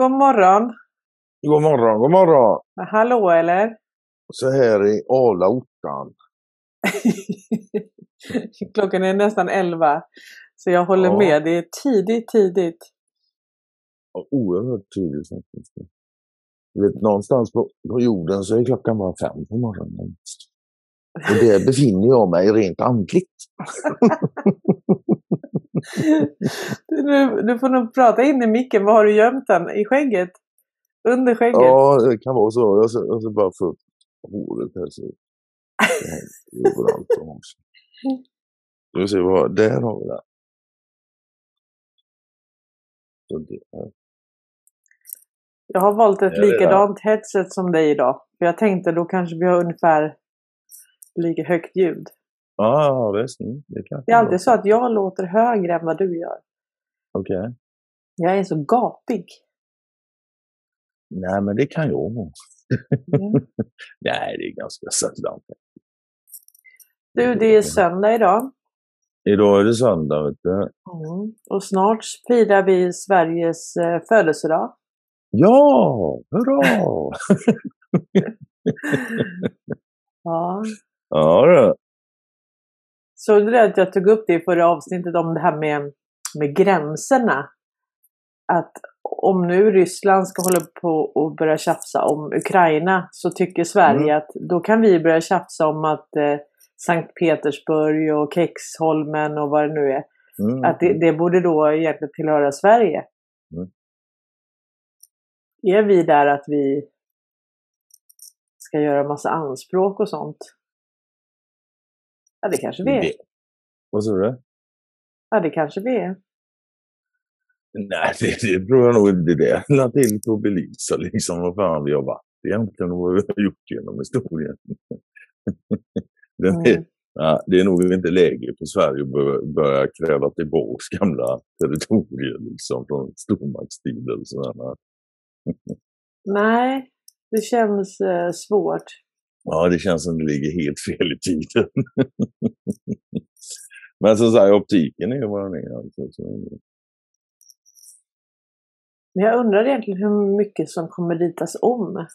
God morgon! God morgon, god morgon! Hallå eller? Så här i Arla ottan. Klockan är nästan elva. Så jag håller Ja. med, det är tidigt, tidigt. Ja, Oerhört tidigt faktiskt. Du vet, någonstans på, på jorden så är klockan bara fem på morgonen. Och där befinner jag mig rent andligt. Du, du får nog prata in i micken. Var har du gömt den? I skägget? Under skägget? Ja, det kan vara så. Jag ska, jag ska bara få upp håret här. Så överallt. också. Ska vi se, vad, där har vi är- Jag har valt ett likadant headset som dig idag. För jag tänkte då kanske vi har ungefär lika högt ljud. Ja, visst. Mm, Det, kan Det är alltid så att jag låter högre än vad du gör. Okej. Jag är så gapig. Nej, men det kan jag. Mm. Nej, det är ganska sällan. Du, det är söndag idag. Idag är det söndag, vet du. Mm. Och snart firar vi Sveriges eh, födelsedag. Ja, hurra! Ja. ja, du. Såg du att jag tog upp det i förra avsnittet om det här med, med gränserna? Att om nu Ryssland ska hålla på och börja tjafsa om Ukraina så tycker Sverige Mm. att då kan vi börja tjafsa om att eh, Sankt Petersburg och Kexholmen och vad det nu är. Mm. Att det, det borde då egentligen tillhöra Sverige. Mm. Är vi där att vi ska göra massa anspråk och sånt? Ja, det kanske vi är. Vad sa du? Ja, det kanske vi är. Nej, det, det tror jag nog inte. Det la till på att belysa liksom vad fan vi har varit egentligen och vad vi har gjort genom historien. Den är, Mm. ja, det är nog inte läge för Sverige att börja, börja kräva tillbaka gamla territorier liksom från sådär. Nej, det känns eh, svårt. Ja, det känns som det ligger helt fel i tiden. Men som sagt, optiken är vad den är. Alltså. Men jag undrar egentligen hur mycket som kommer ritas om.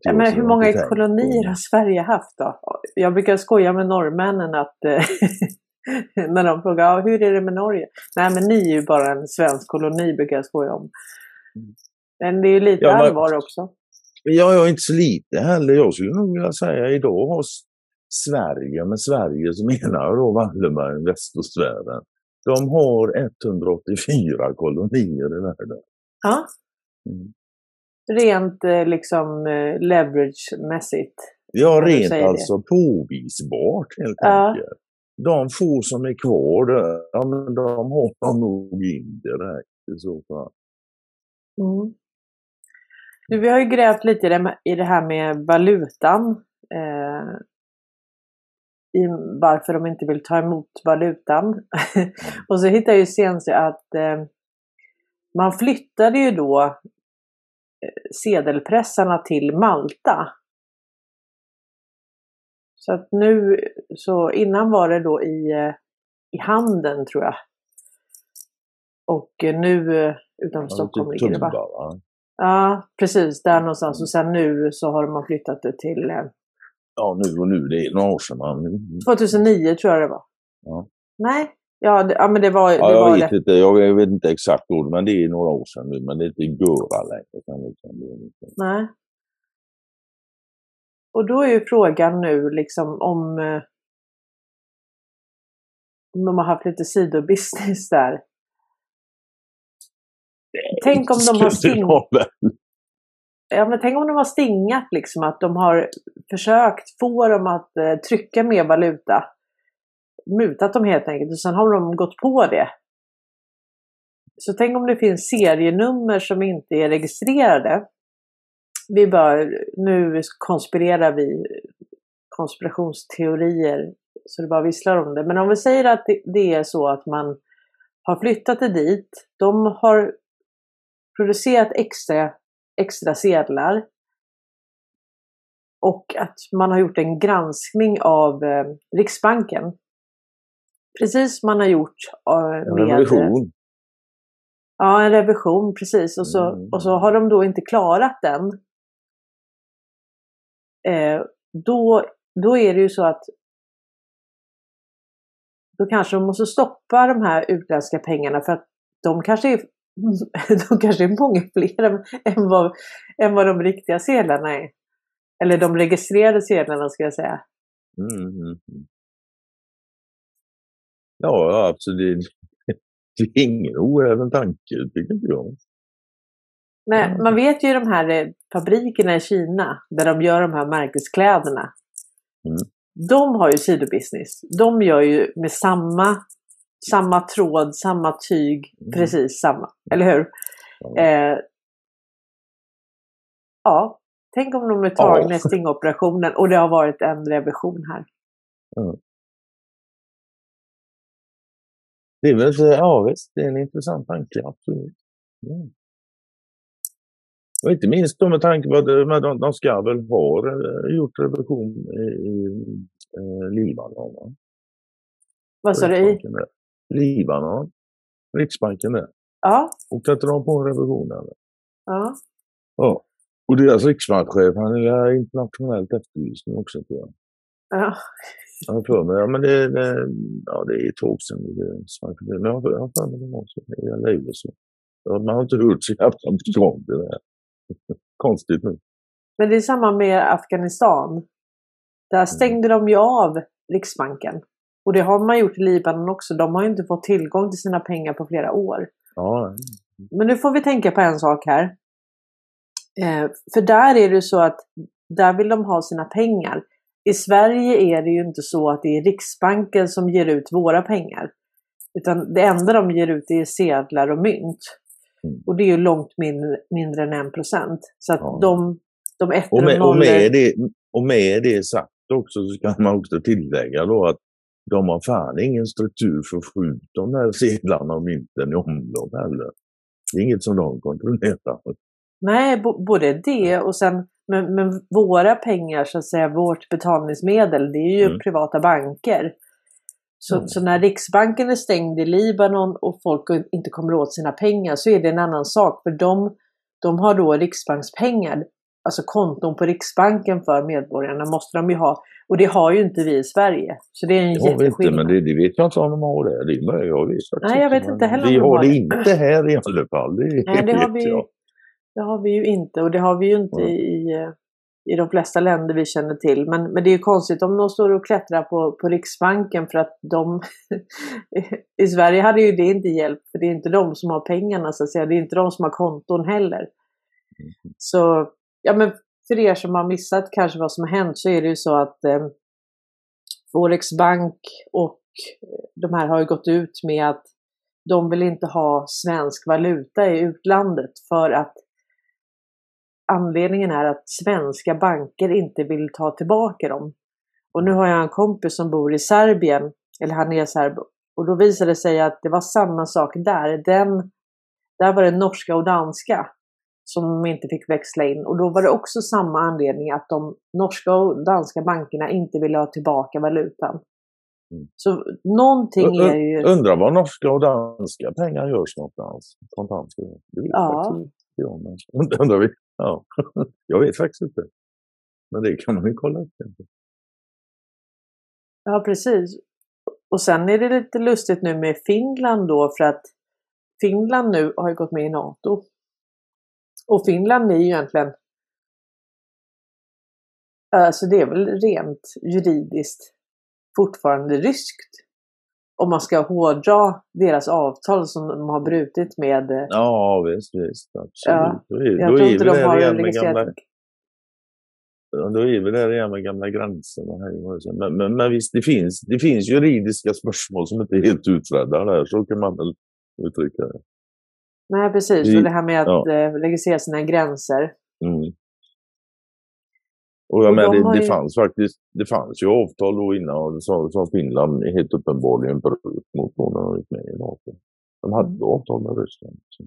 Jag menar, hur många kolonier har Sverige haft då? Jag brukar skoja med norrmännen att eh, när de frågar ja, hur är det med Norge? Nej, men ni är ju bara en svensk koloni brukar jag skoja om. Mm. Men det är ju lite Ja, allvar också. Men jag är inte så lite heller. Jag skulle nog vilja säga idag har Sverige, med Sverige så menar jag då Wallenberg, västsfären. De har 184 kolonier i världen. Ja. Mm. Rent eh, liksom eh, leverage-mässigt. Ja, Ja, rent säger det. alltså påvisbart helt Ja. enkelt. De få som är kvar, ja, men de har de nog indirekt i så fall. Mm. Vi har ju grävt lite i det, här med valutan. Eh, i varför de inte vill ta emot valutan. och så hittade jag ju senast att eh, man flyttade ju då eh, sedelpressarna till Malta. Så att nu, så innan var det då i, eh, i Handen tror jag. Och eh, nu utanför Stockholm typ ligger det va? Ja, precis. Där någonstans. Och sen nu så har man flyttat det till eh, Ja, nu och nu. Det är några år sedan. Man... 2009 tror jag det var. Ja. Nej? Ja, det, ja men det var, det Ja, jag var vet det. inte. Jag, vet inte exakt ord, men det är några år sedan nu. Men det är inte Göra längre. Det Nej. Och då är ju frågan nu liksom om, eh, om de har haft lite sidobusiness där. Tänk om de har Skulle sting- de väl? Ja, men tänk om de har stingat liksom att de har försökt få dem att eh, trycka mer valuta. Mutat dem helt enkelt och sen har de gått på det. Så tänk om det finns serienummer som inte är registrerade. Vi bör, nu konspirerar vi konspirationsteorier så det bara visslar om det. Men om vi säger att det, det är så att man har flyttat det dit. De har producerat extra, extra sedlar. Och att man har gjort en granskning av eh, Riksbanken. Precis, man har gjort. eh, En med- revolution. Ja, en revision, precis. Och så, Mm. och så har de då inte klarat den. Eh, då, då är det ju så att då kanske de måste stoppa de här utländska pengarna för att de kanske är, de kanske är många fler än, vad, än vad de riktiga sedlarna är. Eller de registrerade sedlarna ska jag säga. Mm. Ja, alltså det, är ingen oäven tanke, tycker inte jag. Nej, man vet ju de här eh, fabrikerna i Kina där de gör de här märkeskläderna. Mm. De har ju sidobusiness. De gör ju med samma, samma tråd, samma tyg, Mm. precis samma. Eller hur? Ja. Eh, ja, tänk om de är tagna i stingoperationen och det har varit en revision här. Det är väl så, ja visst, det är en intressant tanke, absolut. Mm. Och inte minst då med tanke på att eh, de, de ska väl ha gjort revision i, i eh, Libanon. Va? Vad sa du? i? Riksbanken där. Libanon. Riksbanken där. Ja, Och sätter de på en revision eller? ja. Ja. Och deras riksbankschef, han är internationellt efterlyst nu också tror jag. ja. Jag har för mig, ja men det, det, ja, det är ett tag sedan det. Men jag har för mig det var så. Jag lever så. Man har inte hört så jävla mycket om det där. Konstigt nu. Men det är samma med Afghanistan. Där stängde de ju av Riksbanken. Och det har man gjort i Libanon också. De har inte fått tillgång till sina pengar på flera år. Ja, Men nu får vi tänka på en sak här. Eh, för där är det så att där vill de ha sina pengar. I Sverige är det ju inte så att det är Riksbanken som ger ut våra pengar. Utan det enda de ger ut är sedlar och mynt. Mm. Och det är ju långt mindre, mindre än en procent. Så att Ja. de, de ettor och med, och, nollor... med det, och med det sagt också så kan man också tillägga då att de har fan ingen struktur för att få ut de här sedlarna och mynten i omlopp heller. Det är inget som de kontrollerar. Nej, både det och sen men, men våra pengar, så att säga, vårt betalningsmedel, det är ju Mm. privata banker. Så, Mm. så när Riksbanken är stängd i Libanon och folk inte kommer åt sina pengar så är det en annan sak. För de, de har då riksbankspengar, alltså konton på Riksbanken för medborgarna måste de ju ha. Och det har ju inte vi i Sverige. Så det är en Det vi inte, jätteskillnad. men det, det vet jag inte om de har det. Det är jag vet Nej, jag vet inte heller om Vi de har har det det. inte här i alla fall. Det Nej, det har, vi, jag. det har vi ju inte och det har vi ju inte Mm. i, i de flesta länder vi känner till. Men, men det är ju konstigt om de står och klättrar på, på Riksbanken för att de... I Sverige hade ju det inte hjälpt för det är inte de som har pengarna så att säga. Det är inte de som har konton heller. Mm. Så, ja men för er som har missat kanske vad som har hänt så är det ju så att eh, Forex Bank och eh, de här har ju gått ut med att de vill inte ha svensk valuta i utlandet för att anledningen är att svenska banker inte vill ta tillbaka dem. Och nu har jag en kompis som bor i Serbien, eller han är serb, och då visade det sig att det var samma sak där. Den, där var det norska och danska som de inte fick växla in. Och då var det också samma anledning att de norska och danska bankerna inte ville ha tillbaka valutan. Mm. Så någonting är ju... Undrar vad norska och danska pengar görs någonstans? Kontant. Det vet Ja. faktiskt jag. Men undrar vi. Ja. Jag vet faktiskt inte. Men det kan man ju kolla upp. Ja, precis. Och sen är det lite lustigt nu med Finland då för att Finland nu har ju gått med i NATO. Och Finland är ju egentligen Alltså det är väl rent juridiskt fortfarande ryskt. Om man ska hårdra deras avtal som de har brutit med... eh, Ja, visst, visst. Absolut. Ja, Då är, Jag då tror är inte de har då är vi där igen med gamla gränserna. Här. Men, men, men visst, det finns, det finns juridiska spörsmål som inte är helt utredda där. Så kan man väl uttrycka det. Nej precis, Vi- och det här med att ja. eh, registrera sina gränser. Mm. Och jag Och menar, de det, det ju- fanns faktiskt det fanns ju avtal då innan som, som Finland helt uppenbarligen bröt mot då när de gick med i NATO. De hade Mm. avtal med Ryssland. Så.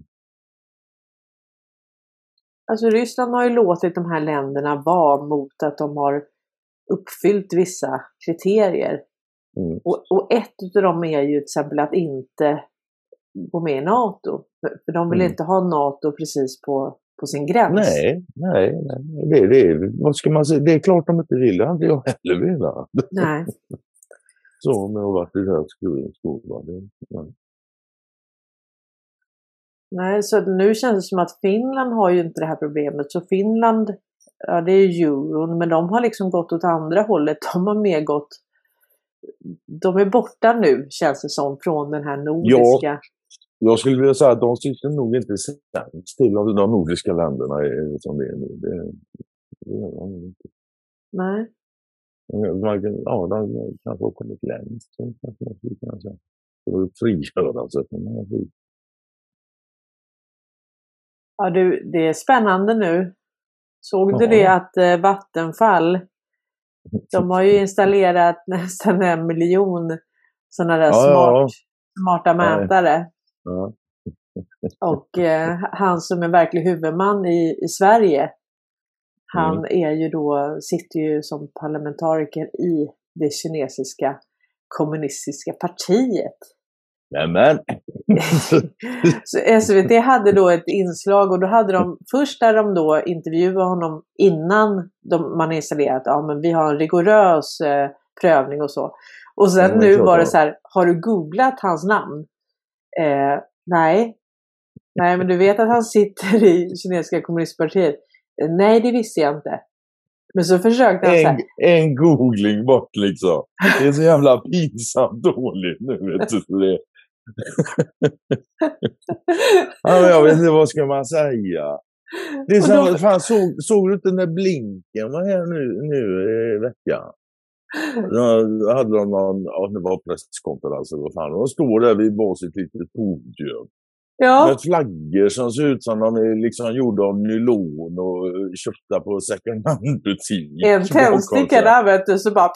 Alltså Ryssland har ju låtit de här länderna vara mot att de har uppfyllt vissa kriterier. Mm. Och, och ett av dem är ju till exempel att inte gå med i NATO. För, de vill Mm. inte ha NATO precis på, på sin gräns. Nej, nej, nej. Det, det, vad ska man säga? det är klart de inte vill. Det hade jag heller velat. Nej. Så med att varit i. Det, ja. Nej, så nu känns det som att Finland har ju inte det här problemet. Så Finland, ja det är euron, men de har liksom gått åt andra hållet. De har mer gått... De är borta nu, känns det som, från den här nordiska... Jag skulle vilja säga att de sitter nog inte sämst till av de nordiska länderna eh, som det är nu. Det, det gör de inte. Nej. Ja, de kanske har kommit längst. Det var frigörelse från den här skiten. Ja, du, det är spännande nu. Såg du Ja. det att eh, Vattenfall, de har ju installerat nästan en miljon sådana där Ja, smart, ja. smarta mätare. Ja. Och eh, han som är verklig huvudman i, i Sverige, han är ju då, sitter ju som parlamentariker i det kinesiska kommunistiska partiet. Nämen! Så SVT hade då ett inslag och då hade de, först där de då intervjuade honom innan de, man installerat, ja men vi har en rigorös eh, prövning och så. Och sen men nu var det så här, har du googlat hans namn? Eh, nej. Nej, men du vet att han sitter i kinesiska kommunistpartiet? Eh, nej, det visste jag inte. Men så försökte han så här, En, en googling bort liksom. Det är så jävla pinsamt dåligt nu. Vet du, så det. men jag vet inte vad ska man säga. Det är så, då- fan, såg, såg du inte när Blinken var här nu, nu i veckan? Då hade de någon, ja, det var presskonferens eller vad fan. De står där vid varsitt litet podium. ja, Med flaggor som ser ut som de är liksom gjorda av nylon och köpta på second hand-butik. en tändsticka där vet du, så bara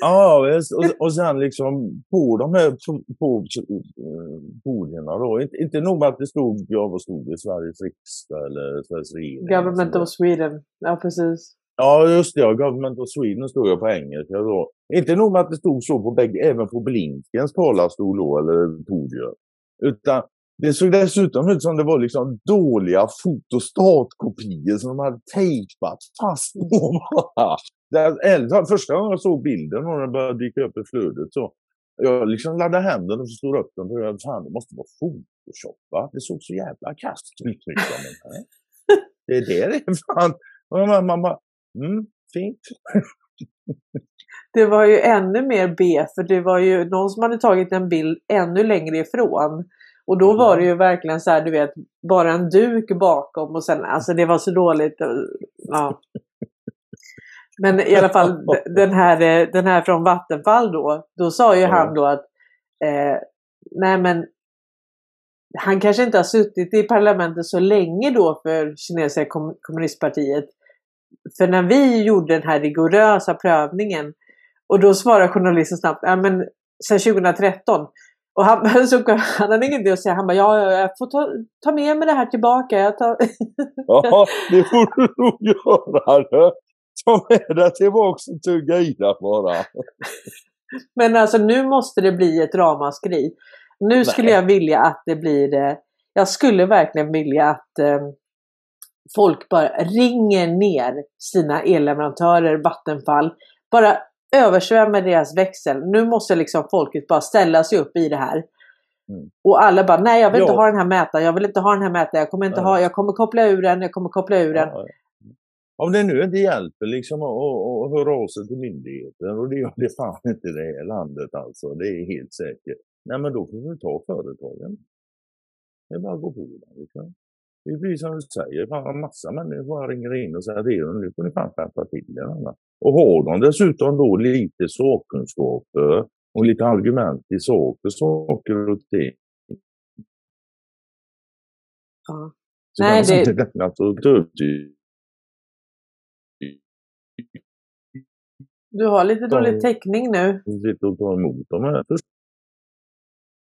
Ja. Och, och sen liksom på de här på, eh, podierna då. Inte, inte nog med att det stod, ja vad stod det, Sveriges riksdag eller Sveriges regering. Government of Sweden. Ja, precis. Ja, just det. Ja, Government of Sweden stod jag på engelska då. Inte nog med att det stod så på bägge, även på Blinkens talarstol då, eller podium. Utan det såg dessutom ut som det var liksom dåliga fotostatkopior som de hade tejpat fast på eller, Första gången jag såg bilden och den började dyka upp i flödet så jag liksom laddade händerna och stod upp den och jag fan det måste vara photoshop va? Det såg så jävla kasst ut. liksom. Det är det det är fan. Man, man bara, mm, fint. Det var ju ännu mer B, för det var ju någon som hade tagit en bild ännu längre ifrån. Och då var det ju verkligen så här, du vet, bara en duk bakom och sen, alltså det var så dåligt. eh, Ja. Men i alla fall den här, eh, den här från Vattenfall då, då sa ju Ja. han då att eh, nej men han kanske inte har suttit i parlamentet så länge då för kinesiska kom- kommunistpartiet. För när vi gjorde den här rigorösa prövningen och då svarar journalisten snabbt, ja men sen 2013. Och han, så, han hade ingenting att säga, han bara, ja ja, jag får ta, ta med mig det här tillbaka. Jag tar... Ja, det får du nog göra. Ta med dig tillbaks och tugga i det bara. Men alltså nu måste det bli ett ramaskri. Nu skulle Nej. jag vilja att det blir, eh, jag skulle verkligen vilja att eh, folk bara ringer ner sina elleverantörer, Vattenfall, bara översvämmar deras växel. Nu måste liksom folket bara ställa sig upp i det här. Mm. Och alla bara, nej jag vill inte Ja. ha den här mätaren, jag vill inte ha den här mätaren, jag kommer inte ha, jag kommer koppla ur den, jag kommer koppla ur den. Ja. Om det nu inte hjälper liksom att höra av sig till myndigheten och det gör det fan inte i det här landet alltså. Det är helt säkert. Nej men då får vi ta företagen. Det är bara att gå på det. Liksom. Det är precis som du säger, fan en massa människor bara ringer in och säger att nu får ni fan skärpa till er. Anna." Och har de dessutom då lite sakkunskaper och lite argument i sak för saker och ting. Ja. Så Nej, det- ta upp till Du har lite dålig täckning nu. sitta och ta emot dem här.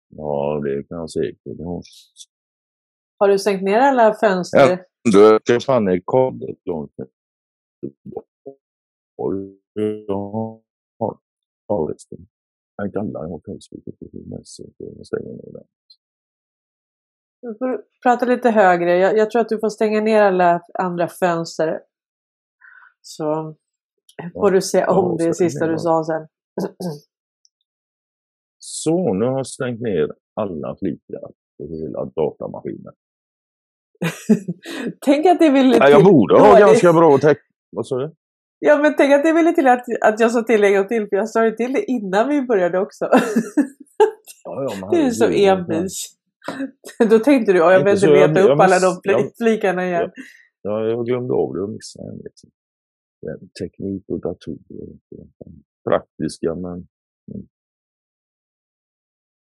Ja, det kan jag säkert ha. Har du stängt ner alla fönster? Ja. Fan är kablet långt Ja, ja, inte alla har Facebook. Jag stänger ner den. Du får prata lite högre. Jag, jag, tror att du får stänga ner alla andra fönster. Så får du se om det sista du sa sen. Så, nu har jag stängt ner alla flikar på hela datamaskinen. tänk att det ville till. jag borde ha ganska bra täckning. Vad sa du? Ja, men tänk att det ville till att, att jag sa till en gång till, för jag sa till det innan vi började också. Ja, ja, du är så envis. Då tänkte du, jag behöver inte leta upp alla de flikarna igen. Ja, jag glömde av det och missade en. Liksom. Teknik och datorer. Praktiska, men...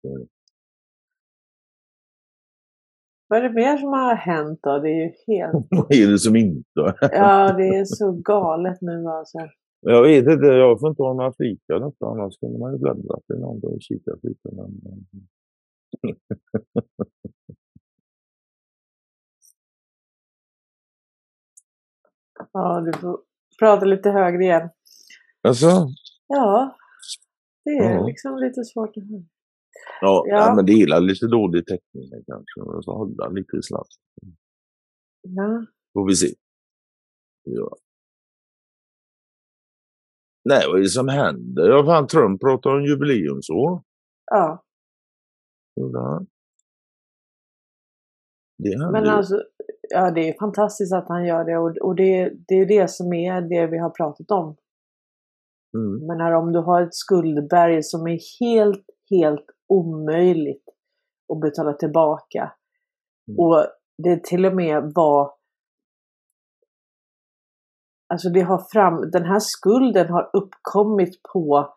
men vad är det mer som har hänt då? Det är ju helt... Vad är det som inte Ja, det är så galet nu alltså. Jag vet inte, jag får inte ha några fikar detta, annars kunde man ju bläddra till någon och kika lite. Men... ja, du får prata lite högre igen. Alltså? Ja, det är ja. liksom lite svårt att höra. Ja, ja. men det gillar lite dålig täckning kanske. Och så hålla lite snabbt. Ja. Får vi se. Ja. Nej, vad är det som händer? Ja, fan, Trump pratar om jubileumsår. Ja. ja. Det Men alltså, ja det är fantastiskt att han gör det och, och det, det är det som är det vi har pratat om. Mm. Men om du har ett skuldberg som är helt, helt omöjligt att betala tillbaka. Mm. Och det till och med var Alltså det har fram, den här skulden har uppkommit på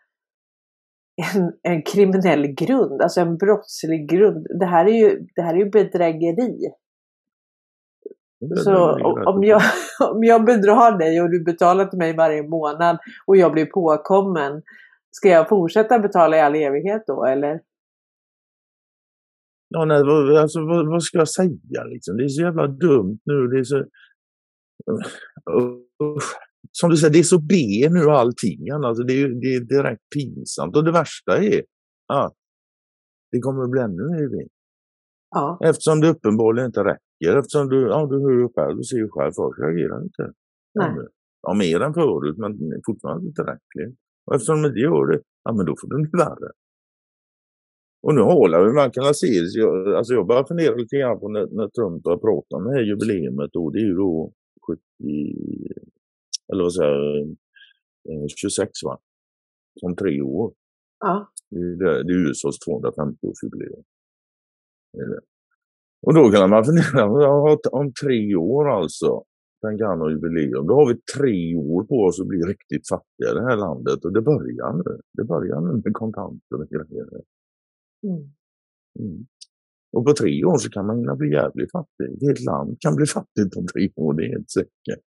en, en kriminell grund, alltså en brottslig grund. Det här är ju, det här är ju bedrägeri. Så om jag, om jag bedrar dig och du betalar till mig varje månad och jag blir påkommen, ska jag fortsätta betala i all evighet då eller? Ja, nej, alltså, vad, vad, ska jag säga liksom? Det är så jävla dumt nu. Det är så... Som du säger, det är så B nu allting. Alltså, det, är, det är direkt pinsamt. Och det värsta är att det kommer att bli ännu mer B. Ja. Eftersom det uppenbarligen inte räcker. Eftersom du, ja, du hör ju själv, du ser ju själv, folk reagerar inte. Nej. Ja, mer än förut, men fortfarande inte tillräckligt. Och eftersom de inte gör det, ja men då får det bli värre. Och nu håller vi, man kan se jag, alltså jag börjar fundera lite grann på när, när Trump har pratat om det här jubileet och det är ju då 70, eller vad säger jag, 26 va? Om tre år. Ja. Det är, det är USAs 250-årsjubileum. Och då kan man fundera, om tre år alltså, tänker han ha jubileum, då har vi tre år på oss att bli riktigt fattiga i det här landet och det börjar nu. Det börjar nu med kontanter och grejer. Mm. Mm. Och på tre år så kan man hinna bli jävligt fattig. Ett helt land kan bli fattigt på tre år, det är helt säkert.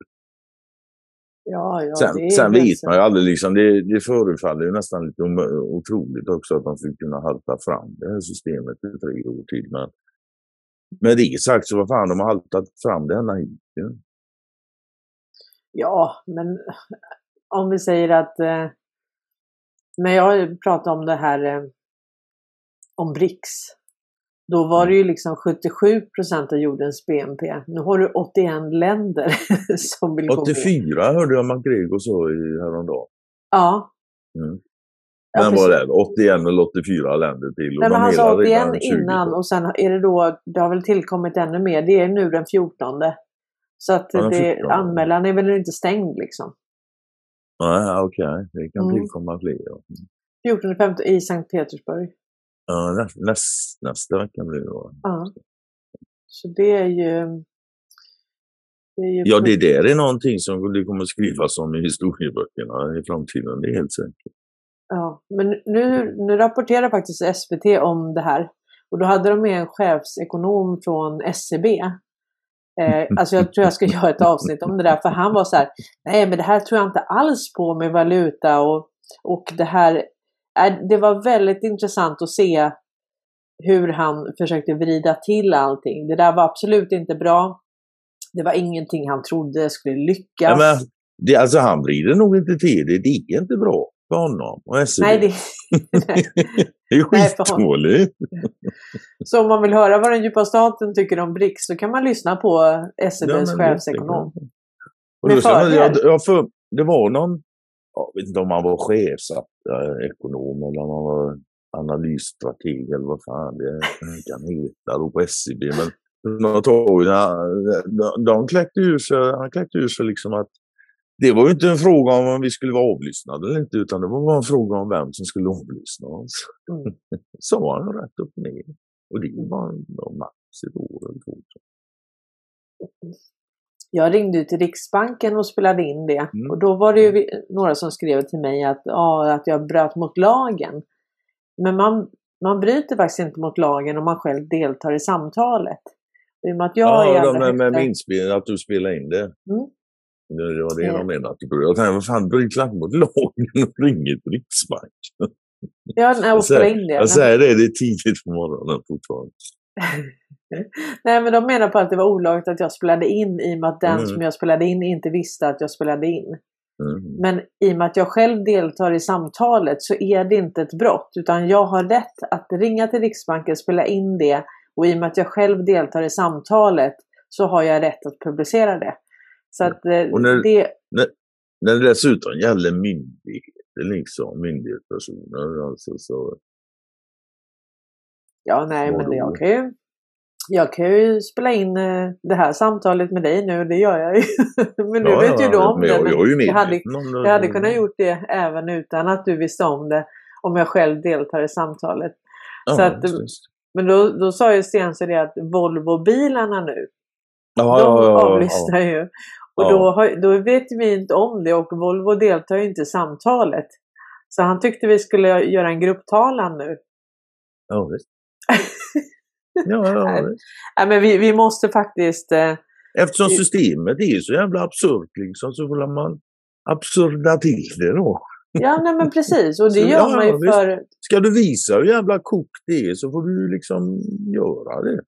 Ja, ja, sen sen vet man ju aldrig, liksom, det, det förefaller ju nästan lite otroligt också att man skulle kunna halta fram det här systemet i tre år till. Men med det sagt så vad fan, de har haltat fram det ända hit. Ja. ja, men om vi säger att eh, när jag pratar om det här eh, om BRICS. Då var det ju liksom 77 procent av jordens BNP. Nu har du 81 länder som vill 84 gå 84 hörde jag McGregor sa häromdagen. Ja. Mm. Men vad är det? 81 eller 84 länder till? Nej, men han sa 81 innan och sen är det då, det har väl tillkommit ännu mer. Det är nu den 14. Så att ja, det, anmälan är väl inte stängd liksom. Nej, okej. Okay. Det kan mm. tillkomma fler. 14 15 i Sankt Petersburg. Ja, näst, näst, nästa vecka blir det då. Ja. Så det är ju... Det är ju ja, det där är någonting som det kommer skrivas om i historieböckerna i framtiden, det är helt säkert. Ja, men nu, nu rapporterar faktiskt SVT om det här. Och då hade de med en chefsekonom från SCB. E eh, alltså jag tror jag ska göra ett avsnitt om det där, för han var så här, nej men det här tror jag inte alls på med valuta och, och det här det var väldigt intressant att se hur han försökte vrida till allting. Det där var absolut inte bra. Det var ingenting han trodde skulle lyckas. Ja, men, det, alltså han vrider nog inte till det. Det är inte bra. för honom och SEB. Nej, det, det är skitdåligt. så om man vill höra vad den djupa staten tycker om BRICS så kan man lyssna på SEBs Ja, chefsekonom. Och Med då fördel. jag, jag för, det var någon, jag vet inte om han var chefsekonom eller om han var analysstrateg eller vad fan det kan heta då på SEB. Men år, de, kläckte ur sig, han kläckte ur sig liksom att det var ju inte en fråga om vi skulle vara avlyssnade eller inte, utan det var bara en fråga om vem som skulle avlyssna oss. Mm. Sa han rätt upp och ner. Och det var var max ett år eller två. Jag ringde till Riksbanken och spelade in det. Mm. Och då var det ju några som skrev till mig att, ja, att jag bröt mot lagen. Men man, man bryter faktiskt inte mot lagen om man själv deltar i samtalet. I och med att jag är Ja, de allra med, med högsta- inspel, att du spelar in det. Mm. Det var det de menade. Jag tänkte, vad fan, bryt inte mot lagen och ring till Riksbanken. Ja, nej, Jag säger- in det. Jag Men, säger det, det är tidigt på morgonen fortfarande. nej, men de menar på att det var olagligt att jag spelade in i och med att den Mm. som jag spelade in inte visste att jag spelade in. Mm. Men i och med att jag själv deltar i samtalet så är det inte ett brott utan jag har rätt att ringa till Riksbanken, spela in det och i och med att jag själv deltar i samtalet så har jag rätt att publicera det. Så att eh, när- det, När det dessutom gäller myndigheter, liksom, myndighetspersoner, alltså, så ja nej men jag kan ju jag kan ju spela in eh, det här samtalet med dig nu, det gör jag ju. men nu Ja, vet ju ja, du om det. jag, jag ju jag hade, jag hade kunnat gjort det även utan att du visste om det. Om jag själv deltar i samtalet. Ja, så att-. Men då, då sa ju Sten så det att Volvo-bilarna nu, Ja, de avlyssnar ju. Och då, har, då vet vi inte om det och Volvo deltar ju inte i samtalet. Så han tyckte vi skulle göra en grupptalan nu. Ja, visst. Ja, ja, Nej. men vi, vi måste faktiskt... Eh, Eftersom systemet är så jävla absurt liksom, så får man absurda till det då. ja, nej men precis. Och det Så, gör ja, man ju visst. för... Ska du visa hur jävla kokt det är så får du liksom göra det.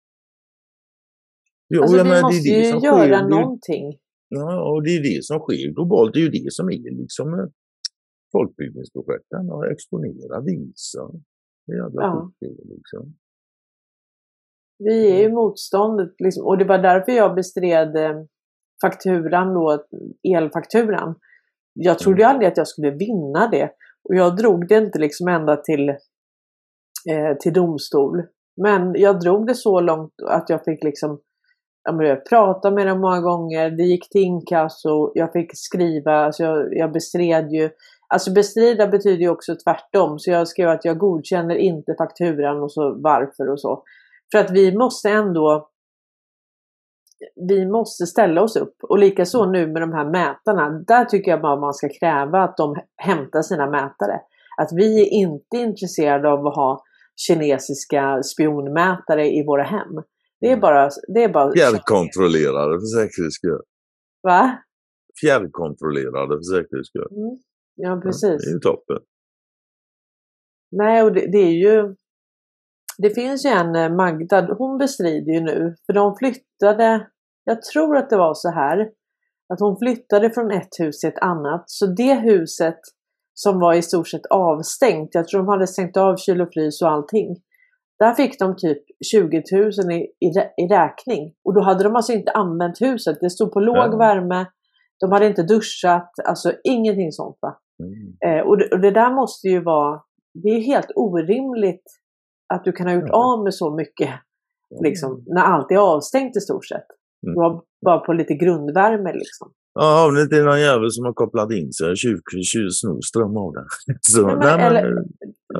Jo, Alltså, vi menar, det är måste det ju göra sker. Någonting. Ja, och det är det som sker globalt. Det är ju det som är liksom eh, folkbildningsprojekten. Att exponera, visa. Det är jävla Ja. kokt det är liksom. Vi är ju motståndet. Liksom. Och det var därför jag bestred eh, fakturan då, elfakturan. Jag trodde ju aldrig att jag skulle vinna det. Och jag drog det inte liksom ända till, eh, till domstol. Men jag drog det så långt att jag fick liksom jag prata med dem många gånger. Det gick till inkasso. Jag fick skriva. Alltså jag, jag bestred ju. Alltså bestrida betyder ju också tvärtom. Så jag skrev att jag godkänner inte fakturan och så varför och så. För att vi måste ändå vi måste ställa oss upp. Och likaså nu med de här mätarna. Där tycker jag bara man ska kräva att de hämtar sina mätare. Att vi är inte intresserade av att ha kinesiska spionmätare i våra hem. Det är bara... Det är bara Fjärrkontrollerade för säkerhets skull. Va? Fjärrkontrollerade för säkerhets skull. Mm. Ja, Ja, precis. Det är ju toppen. Nej, och det, det är ju... Det finns ju en eh, Magda, hon bestrider ju nu, för de flyttade, jag tror att det var så här, att hon flyttade från ett hus till ett annat. Så det huset som var i stort sett avstängt, jag tror de hade stängt av kyl och frys och allting. Där fick de typ 20 000 i, i, i räkning. Och då hade de alltså inte använt huset. Det stod på låg Ja. värme, de hade inte duschat, alltså ingenting sånt va. Mm. Eh, och, det, och det där måste ju vara, det är helt orimligt att du kan ha gjort Ja. av med så mycket liksom, när allt är avstängt i stort sett. Mm. Du har bara på lite grundvärme liksom. Ja, om det inte är någon jävel som har kopplat in sig och snor ström av den. Så, Nej, men, eller,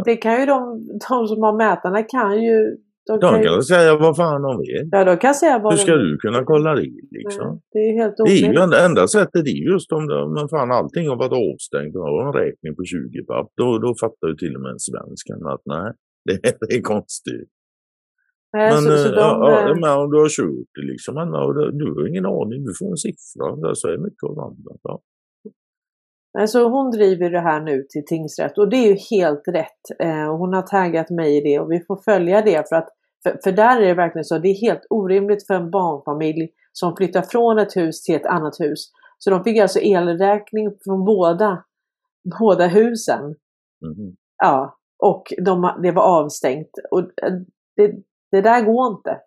Det kan ju de, de som har mätarna kan ju... De de kan ju säga vad fan de vill. ja, de kan säga vad Hur ska de du kunna kolla det liksom? Nej, Det är ju helt Det är ju omöjligt. enda, sättet är just om men fan allting har varit avstängt och har en räkning på 20 papp. Då, då fattar ju till och med en svensk att nej, det, är konstigt. Men, så, så eh, de, ja, eh, men om du har kört det liksom, men, du, har ingen aning, du får en siffra. Så är mycket av annat. Ja. nej, så hon driver det här nu till tingsrätt och det är ju helt rätt. Eh, hon har taggat mig i det och vi får följa det för att för, för där är det verkligen så, det är helt orimligt för en barnfamilj som flyttar från ett hus till ett annat hus. Så de fick alltså elräkning från båda båda husen. Mhm. Ja, och de, det var avstängt. Och eh, det, det där går inte.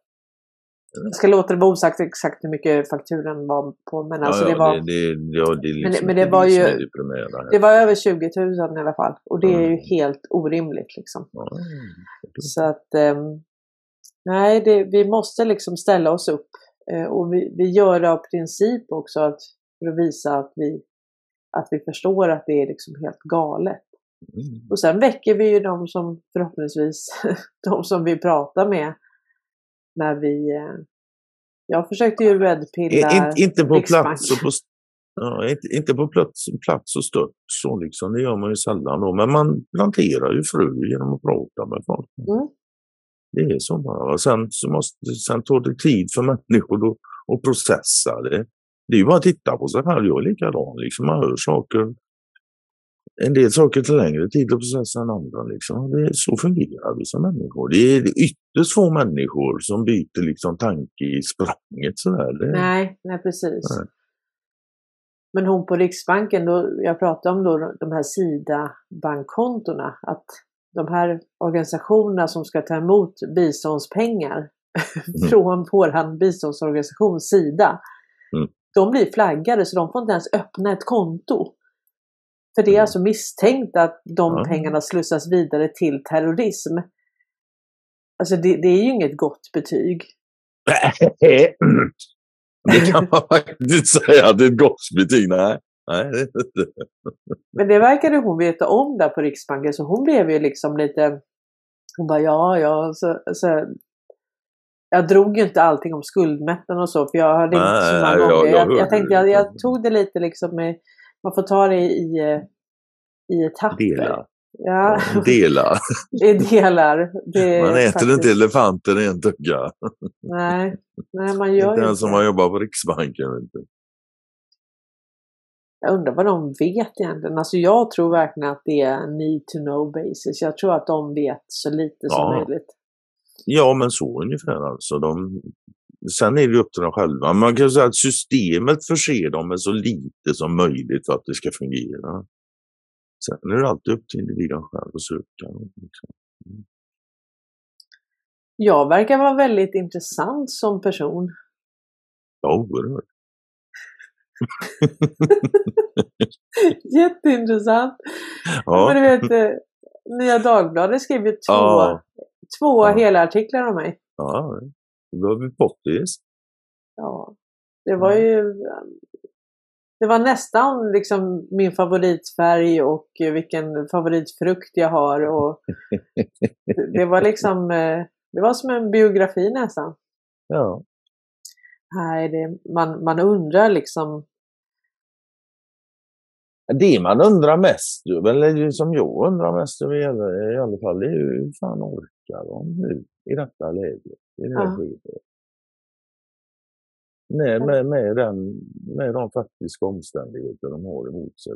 Jag ska låta det vara osagt exakt hur mycket fakturan var på, men alltså ja, det var... Det, det, ja, det, är Men det- liksom men det inte var som ju- det var över 20 000 i alla fall. Och det är ju Mm. helt orimligt liksom. Ja, Så att ehm, nej, det, vi måste liksom ställa oss upp. Eh, och vi, vi gör det av princip också att, för att visa att vi, att vi förstår att det är liksom helt galet. Mm. Och sen väcker vi ju de som förhoppningsvis, de som vi pratar med när vi... Eh, jag försökte ju redpilla In, inte på plats och på, ja, inte, inte på plats, plats och stört så liksom, det gör man ju sällan då. Men man planterar ju frö genom att prata med folk. Mm. Det är så bara. Och sen, så måste, sen tar det tid för människor att processa det. Det är ju bara att titta på sig själv. Jag är likadan. Liksom. Man hör saker. En del saker tar längre tid att processa än andra. Liksom. Det är, så fungerar vi som människor. Det är ytterst få människor som byter liksom, tanke i språnget. Sådär. Det, Nej, nej precis. Nej. Men hon på Riksbanken, då, jag pratade om då de här SIDA-bankkontona, att de här organisationerna som ska ta emot biståndspengar Mm. från vår biståndsorganisation SIDA, Mm. de blir flaggade så de får inte ens öppna ett konto. För det är Mm. alltså misstänkt att de Ja. pengarna slussas vidare till terrorism. Alltså det, det är ju inget gott betyg. det kan man faktiskt säga att det är ett gott betyg. Nej, nej det inte. Men det verkade hon veta om där på Riksbanken så hon blev ju liksom lite... Hon bara ja, ja. Så, så, jag drog ju inte allting om skuldmättnaden och så för jag hörde inte så Nej, många nej, jag- gånger. jag Jag, jag, tänkte jag, jag tog det lite liksom med... Man får ta det i, i etapper. Dela. Ja, Ja, dela. i delar. Det är Man äter faktiskt- inte elefanter i en tugga. Nej, nej man gör Inte ju ens inte om det. man jobbar på Riksbanken. du. Jag undrar vad de vet egentligen. Alltså jag tror verkligen att det är need to know basis. Jag tror att de vet så lite som Ja. möjligt. Ja, men så ungefär alltså. De, sen är det upp till dem själva. Man kan säga att systemet förser dem med så lite som möjligt för att det ska fungera. Sen är det alltid upp till individen själv att söka. Liksom. Jag verkar vara väldigt intressant som person. Ja, oerhört. Jätteintressant. Men du Ja, vet, eh, Nya Dagbladet skrev ju två, Ja. två Ja. hela artiklar om mig. ja. Då har vi det. Ja. Det var ju... Det var nästan liksom min favoritfärg och vilken favoritfrukt jag har. Och det var liksom... Det var som en biografi nästan. Ja. Nej, det, man, man undrar liksom... Det man undrar mest, eller det som jag undrar mest över i alla- i alla fall, det är ju hur fan orkar de nu i detta läget? I det Ja. skedet? Med, med, med, den, med de faktiska omständigheter de har emot sig.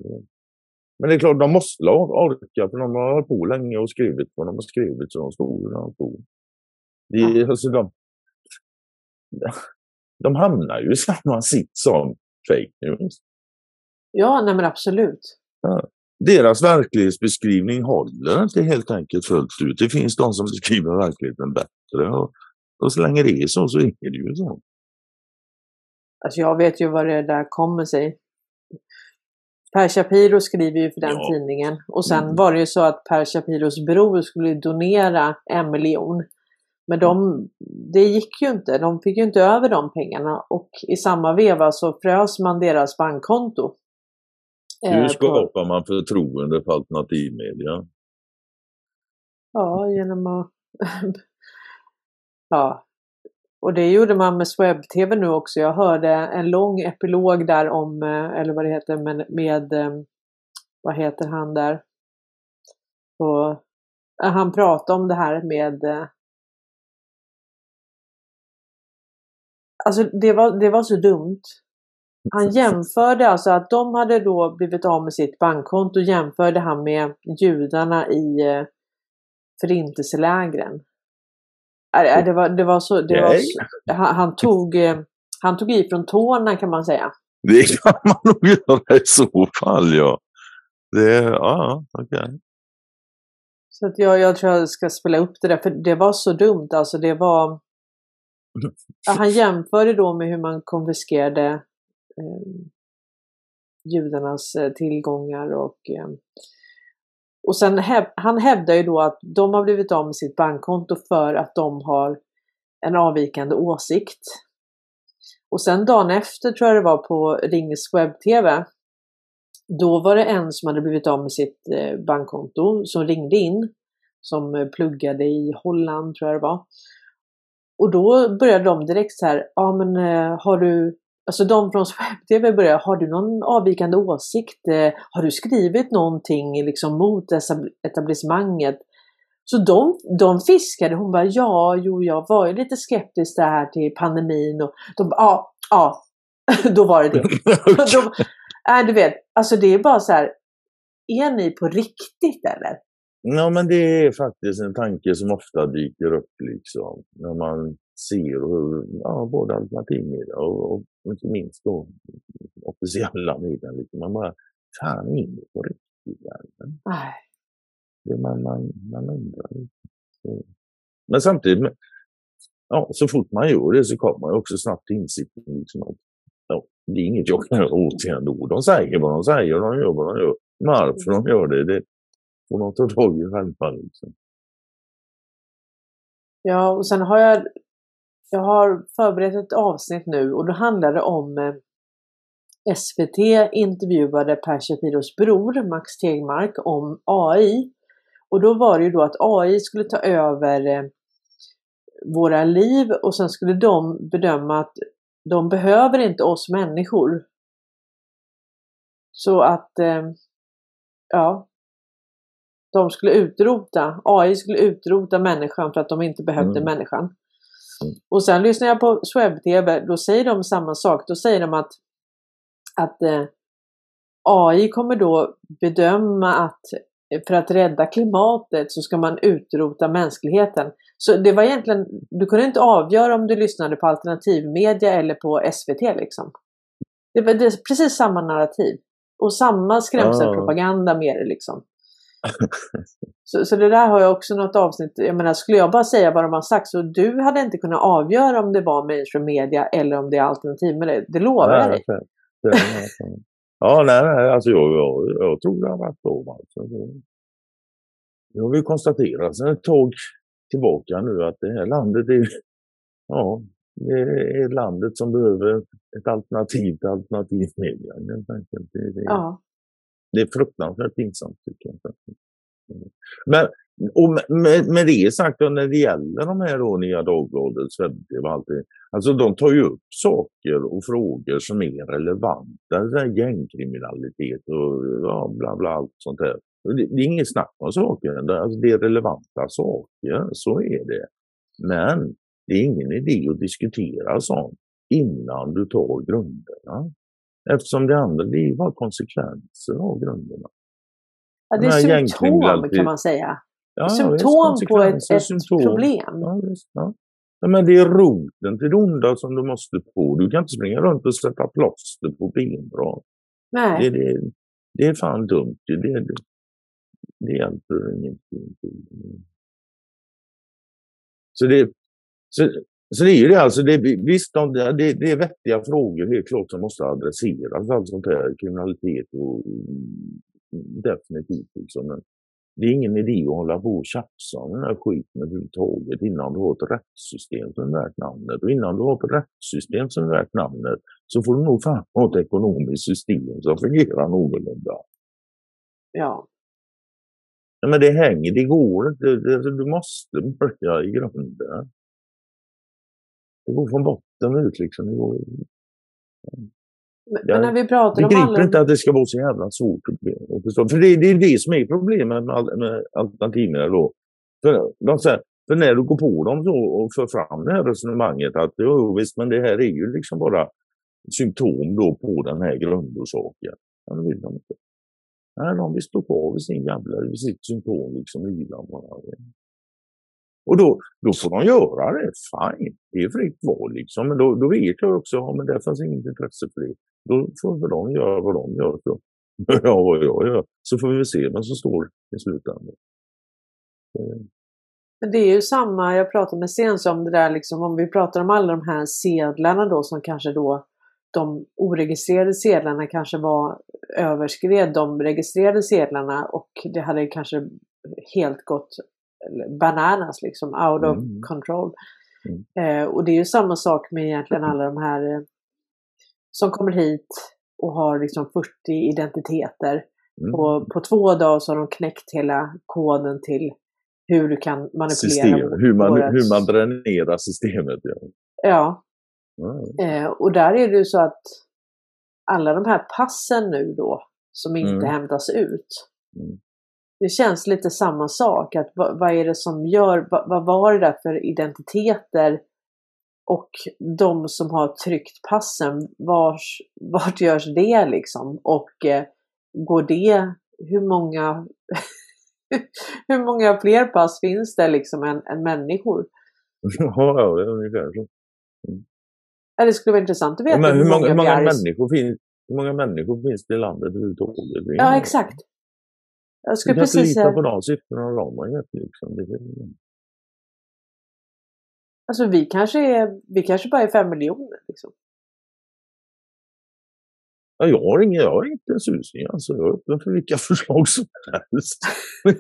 Men det är klart, de måste orka, för de har hållit på länge och skrivit vad de har skrivit, så de står hur de står. Det, är- alltså, de, de hamnar ju i samma sitt som fake news. Ja, nej men absolut. deras verklighetsbeskrivning håller inte helt enkelt fullt ut. Det finns de som beskriver verkligheten bättre. Och, och så länge det är så, så är det ju så. Alltså jag vet ju vad det där kommer sig. Per Shapiro skriver ju för den Ja. tidningen. Och sen Mm. var det ju så att Per Shapiros bror skulle donera en miljon. Men de, det gick ju inte. De fick ju inte över de pengarna. Och i samma veva så frös man deras bankkonto. Eh, Hur skapar man förtroende för alternativmedia? Ja, genom att... ja. Och det gjorde man med Swebb-TV nu också. Jag hörde en lång epilog där om, eh, eller vad det heter, med, med eh, vad heter han där? Och, eh, han pratade om det här med Alltså det var, det var så dumt. Han jämförde alltså att de hade då blivit av med sitt bankkonto jämförde han med judarna i förintelselägren. Äh, äh, Det var, det var så, det var Nej. så han, han, tog, eh, han tog i från tårna kan man säga. Det kan man nog göra i så fall, ja. det, ja, okej. Okay. Så att jag, jag tror jag ska spela upp det där, för det var så dumt. Alltså det var... Ja, han jämförde då med hur man konfiskerade eh, judarnas eh, tillgångar och eh, och sen häv, han hävdar ju då att de har blivit av med sitt bankkonto för att de har en avvikande åsikt. Och sen dagen efter tror jag det var på Ringnes webb-tv. Då var det en som hade blivit av med sitt eh, bankkonto som ringde in. Som eh, pluggade i Holland tror jag det var. Och då började de direkt så här, ja men eh, har du Alltså de från Swebb-TV börjar, har du någon avvikande åsikt? Har du skrivit någonting liksom mot etablissemanget? Så de, de fiskade, hon bara ja, jo jag var ju lite skeptisk det här till pandemin och de bara ja, ja, då var det det. de, äh, du vet, alltså det är bara så här, är ni på riktigt eller? Ja men det är faktiskt en tanke som ofta dyker upp liksom när man ser hur ja, både alternativmedia och, och inte minst då officiella media. Liksom. Man bara, fan är det på riktigt? Nej. Det man, man, man undrar. Men samtidigt, ja, så fort man gör det så kommer man också snabbt till insikten liksom att ja, det är inget jag kan göra åt det ändå. De säger vad de säger, de gör vad de gör. Varför de gör det, det och de tar tag i själva. Liksom. Ja, och sen har jag, jag har förberett ett avsnitt nu och då handlar det om eh, SVT intervjuade Per Shapiros bror Max Tegmark om AI och då var det ju då att AI skulle ta över eh, våra liv och sen skulle de bedöma att de behöver inte oss människor. Så att, eh, ja, de skulle utrota, AI skulle utrota människan för att de inte behövde mm. människan. Mm. Och sen lyssnar jag på Swebb-TV, då säger de samma sak. Då säger de att, att eh, AI kommer då bedöma att för att rädda klimatet så ska man utrota mänskligheten. Så det var egentligen, du kunde inte avgöra om du lyssnade på alternativmedia eller på SVT liksom. Det var det precis samma narrativ. Och samma skrämselpropaganda med det liksom. Så, så det där har jag också något avsnitt, jag menar skulle jag bara säga vad de har sagt så du hade inte kunnat avgöra om det var mainstream media eller om det är alternativ med det. Det lovar jag dig. Ja, nej, nej, alltså jag, jag, jag tror det har varit bra. Alltså. Det har vi konstaterat sedan ett tag tillbaka nu att det här landet är, ja, det är landet som behöver ett alternativ till alternativmedia. Det, det, ja det är fruktansvärt pinsamt tycker jag. Men och med, med det sagt, då, när det gäller de här då, Nya Dagbladets webbtv alltid, alltså de tar ju upp saker och frågor som är relevanta. Gängkriminalitet och ja, bla bla allt sånt där. Det, det är inget snack om saker. Det, alltså, det är relevanta saker, så är det. Men det är ingen idé att diskutera sånt innan du tar grunderna. Eftersom det andra, är bara konsekvenser av grunderna. Ja, det är symptom kan man säga. Ja, symptom visst, på ett, ett symptom. problem. Ja, visst, ja. ja. men det är roten till det onda som du måste på. Du kan inte springa runt och sätta plåster på. Nej. Det, det, det är fan dumt. Det, det, det hjälper ingenting. Så det, så, så det är ju det alltså, det, visst det, det är vettiga frågor helt klart som måste adresseras, allt sånt här, kriminalitet och definitivt liksom. Men det är ingen idé att hålla på och tjafsa om den här skiten överhuvudtaget innan du har ett rättssystem som är värt namnet. Och innan du har ett rättssystem som är värt namnet så får du nog fan ha ett ekonomiskt system som fungerar någorlunda. Ja. ja men det hänger, det går inte. Du måste börja i grunden. Det går från botten ut liksom. Det går, men, jag, när vi pratar om begriper alla... inte att det ska vara så jävla svårt. För det, det är det som är problemet med, med alternativen då. För, de säger, för när du går på dem så och för fram det här resonemanget att jo, visst, men det här är ju liksom bara symptom då på den här grundorsaken. Ja, det vill de inte. Nej, de vill stå kvar vid sin gamla, vid sitt symptom liksom vila bara. Och då, då får de göra det, fine. Det är fritt val liksom. Men då, då vet jag också, ja men det fanns inget intresse för det. Då får de göra vad de gör. Så. ja, vad jag gör. Så får vi se vad som står i slutändan. Men det är ju samma, jag pratade med Stens om det där liksom, om vi pratar om alla de här sedlarna då som kanske då de oregistrerade sedlarna kanske var överskred de registrerade sedlarna och det hade kanske helt gått bananas liksom, out of mm. control. Mm. Eh, och det är ju samma sak med egentligen alla de här eh, som kommer hit och har liksom 40 identiteter. Mm. På, på två dagar så har de knäckt hela koden till hur du kan manipulera. System, hur, man, hur man dränerar systemet. Ja. ja. Mm. Eh, och där är det ju så att alla de här passen nu då som inte mm. hämtas ut. Det känns lite samma sak. Att vad, vad är det som gör, vad, vad, var det där för identiteter och de som har tryckt passen, vars, vart görs det liksom? Och eh, går det, hur många, hur många fler pass finns det liksom än, än människor? Ja, det är ungefär så. Mm. Ja, det skulle vara intressant att veta. Ja, men hur, många, hur många människor finns hur många människor finns det i landet överhuvudtaget? Ja, exakt. Jag skulle precis säga... lita på de siffrorna de har gett. Liksom. Det Alltså vi kanske, är, vi kanske bara är fem miljoner. Liksom. Ja, jag, har ingen, jag har inte en susning. Alltså, jag är öppen för vilka förslag som helst.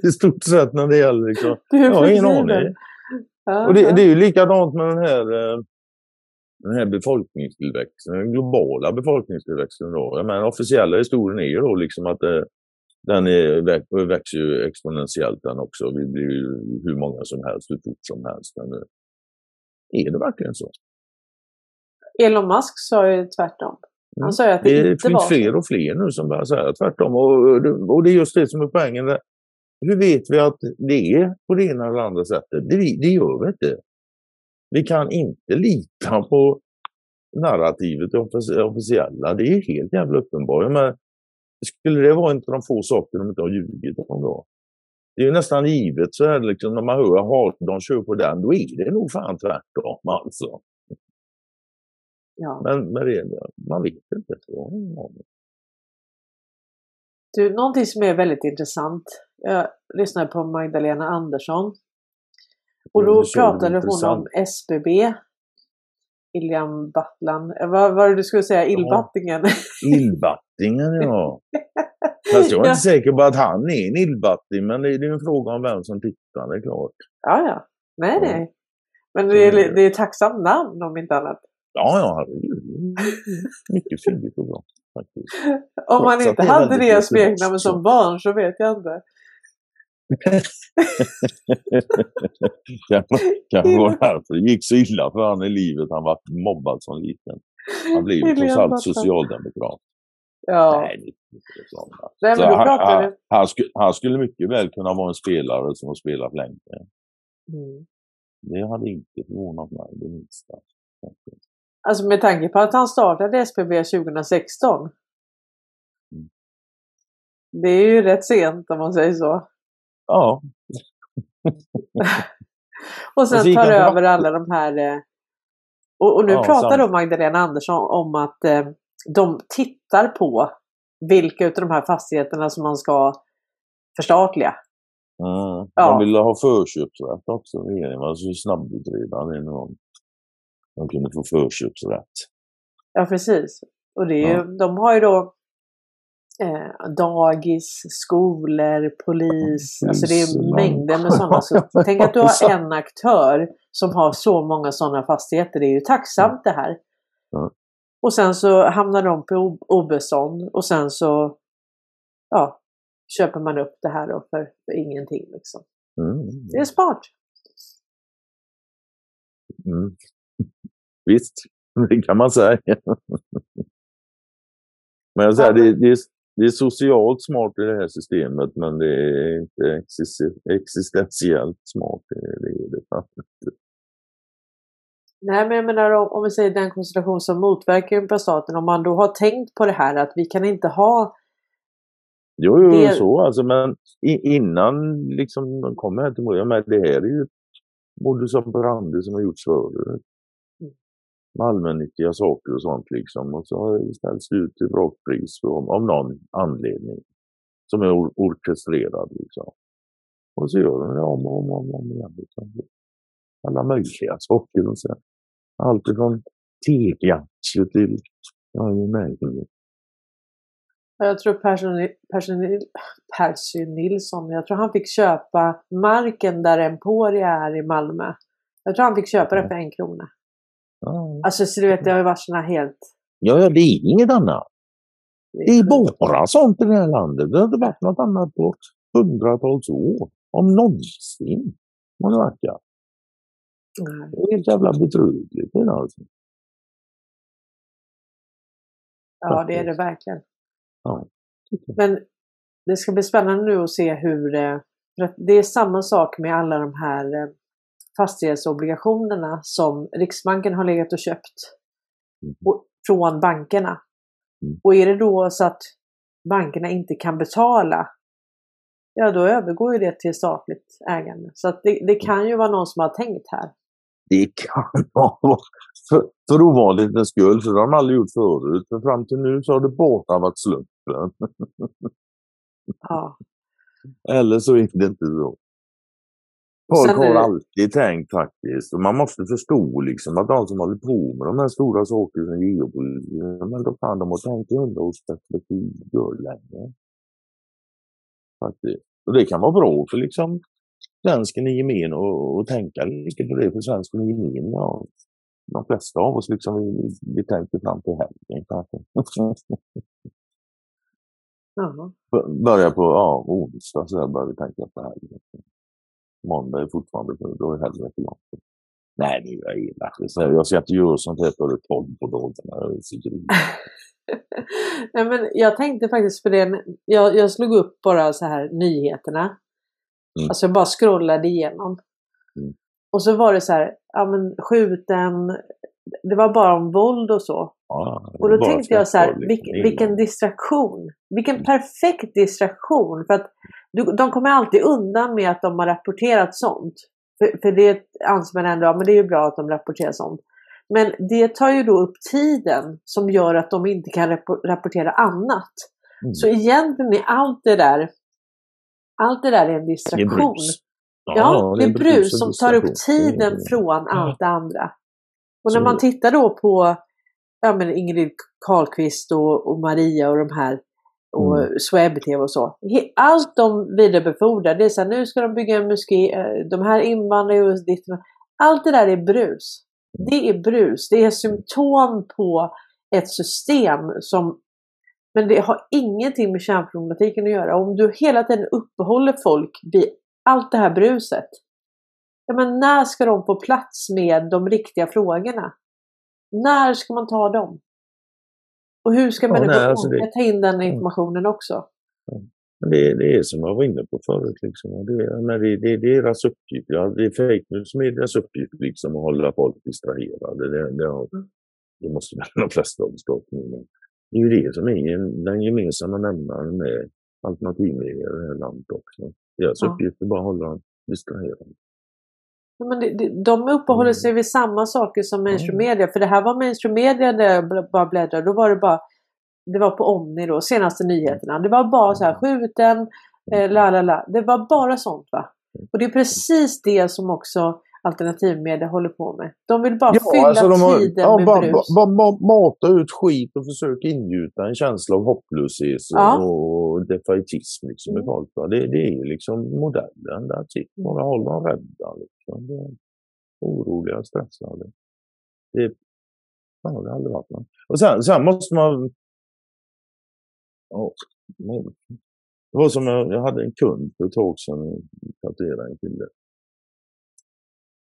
I stort sett när det gäller liksom. Jag har ingen aning. Ja, och det, det, är ju likadant med den här, eh, den här befolkningstillväxten, den globala befolkningstillväxten. Då. Jag menar, officiella historien är ju då liksom att det, eh, den är, växer ju exponentiellt den också. Vi blir ju hur många som helst, hur fort som helst. Men är det verkligen så? Elon Musk sa ju tvärtom. Han mm. sa ju att det, det inte finns fler och fler nu som börjar säga tvärtom. Och, och det är just det som är poängen. Hur vet vi att det är på det ena eller andra sättet? Det, det gör vi inte. Vi kan inte lita på narrativet, det officiella. Det är helt jävla uppenbart. Men skulle det vara av de få saker de inte har ljugit om då? Det är ju nästan givet så är det liksom när man hör att de kör på den, då är det nog fan tvärtom alltså. Ja. Men, men det, man vet inte. Du, någonting som är väldigt intressant. Jag lyssnade på Magdalena Andersson. Och då pratade hon om SBB. Iljan Battlan. Vad var det du skulle säga? Illbattingen? Illbattingen, ja. Fast jag är inte säker på att han är en illbatting, men det är en fråga om vem som tittar, det är klart. Ja, ja. Nej, nej. Men det är, det är ett tacksamt namn om inte annat. Ja, ja, herregud. Mycket fyndigt och bra. Faktiskt. Om man inte hade det smeknamnet som barn så vet jag inte. Kanske var därför det gick så illa för honom i livet. Han var mobbad som liten. Han blev ju trots allt socialdemokrat. Ja. Nej, Nej, men han, han, han, skulle, han, skulle, mycket väl kunna vara en spelare som har spelat länge. Mm. Det hade inte förvånat mig det minsta. Alltså med tanke på att han startade SPB 2016. Mm. Det är ju rätt sent om man säger så. Ja. och sen alltså, tar över alla de här... Eh, och, och nu ja, pratar då Magdalena Andersson om att eh, de tittar på vilka av de här fastigheterna som man ska förstatliga. Mm. Ja. De ville ha förköpsrätt också, regeringen. Alltså snabbutredaren innan de, de kunde få förköpsrätt. Ja, precis. Och det är ju, ja. de har ju då eh, dagis, skolor, polis. Mm, alltså det är mängder med sådana. Så tänk att du har en aktör som har så många sådana fastigheter. Det är ju tacksamt det här. Och sen så hamnar de på obestånd och sen så ja, köper man upp det här då för, för ingenting. Liksom. Mm. Det är smart. Mm. Visst, det kan man säga. men jag säger, det, det, är, det är socialt smart i det här systemet men det är inte existentiellt smart. Det är det inte. Nej, men jag menar om, vi säger den konstellation som motverkar staten, om man då har tänkt på det här att vi kan inte ha Jo, jo det... så alltså, men innan liksom de kommer här till mig, det här är ju modus operandi som har gjorts förut. Allmännyttiga saker och sånt liksom. Och så har det ställts ut till vrakpris om, av någon anledning. Som är or orkestrerad liksom. Och så gör de det om och om, om, om igen. Liksom. Alla möjliga saker. Och så. Allt ifrån teaktier till, ja, you Jag tror Persson, Persson, Percy Nilsson, jag tror han fick köpa marken där Emporia är i Malmö. Jag tror han fick köpa det för en krona. Ja. Alltså så du vet, det har ju varit såna helt... Ja, ja, det är inget annat. Det är bara sånt i det här landet. Det har inte varit något annat på hundratals år. Om någonsin. Man det verkar. Det är helt jävla bedrövligt. Alltså. Ja, det är det verkligen. Ja. Men det ska bli spännande nu att se hur... Eh, det är samma sak med alla de här eh, fastighetsobligationerna som Riksbanken har legat och köpt mm. och, från bankerna. Mm. Och är det då så att bankerna inte kan betala, ja då övergår ju det till statligt ägande. Så att det, det kan ju vara någon som har tänkt här. Det kan vara för, för ovanlighetens skull, för det har de aldrig gjort förut. För fram till nu så har det bara varit slumpen. Ja. Eller så är det inte så. Folk har alltid tänkt faktiskt. Och man måste förstå liksom att de som håller på med de här stora sakerna som geopolitik, men då fan de har tänkt i hundra års perspektiv länge. Faktiskt. Och det kan vara bra för liksom svensken i gemen och, och tänka lite på det för svensken i gemen. Ja. De flesta av oss liksom, vi, vi tänker fram till helgen kanske. Börja på ja, onsdag så börjar vi tänka på helgen måndag är fortfarande, då är helvete långt. Nej, nu är jag elak. Jag ska inte göra sånt här före tolv på dagarna. Nej, men jag tänkte faktiskt på det. Jag, jag slog upp bara så här nyheterna. Mm. Alltså jag bara scrollade igenom. Mm. Och så var det så här, ja men skjuten, det var bara om våld och så. Ja, och då tänkte jag så här, vilken, vilken distraktion. Vilken mm. perfekt distraktion. För att de kommer alltid undan med att de har rapporterat sånt. För, för det anser man ändå, ja, men det är ju bra att de rapporterar sånt. Men det tar ju då upp tiden som gör att de inte kan rapportera annat. Mm. Så egentligen är allt det där, allt det där är en distraktion. Det är brus. Ja, ja, det är brus som tar upp tiden från allt det andra. Och när man tittar då på ja, men Ingrid Carlqvist och, och Maria och de här och mm. Swebb-TV och så. Allt de vidarebefordrar, det är så här, nu ska de bygga en moské, eh, de här invandrare och ditt Allt det där är brus. Det är brus, det är symptom på ett system som men det har ingenting med kärnproblematiken att göra. Om du hela tiden uppehåller folk vid allt det här bruset. Ja, men när ska de få plats med de riktiga frågorna? När ska man ta dem? Och hur ska människor ja, alltså det... ta in den informationen också? Ja. Det, det, är som jag var inne på förut. Liksom. Det, men det, det är deras uppgift. Ja, det är fake news medias uppgift liksom, att hålla folk distraherade. Det, det, har, mm. det måste väl de flesta ha förstått nu. Men det är ju det som är den gemensamma nämnaren med alternativmedia i det här landet också. Deras ja. uppgift är bara att hålla distraherade. Men det, de uppehåller mm. sig vid samma saker som mainstream mm. media. För det här var mainstream media där jag bara bläddrade. Då var det bara, det var på Omni då, senaste nyheterna. Det var bara så här skjuten, eh, la la la. Det var bara sånt va. Och det är precis det som också alternativmedia håller på med. De vill bara ja, fylla alltså har, tiden ja, med bara, brus. Bara, bara, mata ut skit och försöka ingjuta en känsla av hopplöshet ja. och defaitism liksom, mm. i folk. Det, det är liksom modellen. Där Bara håll dem rädda. Liksom. Det är oroliga, stressade. Det, ja, det har aldrig varit någon. Och sen, sen måste man... Oh, det var som jag, jag hade en kund för ett tag sedan, tatuerade en kille.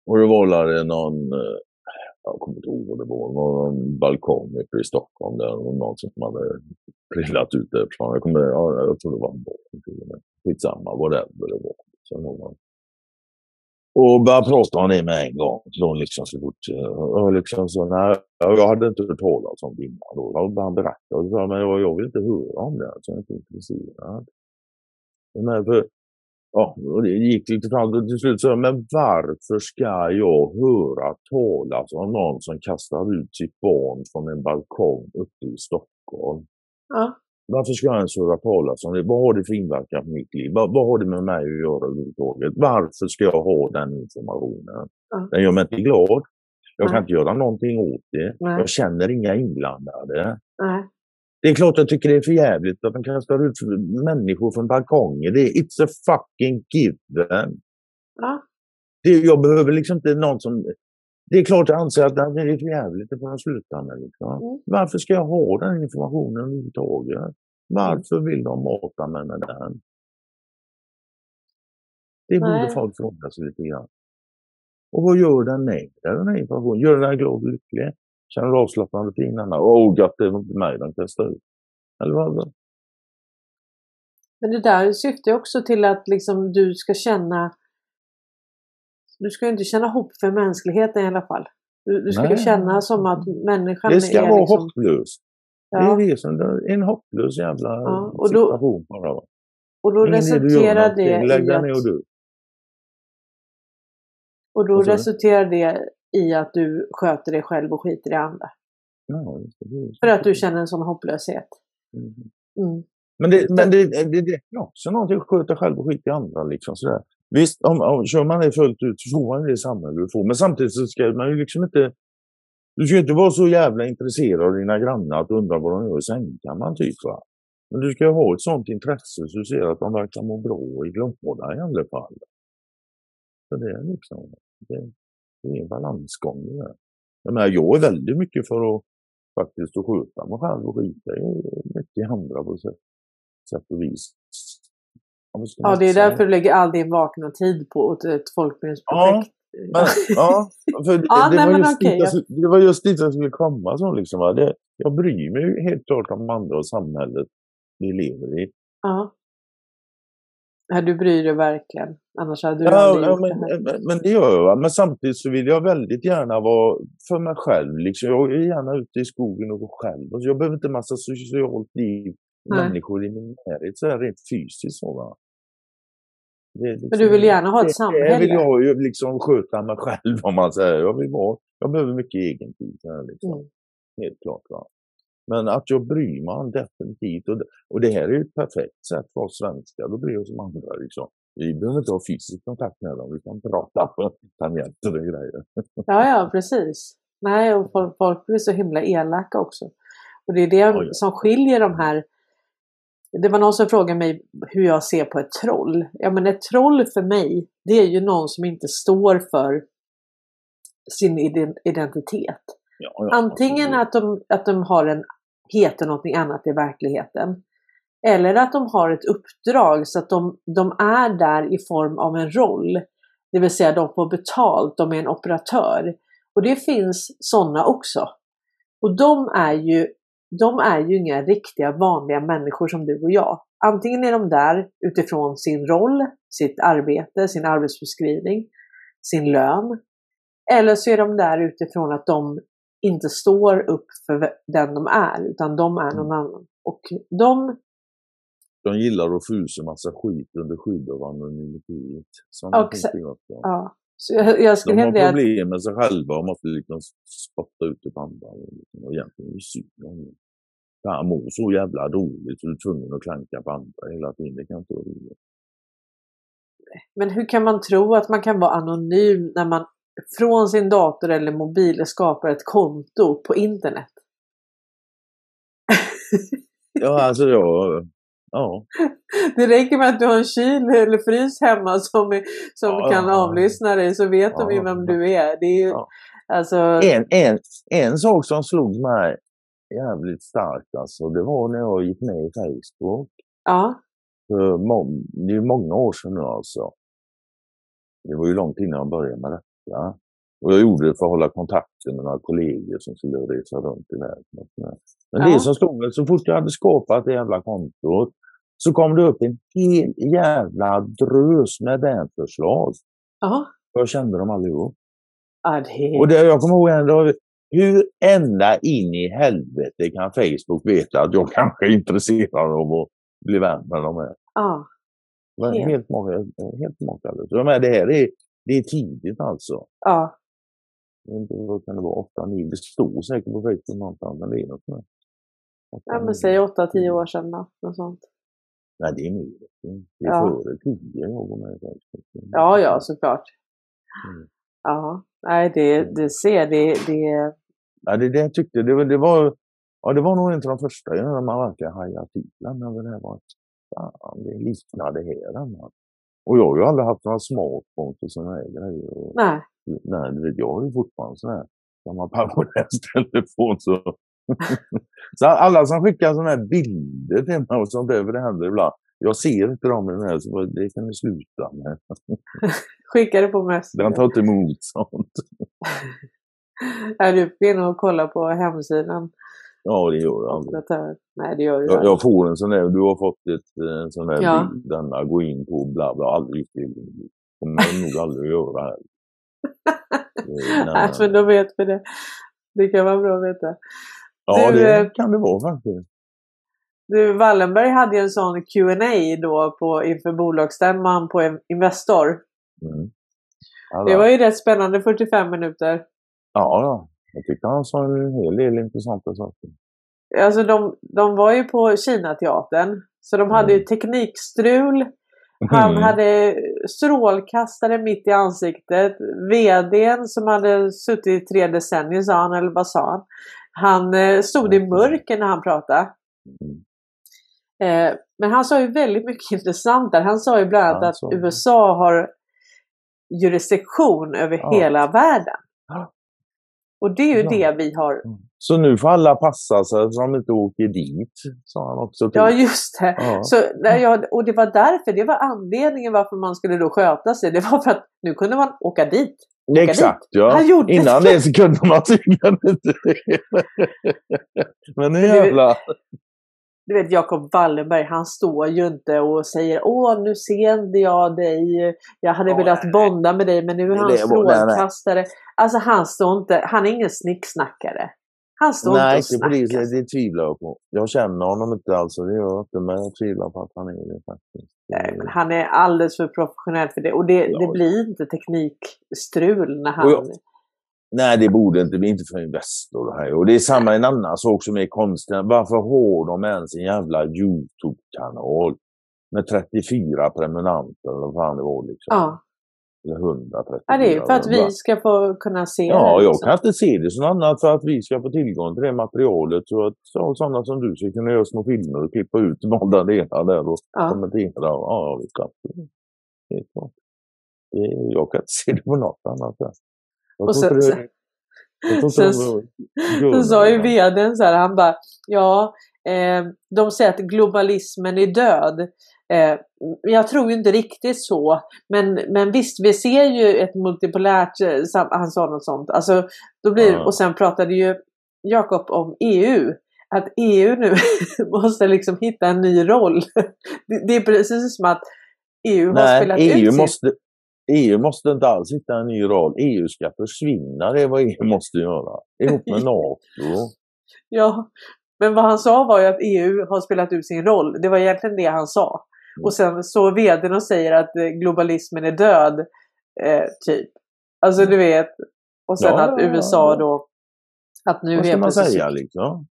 Och det var det någon, eh, jag kommer inte ihåg vad det var, någon balkong uppe i Stockholm där och någon som hade prillat ut därifrån. Jag, kommer, ja, jag tror det var en barn till och med. Skitsamma, whatever det var. Så någon, och började prata om det mig en gång. Så liksom så fort, eh, och liksom så, nej, jag hade inte hört talas om det innan. Då. började han berätta och sa, men jag, jag vill inte höra om det. Så jag är inte intresserad. Men för Ja, och det gick lite fram och till slut så men varför ska jag höra talas om någon som kastar ut sitt barn från en balkong uppe i Stockholm? Ja. Varför ska jag ens höra talas om det? Vad har det för inverkan på mitt liv? Vad, vad har det med mig att göra överhuvudtaget? Varför ska jag ha den informationen? Ja. Den gör mig inte glad. Jag kan inte göra någonting åt det. Nej. Jag känner inga inblandade. Nej. Det är klart jag tycker det är för jävligt att man kastar ut människor från balkonger. Det är it's a fucking given. Ja. Det, jag behöver liksom inte någon som... Det är klart jag anser att det är för jävligt, det får jag sluta med. Liksom. Mm. Varför ska jag ha den informationen överhuvudtaget? Varför vill de mata mig med den? Det borde Nej. folk fråga sig lite grann. Och vad gör den med den här informationen? Gör den glad och lycklig? Känner du avslappnande för innan? Åh, oh, gott, det var inte mig de kastade ut. Eller vad? Men det där syftar ju också till att liksom du ska känna Du ska ju inte känna hopp för mänskligheten i alla fall. Du, du ska ju känna som att människan Det ska är vara liksom, hopplöst. Det ja, är det som det är en hopplös jävla Ja, och då- situation bara. Och då Ingen resulterar det Lägg i dig att, ner och dö. och då resulterar det i att du sköter dig själv och skiter i andra. Ja, För att du känner en sån hopplöshet. Mm. Mm. Men det, men det, det, det är också någonting att sköta själv och skita i andra. Liksom, sådär. Visst, om, om, kör man det fullt ut så får man det samhälle du får. Men samtidigt så ska man ju liksom inte... Du ska ju inte vara så jävla intresserad av dina grannar att du undrar vad de gör i sängkammaren typ. Va? Men du ska ju ha ett sånt intresse så du ser att de verkar må bra är glada i alla fall. Så det är liksom... Det, det är en balansgång det där. Jag menar, jag är väldigt mycket för att faktiskt att sköta mig själv och skita i mycket andra på sätt, sätt och vis. Ja, Ja, det är säga? därför du lägger all din vakna tid på ett, folkbildningsprojekt. Men, ja, för det, Ja, det, nej, var just okej, dit jag, det var just dit jag skulle komma. Så liksom, va? det, jag bryr mig helt klart om andra och samhället vi lever i. Ja. Ja, du bryr dig verkligen. Annars hade du Ja, aldrig ja, gjort men, det här. men, men det gör jag. Men samtidigt så vill jag väldigt gärna vara för mig själv. Liksom. Jag är gärna ute i skogen och går själv. Alltså, jag behöver inte massa socialt liv, Nej. människor i min närhet, så här rent fysiskt. Så, va? Är Men du vill gärna ha ett det, samhälle. Det vill jag ju liksom sköta mig själv om man säger. Jag, vill vara, jag behöver mycket egen tid. Här, liksom. Mm. Helt klart. Va? Men att jag bryr mig om definitivt. Och det, och det här är ju ett perfekt sätt för oss svenskar att bry oss om andra. Liksom. Vi behöver inte ha fysisk kontakt med dem. Vi kan prata på tangenter och grejer. Ja, ja, precis. Nej, och folk, folk blir så himla elaka också. Och det är det ja. som skiljer de här. Det var någon som frågade mig hur jag ser på ett troll. Ja, men ett troll för mig, det är ju någon som inte står för sin iden- identitet. Ja, ja, Antingen att de, att de har en, heter någonting annat i verkligheten. Eller att de har ett uppdrag så att de, de är där i form av en roll. Det vill säga de får betalt, de är en operatör. Och det finns sådana också. Och de är ju de är ju inga riktiga vanliga människor som du och jag. Antingen är de där utifrån sin roll, sitt arbete, sin arbetsbeskrivning, sin lön. Eller så är de där utifrån att de inte står upp för den de är, utan de är någon annan. Och de, De gillar att få ur sig massa skit under skydd av anonymitet. Ja. Så jag, jag De har hävda att, problem med sig själva och måste liksom spotta ut det på andra. Och liksom, och egentligen är det synd om dem. Han mår så jävla dåligt så du är tvungen att klanka på andra hela tiden. Det kan inte vara roligt. men hur kan man tro att man kan vara anonym när man från sin dator eller mobil skapar ett konto på internet? Ja, alltså jag... Ja. Det räcker med att du har en kyl eller frys hemma som, som Ja, kan ja, ja. avlyssna dig så vet de ju Ja, vem du är. Det är ju, Ja. alltså, En, en, en sak som slog mig jävligt starkt alltså, det var när jag gick med i Facebook. ja, För må, det är många år sedan nu alltså. Det var ju långt innan jag började med detta. Och jag gjorde det för att hålla kontakten med några kollegor som skulle resa runt i världen. Men Ja. det som mig, så fort jag hade skapat det jävla kontot så kom det upp en hel jävla drös med vänförslag. ja. Jag kände dem allihop. ja det, Och det, jag kommer ihåg ändå, hur ända in i helvete kan Facebook veta att jag kanske är intresserad av att bli vän med dem här? ja. Helt, Helt. helt, makalöst. helt makalöst. Jag menar, det här är, det är tidigt alltså. Ja, inte, vad kan det vara, åtta, nio? Det står säkert på Facebook någonstans, men det är något med. Ja men säg 8-10 år sedan då. Något sånt. Nej, det är mer. Det är Ja. före tio jag går med. Ja, ja såklart. Mm. Ja, nej det, det ser det, det Ja, det, det jag tyckte, det, var- det var, ja, det var nog inte de första när man verkligen hajade till när Det här var, fan, det liknade här. Anna. Och jag har ju aldrig haft några smartphones och sådana här grejer. Och, nej. nej, du vet, jag har ju fortfarande sån här gammal pensionärstelefon. Så. så alla som skickar sådana här bilder till mig och sånt där, för det händer ibland. Jag ser inte dem i den här, så det kan ni sluta med. Skicka det på Messenger. Den tar inte emot sånt. Är du inne och kollar på hemsidan? Ja, det gör jag aldrig. Nej, det gör Jag, jag får en sån där, du har fått ett, eh, en sån där Ja. bild, denna, gå in på bla bla, aldrig det. kommer jag nog aldrig att göra. Eh, Nej, men då vet vi det. Det kan vara bra att veta. Ja, du, det eh, kan det vara faktiskt. Du, Wallenberg hade ju en sån Q&A då på, inför bolagsstämman på Investor. Mm. Det var ju rätt spännande 45 minuter. Ja, ja. Jag tyckte han sa en hel del intressanta saker. Alltså de, de var ju på Kinateatern. Så de hade ju teknikstrul. Han Mm. hade strålkastare mitt i ansiktet. VDn som hade suttit i tre decennier sa han, eller vad sa han? Han eh, stod i mörker när han pratade. Mm. Eh, men han sa ju väldigt mycket intressant där. Han sa ju bland annat att. USA har jurisdiktion över Ja. hela världen. Och det är ju Ja. det vi har. Så nu får alla passa sig så de inte åker dit, sa han också. till. Ja, just det. Ja. Så, jag, och det var därför, det var anledningen varför man skulle då sköta sig. Det var för att nu kunde man åka dit. Exakt, ja. Han gjorde Innan det. så kunde man tydligen inte det. Men nu jävlar. Du vet Jacob Wallenberg, han står ju inte och säger Åh, nu ser jag dig. Jag hade Ja, velat nej. bonda med dig, men nu är han nej, nej. strålkastare. Alltså han står inte, han är ingen snicksnackare. Han står Nej, inte och inte på det, snackar. det, tvivlar jag på. Jag känner honom inte alls, det gör jag inte, men jag tvivlar på att han är det faktiskt. Nej, men han är alldeles för professionell för det. Och det, Ja. det blir inte teknikstrul när han... Och jag- Nej, det borde inte bli, inte för Investor det här. Och det är samma en annan sak som är konstig. Varför har de ens en jävla YouTube-kanal med 34 prenumeranter eller vad fan det var liksom? Ja. Eller 134. ja, det är ju för att vi ska få kunna se Ja, det. jag liksom. kan inte se det som annat för att vi ska få tillgång till det materialet så att så, sådana som du ska kunna göra små filmer och klippa ut valda delar där och Ja. kommentera. Ja, visst. absolut. Helt klart. Det- Jag kan inte se det på något annat sätt. Och sen- sen- sen- Så sa ju vdn så här, han bara Ja, eh, de säger att globalismen är död. Eh, jag tror ju inte riktigt så. Men, men visst, vi ser ju ett multipolärt, eh, han sa något sånt. Alltså, då blir, Ja. Och sen pratade ju Jakob om EU. Att EU nu måste liksom hitta en ny roll. Det, är precis som att EU har Nej, spelat EU ut sin... måste, EU måste inte alls hitta en ny roll. EU ska försvinna, det är vad EU måste göra. Ihop med NATO. Ja, men vad han sa var ju att EU har spelat ut sin roll. Det var egentligen det han sa. Mm. Och sen så vdn och säger att eh, globalismen är död. Eh, typ. Alltså du vet. Och sen Ja, att ja, USA ja. då. Att nu Vad ska man säga liksom?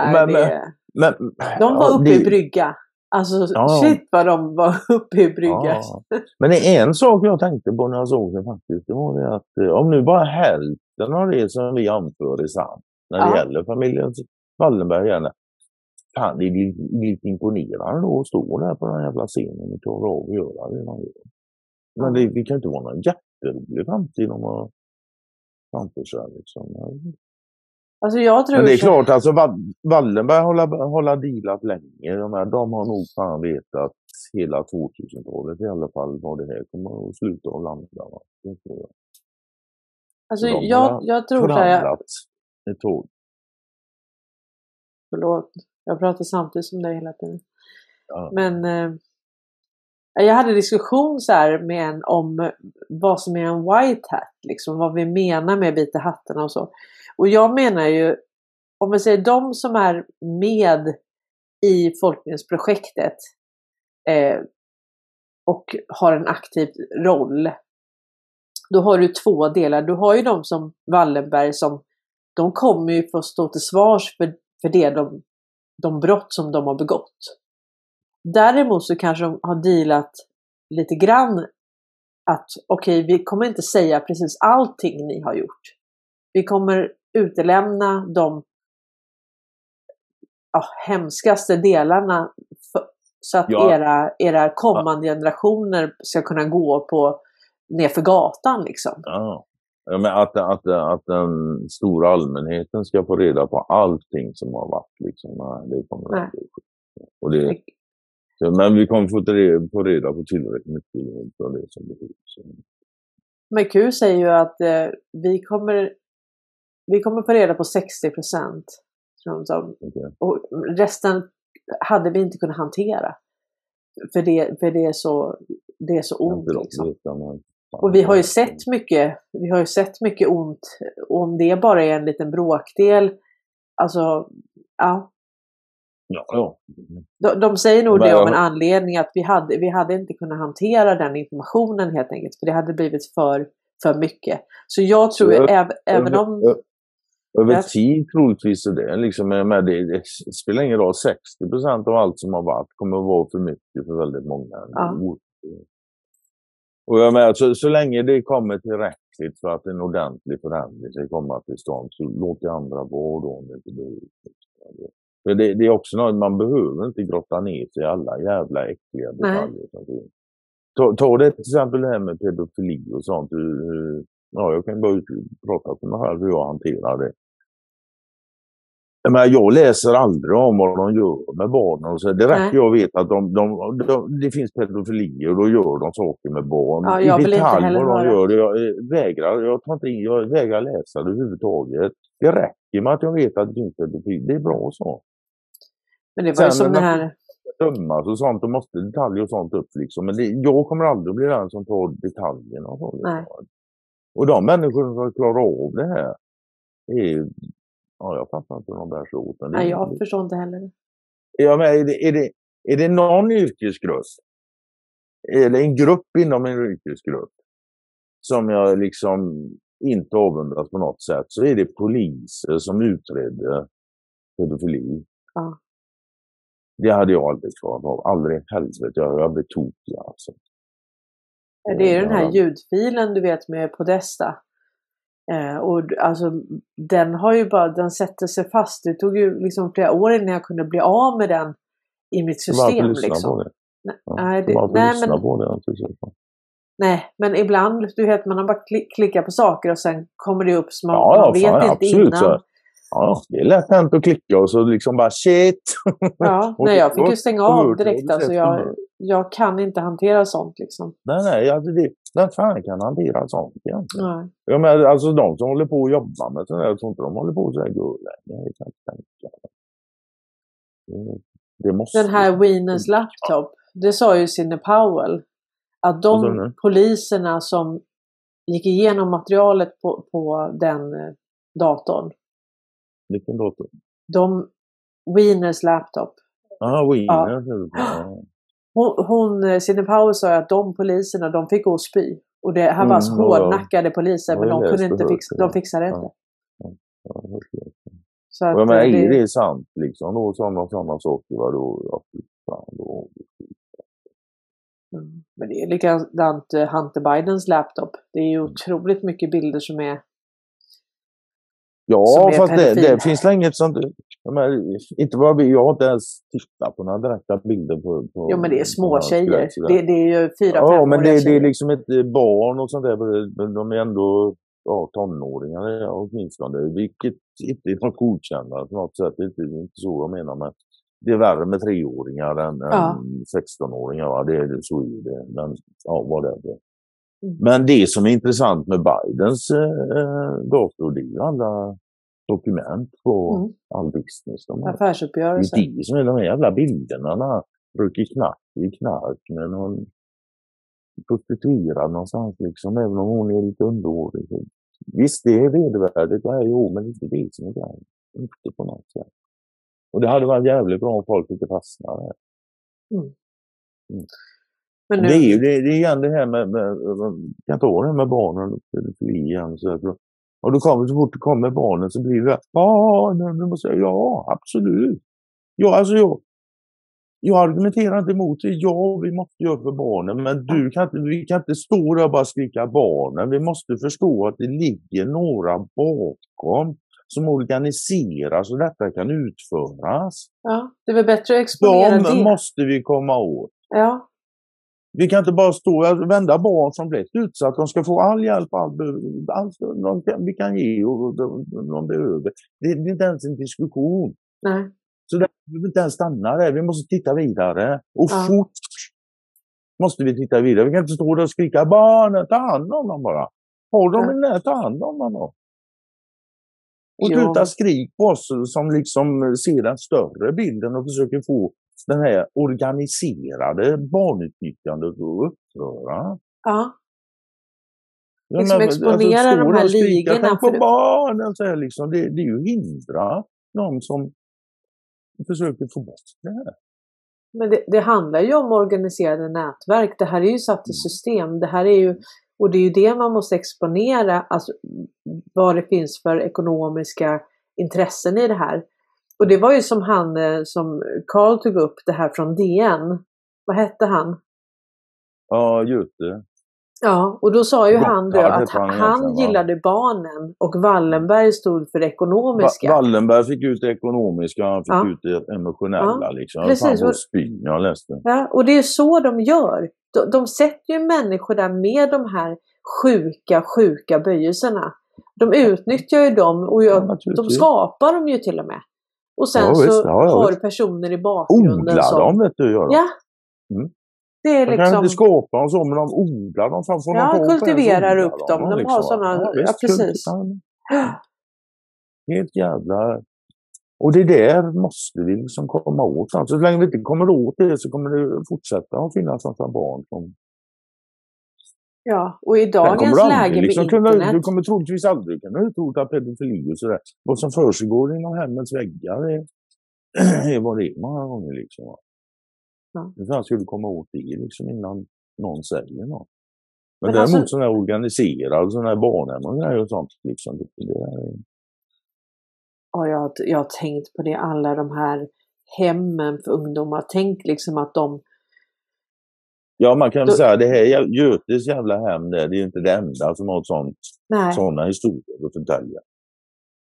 Nej, Men- det, Men, de var uppe det- i brygga. Alltså Ja. shit vad de var uppe i brygga. Ja. Men det är en sak jag tänkte på när jag såg den faktiskt. Det var det att eh, om nu bara hälften av det som vi anför är sant. När det Ja. gäller familjen Wallenberg gärna. Fan, det är li- lite imponerande då att stå där på den jävla scenen och klara av att göra det man gör. Men det, det kan inte vara någon jätterolig framtid om man framför sig. Liksom. Alltså jag tror Men det är så- klart, alltså Wall- Wallenberg har har dealat länge. De, här, de har nog fan vetat hela 2000-talet i alla fall vad det här kommer att sluta att landa. Va? Det tror jag. alltså, de jag, har jag tror så här, ett tag. Förlåt, jag pratar samtidigt som dig hela tiden. Ja. Men eh, jag hade diskussion så här med en om vad som är en white hat, liksom vad vi menar med vita hattarna och så. Och jag menar ju, om man säger de som är med i folkbildningsprojektet, eh, och har en aktiv roll. Då har du två delar. Du har ju de som Wallenberg som de kommer ju få stå till svars för, för det de, de brott som de har begått. Däremot så kanske de har dealat lite grann att okej, okay, vi kommer inte säga precis allting ni har gjort. Vi kommer utelämna de ja, hemskaste delarna för, så att ja. era, era kommande ja. generationer ska kunna gå på nerför gatan liksom. Ja. Ja, men att, att, att den stora allmänheten ska få reda på allting som har varit. Liksom, det kommer Nej. Och det, men vi kommer få, få reda på tillräckligt mycket av det som behövs. Men Q säger ju att eh, vi, kommer, vi kommer få reda på 60 procent. Och resten hade vi inte kunnat hantera. För det, för det, är, så, det är så ont. Liksom. Och vi har ju sett mycket, vi har ju sett mycket ont. Och om det bara är en liten bråkdel, alltså, ja. Ja, ja. De, de säger nog det om en anledning att vi hade, vi hade inte kunnat hantera den informationen helt enkelt. För det hade blivit för, för mycket. Så jag tror, äv, även om... Över tid troligtvis är det liksom, med det, det spelar ingen roll, 60% av allt som har varit kommer att vara för mycket för väldigt många. Ja. Och jag menar, så, så länge det kommer tillräckligt för att en ordentlig förändring ska komma till stånd så låt det andra vara då om det inte behövs. För det, det, är också något, man behöver inte grotta ner sig i alla jävla äckliga detaljer som finns. Ta, ta det till exempel det här med pedofili och sånt. Hur, ja, jag kan bara prata för mig själv hur jag hanterar det. Jag, menar, jag läser aldrig om vad de gör med barnen. Och så. Det räcker jag vet att de, de, de, det finns pedofili och då gör de saker med barn. Ja, jag I detalj vad de gör. Jag vägrar, jag, tar inte, jag vägrar läsa det överhuvudtaget. Det räcker med att jag vet att det finns pedofili. Det är bra så. Men det var Sen, ju som det här... Dömas och sånt, då måste detaljer och sånt upp liksom. Men det, jag kommer aldrig att bli den som tar detaljerna. Och, så, liksom. och de människor som klarar av det här är Ja, jag fattar inte hur de bär sig åt. Nej, jag förstår inte heller. Ja, men är, det, är, det, är det någon yrkesgrupp, eller en grupp inom en yrkesgrupp, som jag liksom inte avundas på något sätt, så är det poliser som utredde pedofili. Ja. Det hade jag aldrig klarat av. Aldrig i helvete. Jag, jag blev tokig alltså. Det är den här ljudfilen du vet med Podesta. Eh, och alltså, den har ju bara, den sätter sig fast. Det tog ju liksom flera år innan jag kunde bli av med den i mitt system. Liksom. Nej, ja, det, nej, men, på det, nej, men ibland, du vet, man har bara klick, klickat på saker och sen kommer det upp som man, ja, man vet fan, inte absolut, innan. Så. Ja, det är lätt hänt att klicka och så liksom bara shit. Ja, nej, jag fick ju stänga av direkt. Alltså, jag, jag kan inte hantera sånt liksom. Nej, nej, alltså det, vem fan kan hantera sånt egentligen? Nej. Jag menar, alltså de som håller på och jobbar med sånt där, jag tror inte de håller på så här länge. Det, måste... Den här Wieners laptop, det sa ju Sidney Powell, att de poliserna som gick igenom materialet på, på den eh, datorn. Vilken dator? De, Wieners laptop. Ja, Wieners. Ja. Hon, hon Sidney Powell sa att de poliserna, de fick gå och spy. Och det här var mm, hårdnackade poliser, men de kunde inte fixa, de fixade inte. Ja, ja, så att, men, det... är det sant liksom då, sådana, sådana saker? Va, då, ja, fan, då, mm. Men det är likadant eh, Hunter Bidens laptop. Det är ju mm. otroligt mycket bilder som är Ja, fast det, det finns inget sånt. Men, inte bara vi, jag har inte ens tittat på några direkta bilder på... på jo, men det är små tjejer. Det, det, är ju fyra, Ja, fem men det, det, är liksom ett eh, barn och sånt där. De är ändå ja, tonåringar åtminstone. Vilket inte är något godkännande på något sätt. Det är inte så jag menar. Men det är värre med treåringar än, ja. än 16-åringar. Det, så är det. Men ja, vad det är. Mm. Men det som är intressant med Bidens eh, dator, det är ju alla dokument på mm. all business. De Affärsuppgörelser. Det är det som är de här jävla bilderna röker knark i knark med någon prostituerad någonstans liksom, även om hon är lite underårig. Visst, det är vedervärdigt, ja, jo, men inte det som är grejen. Inte på något sätt. Och det hade varit jävligt bra om folk inte fastnade. Mm. Mm. Men nu, Det är ju det, det är igen det här med, med jag kan ta det här med barnen och pedofili igen. Så att, och då kommer, så fort det kommer barnen så blir det barnen, du måste säga ja, absolut. Ja, alltså jag, jag argumenterar inte emot det. Ja, vi måste göra för barnen, men du kan inte, vi kan inte stå där och bara skrika barnen. Vi måste förstå att det ligger några bakom som organiserar så detta kan utföras. ja, det är väl bättre att exponera De det. måste vi komma åt. Ja, Vi kan inte bara stå och vända barn som blivit utsatta. De ska få all hjälp all, de kan, vi kan ge och de, de behöver. Det, det är inte ens en diskussion. nej. Så där, vi vill inte ens stanna där. Vi måste titta vidare. Och Ja. fort måste vi titta vidare. Vi kan inte stå där och skrika barnen, ta hand om dem bara. Har de Ja. en där, ta hand om dem då. Och sluta skrik på oss som liksom ser den större bilden och försöker få den här organiserade barnutnyttjandet att upphöra. Ja, Ja, Liksom men, exponera stå de här och ligorna "Tänk på! Så här, liksom. det, det är ju hindra de som försöker få bort det här. men det, det handlar ju om organiserade nätverk. Det här är ju satt i system. Det här är ju, och det är ju det man måste exponera, alltså vad det finns för ekonomiska intressen i det här. Och det var ju som han, eh, som Carl tog upp, det här från DN. Vad hette han? Ja, Göte. Ja, och då sa ju Gotthard han då att han han, va? gillade barnen och Wallenberg stod för det ekonomiska. Va- Wallenberg fick ut det ekonomiska, han fick Ja. ut det emotionella. Ja, Liksom. Precis. Fan, spyn, jag läste. Ja, och det är så de gör. De, de sätter ju människor där med de här sjuka, sjuka böjelserna. De utnyttjar ju dem och Ja, gör, de naturligtvis. skapar dem ju till och med. Och sen Ja, visst. så Ja, ja, har du visst. personer i bakgrunden Odlar som... dem, vet du. Gör de. Ja. Mm. Det är De kan liksom... inte skapa dem så, men de odlar dem. Får Ja, de kultiverar upp dem. De har liksom. såna- ja, visst, precis. ja, Helt jävla... Och det där måste vi liksom komma åt. Så länge vi inte kommer åt det så kommer det fortsätta att finnas massa barn som... Ja, och i dagens du aldrig läge med liksom kunna, internet. Du kommer troligtvis aldrig kunna utrota pedofili och sådär. Vad som försiggår inom hemmets väggar är, är vad det är många gånger. Liksom. Ja. Hur fan ska du komma åt det liksom innan någon säger något? Men, Men däremot alltså- sån här organiserad, sån här barnhem och grejer och sånt. Liksom, det, det är, Ja, jag, jag har tänkt på det, alla de här hemmen för ungdomar. Tänk liksom att de... ja, man kan Då- säga det här jä- Götes jävla hem där, det är ju inte det enda som har sånt, såna historier att förtälja.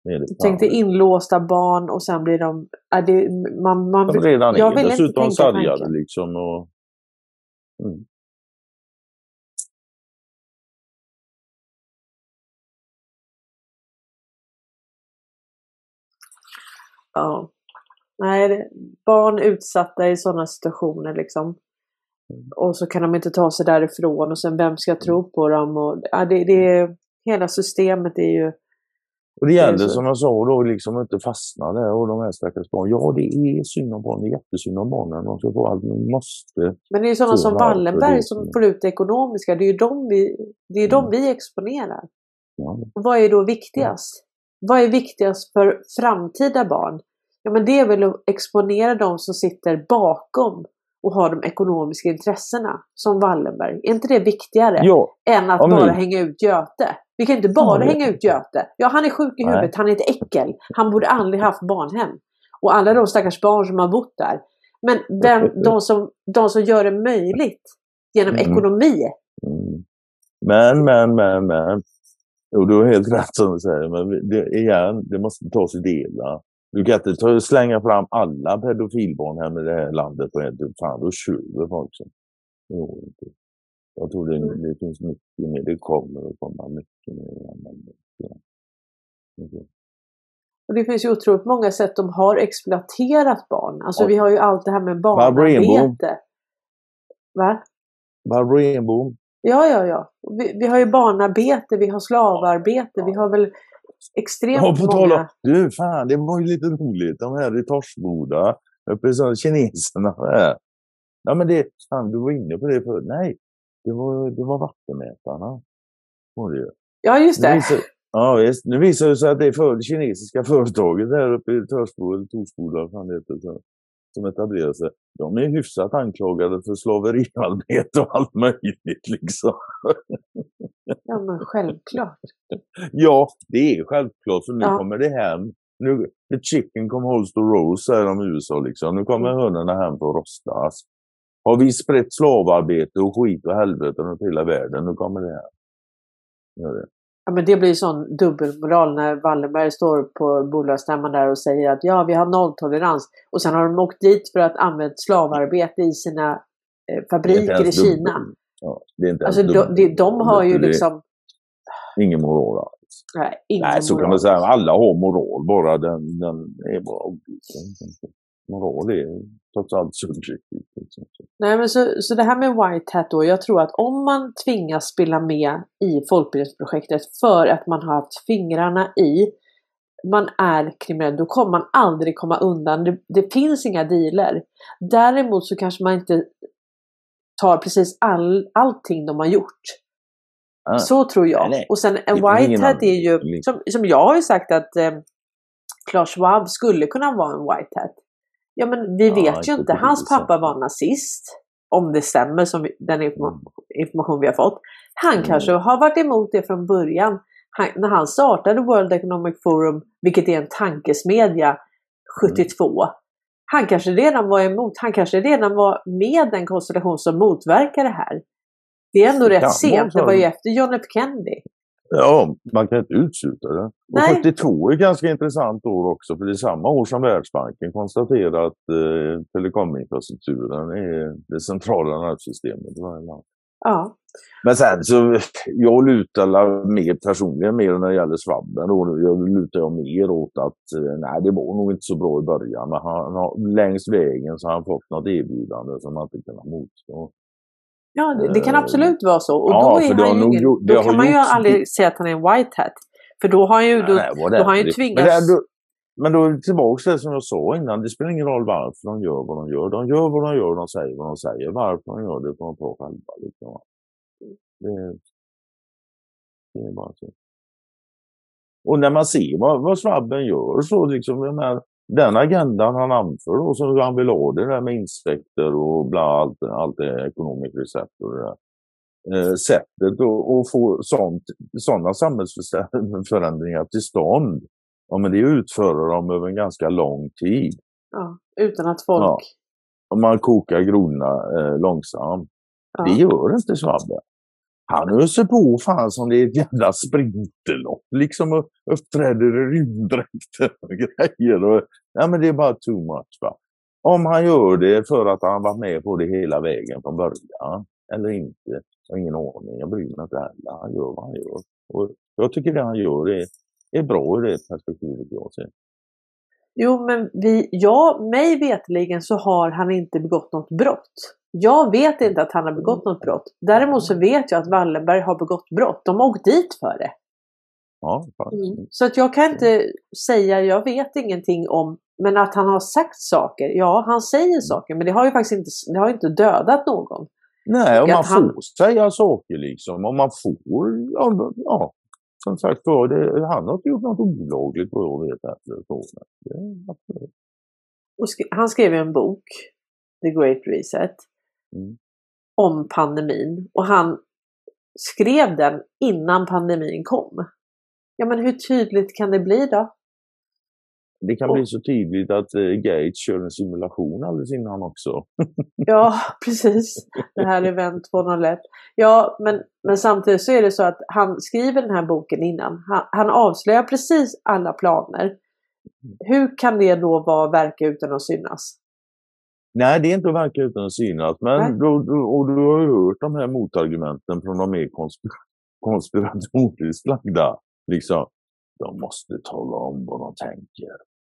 Det är det tänk dig fan. inlåsta barn och sen blir de... Ja, det, man, man, De redan jag är vill inte dessutom tänka sargade liksom. Och, mm. Ja. Nej, barn utsatta i sådana situationer liksom. Och så kan de inte ta sig därifrån och sen vem ska tro på dem? Och, ja, det, det, hela systemet är ju... Och det gäller som jag sa då liksom inte fastna där och de här stackars barnen. Ja, det är synd om barnen. Det är jättesynd om barnen. De ska få allt. Men måste. Men det är ju sådana Så som Wallenberg det? som får ut det ekonomiska. Det är ju de vi, det är de Mm. vi exponerar. Ja. Och vad är då viktigast? Vad är viktigast för framtida barn? Ja, men det är väl att exponera de som sitter bakom och har de ekonomiska intressena, som Wallenberg. Är inte det viktigare ja, än att bara nu- hänga ut Göte? Vi kan inte bara det- hänga ut Göte. Ja, han är sjuk i Nej. huvudet, han är ett äckel. Han borde aldrig haft barnhem. Och alla de stackars barn som har bott där. Men vem, de, som, de som gör det möjligt genom Mm. ekonomi. Mm. Men, men, men, men. Jo, du har helt rätt som du säger. Men det, igen, det måste tas i delar. Du kan inte ta, slänga fram alla pedofilbarnhem i det här landet på en Fan, då tjuver folk. Inte. Jag tror det, Mm. det finns mycket mer. Det kommer att komma mycket mer. Ja. Och det finns ju otroligt många sätt de har exploaterat barn. Alltså Ja. vi har ju allt det här med barnarbete. Va? Barbro Enbom. Ja, ja, ja. Vi, vi har ju barnarbete, vi har slavarbete, vi har väl extremt Ja, på tal om, många... du fan, det var ju lite roligt. De här i Torsboda, uppe så kineserna här. Ja, men det, fan, du var inne på det förut. Nej, det var, det var vattenmätarna. Var det ju. Ja, just Nu det. visar, ja, visst. Nu visar det sig att det är för, det kinesiska företaget där uppe i Torsboda, eller Torsboda, vad fan det heter, så, som etablerar sig, de är hyfsat anklagade för slaveriarbete och allt möjligt liksom. Ja men självklart. ja, det är självklart för nu Ja. kommer det hem. Nu, the chicken come homes to roast säger de i USA liksom. Nu kommer Mm. hönorna hem för att rostas. Har vi spritt slavarbete och skit och helvete runt hela världen, nu kommer det hem. Gör det. Ja, men det blir sån dubbelmoral när Wallenberg står på bolagsstämman där och säger att ja, vi har nolltolerans. Och sen har de åkt dit för att använda slavarbete i sina eh, fabriker i Kina. dubbel- Ja, det är inte Alltså de, de, de har ju liksom... Ingen moral alls. Nej, ingen Nej, så kan moral. man säga. Alla har moral, bara den, den är bara. Moral är trots allt subjektivt. Liksom. Nej, men så, så det här med White Hat då, jag tror att om man tvingas spela med i folkbildningsprojektet för att man har haft fingrarna i, man är kriminell, då kommer man aldrig komma undan. Det, det finns inga dealer. Däremot så kanske man inte tar precis all, allting de har gjort. Ah. Så tror jag. Nej. Och sen ingen White Hat är ju, som, som jag har ju sagt att eh, Klaus Schwab skulle kunna vara en White Hat. Ja men vi Ja, vet ju inte Hans pappa var nazist. Om det stämmer, som den informa- information vi har fått. Han Mm. kanske har varit emot det från början. Han, när han startade World Economic Forum, vilket är en tankesmedja, 72. Han kanske redan var emot, han kanske redan var med den konstellation som motverkar det här. Det är ändå rätt vara sent, det var ju efter John F Kennedy. Ja, man kan inte utesluta det. Och Nej. 72 är ganska intressant år också, för det är samma år som Världsbanken konstaterar att eh, telekominfrastrukturen är det centrala nervsystemet i varje land. Ja. Men sen så, jag lutar mer personligen mer när det gäller svabben. Då, jag lutar jag mer åt att eh, nej, det var nog inte så bra i början. Men han, han, längs vägen så har han fått något erbjudande som han inte kunnat motstå. Ja, det, det kan absolut vara så. Och ja, då, för är det har han nog ingen, gjort- det då kan man ju gjorts- aldrig säga att han är en white hat. För då har han ju, då, Nej, vad då har han ju det- tvingats... Men, det, då är vi tillbaka till det som jag sa innan. Det spelar ingen roll varför de gör vad de gör. De gör vad de gör, de säger vad de säger. Varför de gör det får de ta själva. Liksom. Det, det är bara så. Och när man ser vad, vad Svabben gör så liksom, jag menar, den agendan han anför då, som han vill ha, det där med insekter och bla, allt, allt det economic reset och det där. Eh, sättet att få sånt, sådana samhällsförändringar till stånd, ja men det utför de över en ganska lång tid. Ja, utan att folk... Ja. Man kokar grodorna eh, långsamt. Ja. Det gör inte Svabbe. Han öser på fan som det är ett jävla sprinterlopp. Liksom och uppträder i rymddräkter och grejer. Och, ja, men det är bara too much. Va? Om han gör det för att han varit med på det hela vägen från början. Eller inte. Jag har ingen aning. Jag bryr mig inte heller. Han gör vad han gör. Och jag tycker det han gör är, är bra i det perspektivet jag ser. Jo, men vi, ja, mig vetligen så har han inte begått något brott. Jag vet inte att han har begått något brott. Däremot så vet jag att Wallenberg har begått brott. De har åkt dit för det. Ja, faktiskt. Så att jag kan inte säga, jag vet ingenting om, men att han har sagt saker. Ja, han säger saker, men det har ju faktiskt inte, det har inte dödat någon. Nej, och man han- får säga saker liksom. Och man får, ja, ja som sagt var, det, han har inte gjort något olagligt vad jag vet. Det, han skrev ju en bok, The Great Reset, Mm. om pandemin. Och han skrev den innan pandemin kom. Ja, men hur tydligt kan det bli då? det kan Och- bli så tydligt att eh, Gates kör en simulation alldeles innan också. Ja, precis. Det här event 201. Ja, men, men samtidigt så är det så att han skriver den här boken innan. Han, han avslöjar precis alla planer. Hur kan det då vara verka utan att synas? Nej, det är inte att verka utan att synas. Men du, du, och du har ju hört de här motargumenten från de mer konspir konspiratoriskt lagda. Liksom, de måste tala om vad de tänker.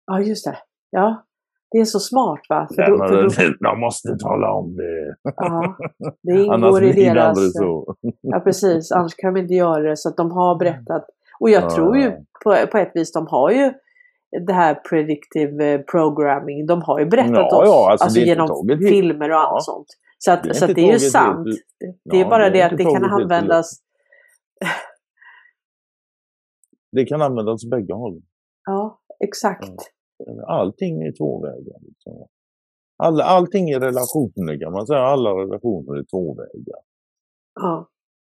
Ja, just det. Ja, det är så smart va? För då, för då, de måste tala om det. ja, det Annars ingår i det deras... så. Ja, precis. Annars kan de inte göra det. Så att de har berättat. Och jag Ja, tror ju på, på ett vis, de har ju det här predictive eh, programming. De har ju berättat Ja, oss ja, alltså inte genom filmer och Ja. allt sånt. Så att Det är så att det är ju sant. helt- Det är Ja, bara det det, att det kan användas. Det kan användas bägge håll. Ja, exakt. Allting är tvåvägar. Liksom. All, allting är relationer kan man säga. Alla relationer är tvåvägar. Ja.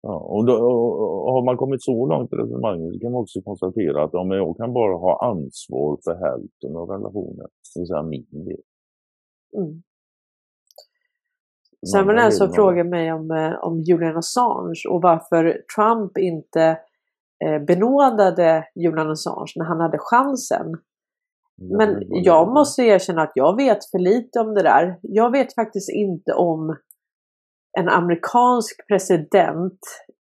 Ja, och, då, och, har man kommit så långt i resonemanget så kan man också konstatera att om jag kan bara ha ansvar för hälften av relationen, det vill säga min del. Mm. Sen var det en som frågade mig om, eh, om Julian Assange och varför Trump inte eh, benådade Julian Assange när han hade chansen. Men jag måste erkänna att jag vet för lite om det där. Jag vet faktiskt inte om en amerikansk president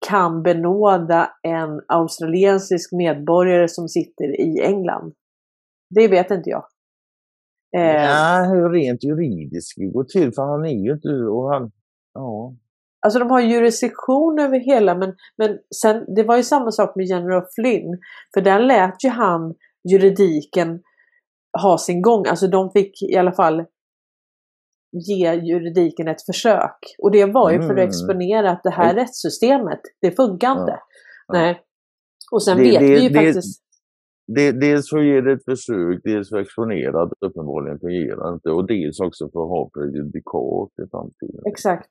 kan benåda en australiensisk medborgare som sitter i England. Det vet inte jag. Eh, ja, hur rent juridiskt det går till, för han är ju inte... Och han, ja. Alltså de har jurisdiktion över hela, men, men sen, det var ju samma sak med General Flynn. För där lät ju han juridiken ha sin gång. Alltså de fick i alla fall ge juridiken ett försök. Och det var ju för att mm. exponera att det här mm. rättssystemet, det funkar inte. Ja. Nej. Och sen det, vet det, vi ju det, faktiskt... Det, dels för att ge det ett försök, dels för att exponera att uppenbarligen fungerar inte och dels också för att ha prejudikat i framtiden. Exakt.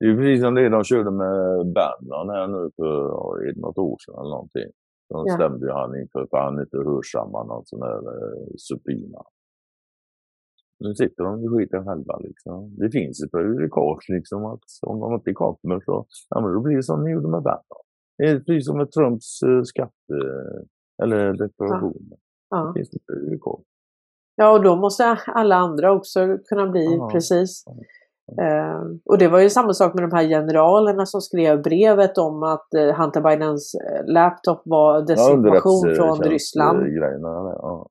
Det är precis som det de körde med Bannon här nu för ja, något år sedan eller någonting. De ja. stämde ju han inför för han inte hörsammar någon sån här eh, subpoena. Nu sitter de i skiten själva liksom. Det finns ett prejudikat liksom att om de inte kommer så, ja men då blir det som ni gjorde med Bannon. Det är precis som med Trumps uh, skatte eller deklarationer. Ja. Det finns ett prejudikat. Ja, och då måste alla andra också kunna bli ja. precis. Eh, och det var ju samma sak med de här generalerna som skrev brevet om att eh, Hunter Bidens eh, laptop var desinformation ja, från Ryssland. Ja.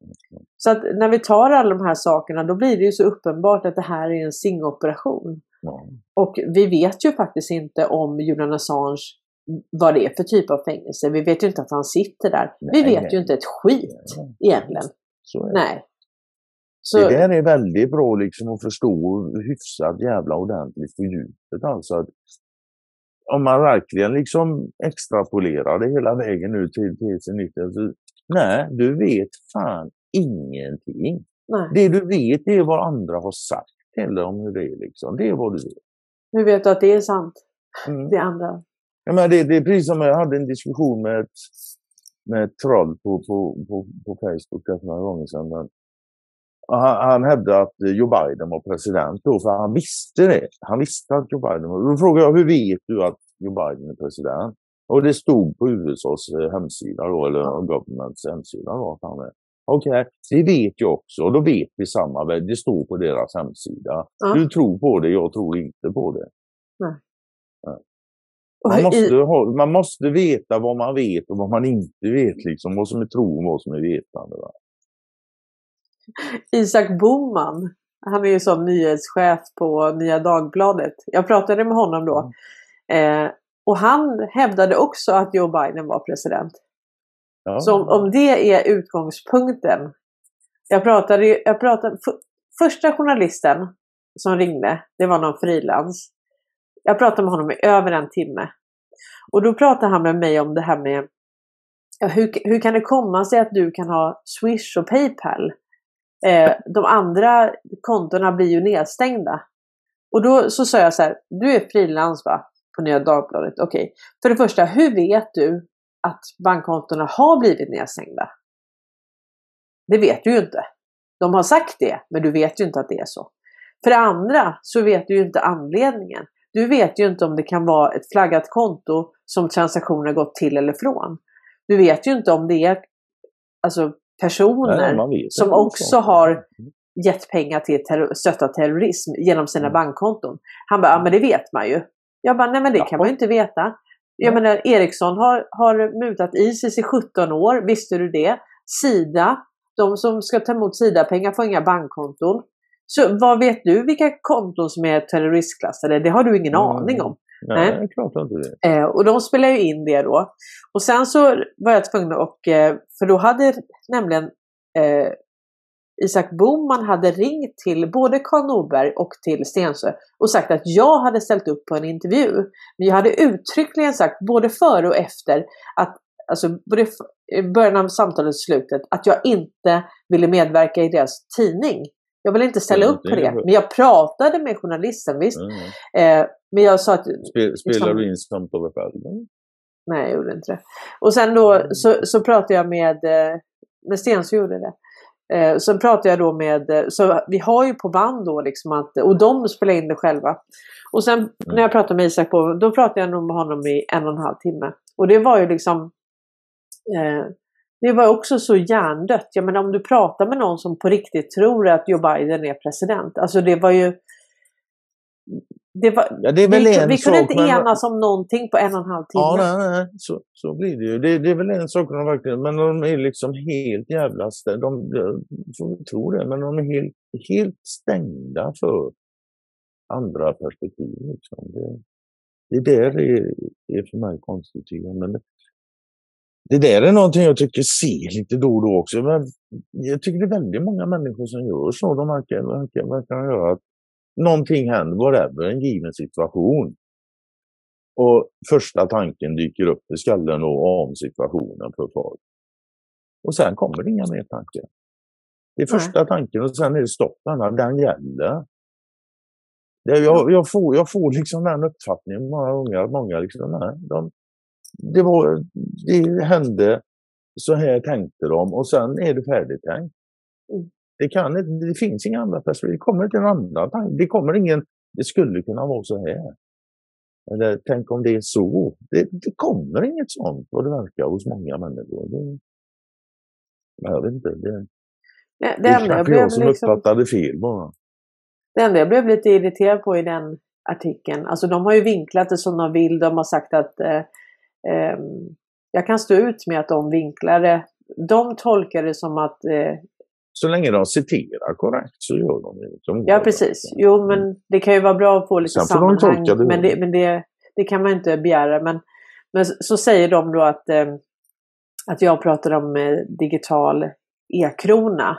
Så att när vi tar alla de här sakerna då blir det ju så uppenbart att det här är en singoperation. Ja. Och vi vet ju faktiskt inte om Julian Assange vad det är för typ av fängelse. Vi vet ju inte att han sitter där. Nej, vi vet nej. ju inte ett skit egentligen. Nej. Så... Det där är väldigt bra liksom att förstå hyfsat jävla ordentligt på djupet. Alltså att om man verkligen liksom extrapolerar det hela vägen ut till, till sin nytta. Så, nej, du vet fan ingenting. Nej. Det du vet är vad andra har sagt till dig om hur det är. Liksom. Det är vad du vet. Hur vet du att det är sant? Mm. Det andra. Ja, men det, det är precis som jag hade en diskussion med ett, med ett troll på, på, på, på Facebook för några gånger sedan. Han, han hävdade att Joe Biden var president då, för han visste det. Han visste att Joe Biden var... Då frågade jag, hur vet du att Joe Biden är president? Och det stod på USAs eh, hemsida då, eller governments hemsida då, att han är. Okej, okay, det vet jag också. Och då vet vi samma. Det står på deras hemsida. Ja. Du tror på det, jag tror inte på det. Nej. Man måste, ha, man måste veta vad man vet och vad man inte vet. Liksom, vad som är tro och vad som är vetande. Va? Isak Boman, han är ju som nyhetschef på Nya Dagbladet. Jag pratade med honom då. Mm. Eh, och han hävdade också att Joe Biden var president. Ja. Så om, om, det är utgångspunkten. Jag pratade, jag pratade, för, första journalisten som ringde, det var någon frilans. Jag pratade med honom i över en timme. Och då pratade han med mig om det här med hur, hur kan det komma sig att du kan ha Swish och Paypal? Eh, de andra kontona blir ju nedstängda. Och då så sa jag så här, du är frilans va? På Nya Dagbladet. Okej. Okay. För det första, hur vet du att bankkontona har blivit nedstängda? Det vet du ju inte. De har sagt det, men du vet ju inte att det är så. För det andra så vet du ju inte anledningen. Du vet ju inte om det kan vara ett flaggat konto som transaktioner gått till eller från. Du vet ju inte om det är alltså, personer Nej, som också har gett pengar till terror, stöttat terrorism genom sina mm. bankkonton. Han bara, ja men det vet man ju. Jag bara, nej men det kan man ju inte veta. Jag menar, Ericsson har, har mutat Isis i 17 år, visste du det? Sida, de som ska ta emot Sida-pengar får inga bankkonton. Så vad vet du vilka konton som är terroristklassade? Det har du ingen mm. aning om. Nej, Nej. klart inte det. Eh, och de spelar ju in det då. Och sen så var jag tvungen att, eh, för då hade nämligen eh, Isak Boman hade ringt till både Karl Norberg och till Stensö och sagt att jag hade ställt upp på en intervju. Men jag hade uttryckligen sagt både före och efter att alltså både i början av samtalet och slutet, att jag inte ville medverka i deras tidning. Jag vill inte ställa upp på det. Men jag pratade med journalisten, visst. Mm. Eh, men jag sa att Spe- Spelar Liksom- du in samt över själv? Nej, jag gjorde inte det. Och sen då Mm. så, så pratade jag med, eh, med Sten så gjorde det. Eh, så pratade jag då med, eh, så vi har ju på band då liksom att, och de spelar in det själva. Och sen Mm. när jag pratade med Isak på, då pratade jag nog med honom i en och en halv timme. Och det var ju liksom, eh, det var också så hjärndött. Jag menar om du pratar med någon som på riktigt tror att Joe Biden är president. Alltså det var ju, det var, Ja, det är väl vi, en vi kunde sak, inte men- enas om någonting på en och en halv timme. Ja, nej, nej. Så, så blir det ju. Det, det är väl en sak, de verkligen, men de är liksom helt jävla stängda. De, får tro det, men de är helt, helt stängda för andra perspektiv. Liksom. Det, det där är, är för mig konstigt. Men det, det där är någonting jag tycker ser lite då och då också. Men jag tycker det är väldigt många människor som gör så. De verkar, verkar, verkar göra att någonting händer, whatever, en given situation. Och första tanken dyker upp i skallen då om situationen för folk. Och sen kommer det inga mer tankar. Det är Nej. första tanken och sen är det stopp. Den, gäller. Det, jag, jag, får, jag får liksom den uppfattningen många gånger att många liksom, nej, de, det, var, det hände, så här tänkte de och sen är det färdigtänkt. Det, kan, inte- det finns inga andra perspektiv. Det kommer inte en annan tanke. Det kommer ingen, det skulle kunna vara så här. Eller tänk om det är så. Det, det kommer inget sånt vad det verkar hos många människor. Det, jag vet inte. Det, Det, det, är kanske blev jag som liksom, uppfattade fel bara. det enda jag blev lite irriterad på i den artikeln, alltså de har ju vinklat det som de vill. De har sagt att eh, ehm, jag kan stå ut med att de vinklar det. De tolkar det som att, eh, Så länge de citerar korrekt så gör de det. De ja precis, jo men det kan ju vara bra att få lite Sen de sammanhang. tolka det. Men, det, men det, det kan man inte begära. Men, men så säger de då att, eh, att jag pratar om eh, digital e-krona.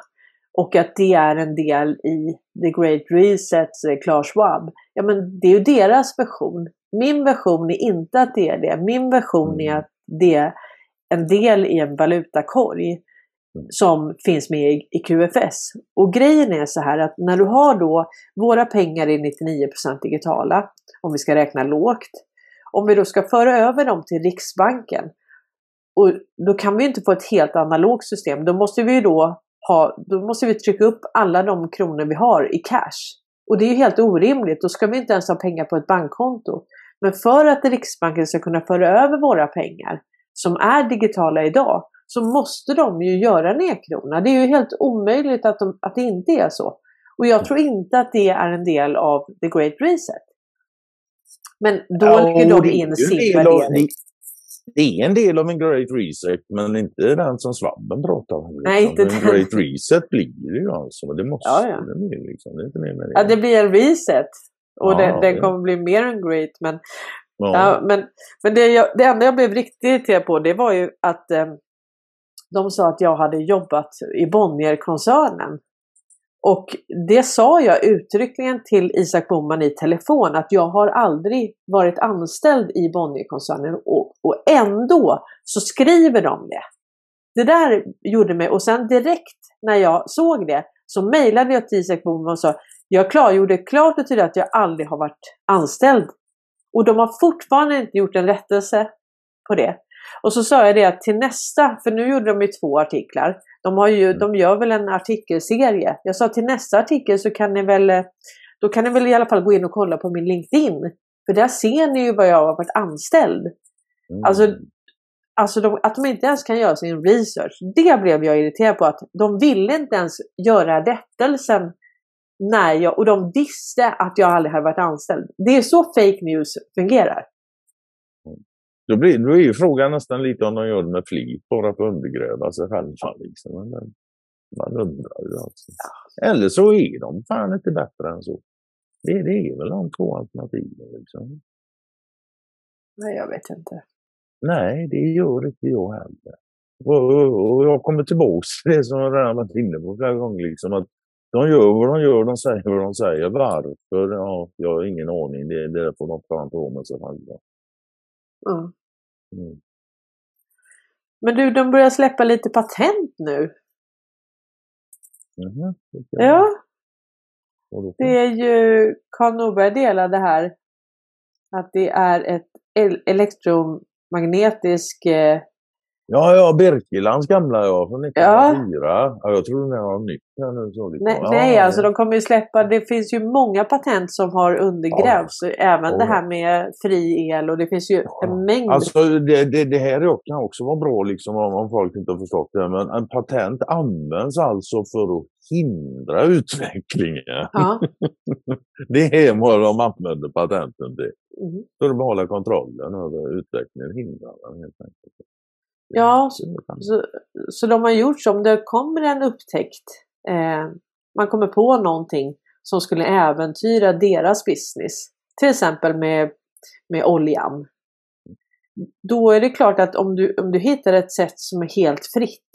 Och att det är en del i The Great Resets eh, Klaus Schwab. Ja men det är ju deras version. Min version är inte att det är det. Min version är Mm. att det är en del i en valutakorg som finns med i, QFS. Och grejen är så här att när du har då, våra pengar är 99% digitala, om vi ska räkna lågt. Om vi då ska föra över dem till Riksbanken, och då kan vi inte få ett helt analogt system. Då måste vi ju då ha, då måste vi trycka upp alla de kronor vi har i cash. Och det är ju helt orimligt, då ska vi inte ens ha pengar på ett bankkonto. Men för att Riksbanken ska kunna föra över våra pengar, som är digitala idag, så måste de ju göra en e-krona. Det är ju helt omöjligt att, de, att det inte är så. Och jag tror inte att det är en del av the great reset. Men då Ja, lägger de in sin värdering. Det är en del av en Great Reset, men inte den som Svabben pratar om. Liksom. Nej, inte en den. Great Reset blir det ju alltså. Det måste Ja, ja. det bli liksom. Det är inte mer med det. Ja, det blir en reset. Och Ja, den, den det- kommer bli mer än great. Men, Ja. ja, men, men det, jag, det enda jag blev riktigt irriterad på det var ju att eh, de sa att jag hade jobbat i Bonnierkoncernen. Och det sa jag uttryckligen till Isak Boman i telefon att jag har aldrig varit anställd i Bonnierkoncernen och, och ändå så skriver de det. Det där gjorde mig, och sen direkt när jag såg det så mejlade jag till Isak Boman och sa jag klargjorde klart och tydligt att jag aldrig har varit anställd. Och de har fortfarande inte gjort en rättelse på det. Och så sa jag det att till nästa, för nu gjorde de ju två artiklar. De, har ju, de gör väl en artikelserie. Jag sa till nästa artikel så kan ni väl, eh, då kan ni väl i alla fall gå in och kolla på min LinkedIn. För där ser ni ju vad jag har varit anställd. Mm. Alltså, alltså de, att de inte ens kan göra sin research, det blev jag irriterad på. Att de ville inte ens göra rättelsen när jag, och de visste att jag aldrig hade varit anställd. Det är så fake news fungerar. Då, blir, då är ju frågan nästan lite om de gör det med flit, bara för att undergräva sig själva. Liksom. Men Man undrar ju alltså. Eller så är de fan inte bättre än så. Det, det är väl de två alternativen. Liksom. Nej, jag vet inte. Nej, det gör inte jag heller. Och, och, och jag kommer tillbaka till det som jag redan varit inne på flera gånger. Liksom, att de gör vad de gör, de säger vad de säger. Varför? Ja, jag har ingen aning. Det, det får de fan ta med sig själva. Mm. Mm. Men du, de börjar släppa lite patent nu. Mhm. Ja. Och då- Det är ju Karl Norberg delade här att det är ett el- elektromagnetisk eh, Ja, ja, Birkelands gamla ja, från 1904. Ja. jag tror den har nytt här nu. Så lite. Nej, ja, nej ja. alltså de kommer ju släppa, det finns ju många patent som har undergrävts. Även Ja, det ja. här med fri el och det finns ju Ja. en mängd. Alltså det, det, det här är- kan också vara bra liksom om, om folk inte har förstått det. Men en patent används alltså för att hindra utvecklingen. ja. Det är vad de använder patenten till. Mhm. För att behålla kontrollen över utvecklingen, hindra den helt enkelt. Ja, Så, så de har gjort så, om det kommer en upptäckt, eh, man kommer på någonting som skulle äventyra deras business, till exempel med, med oljan. Då är det klart att om du, om du hittar ett sätt som är helt fritt,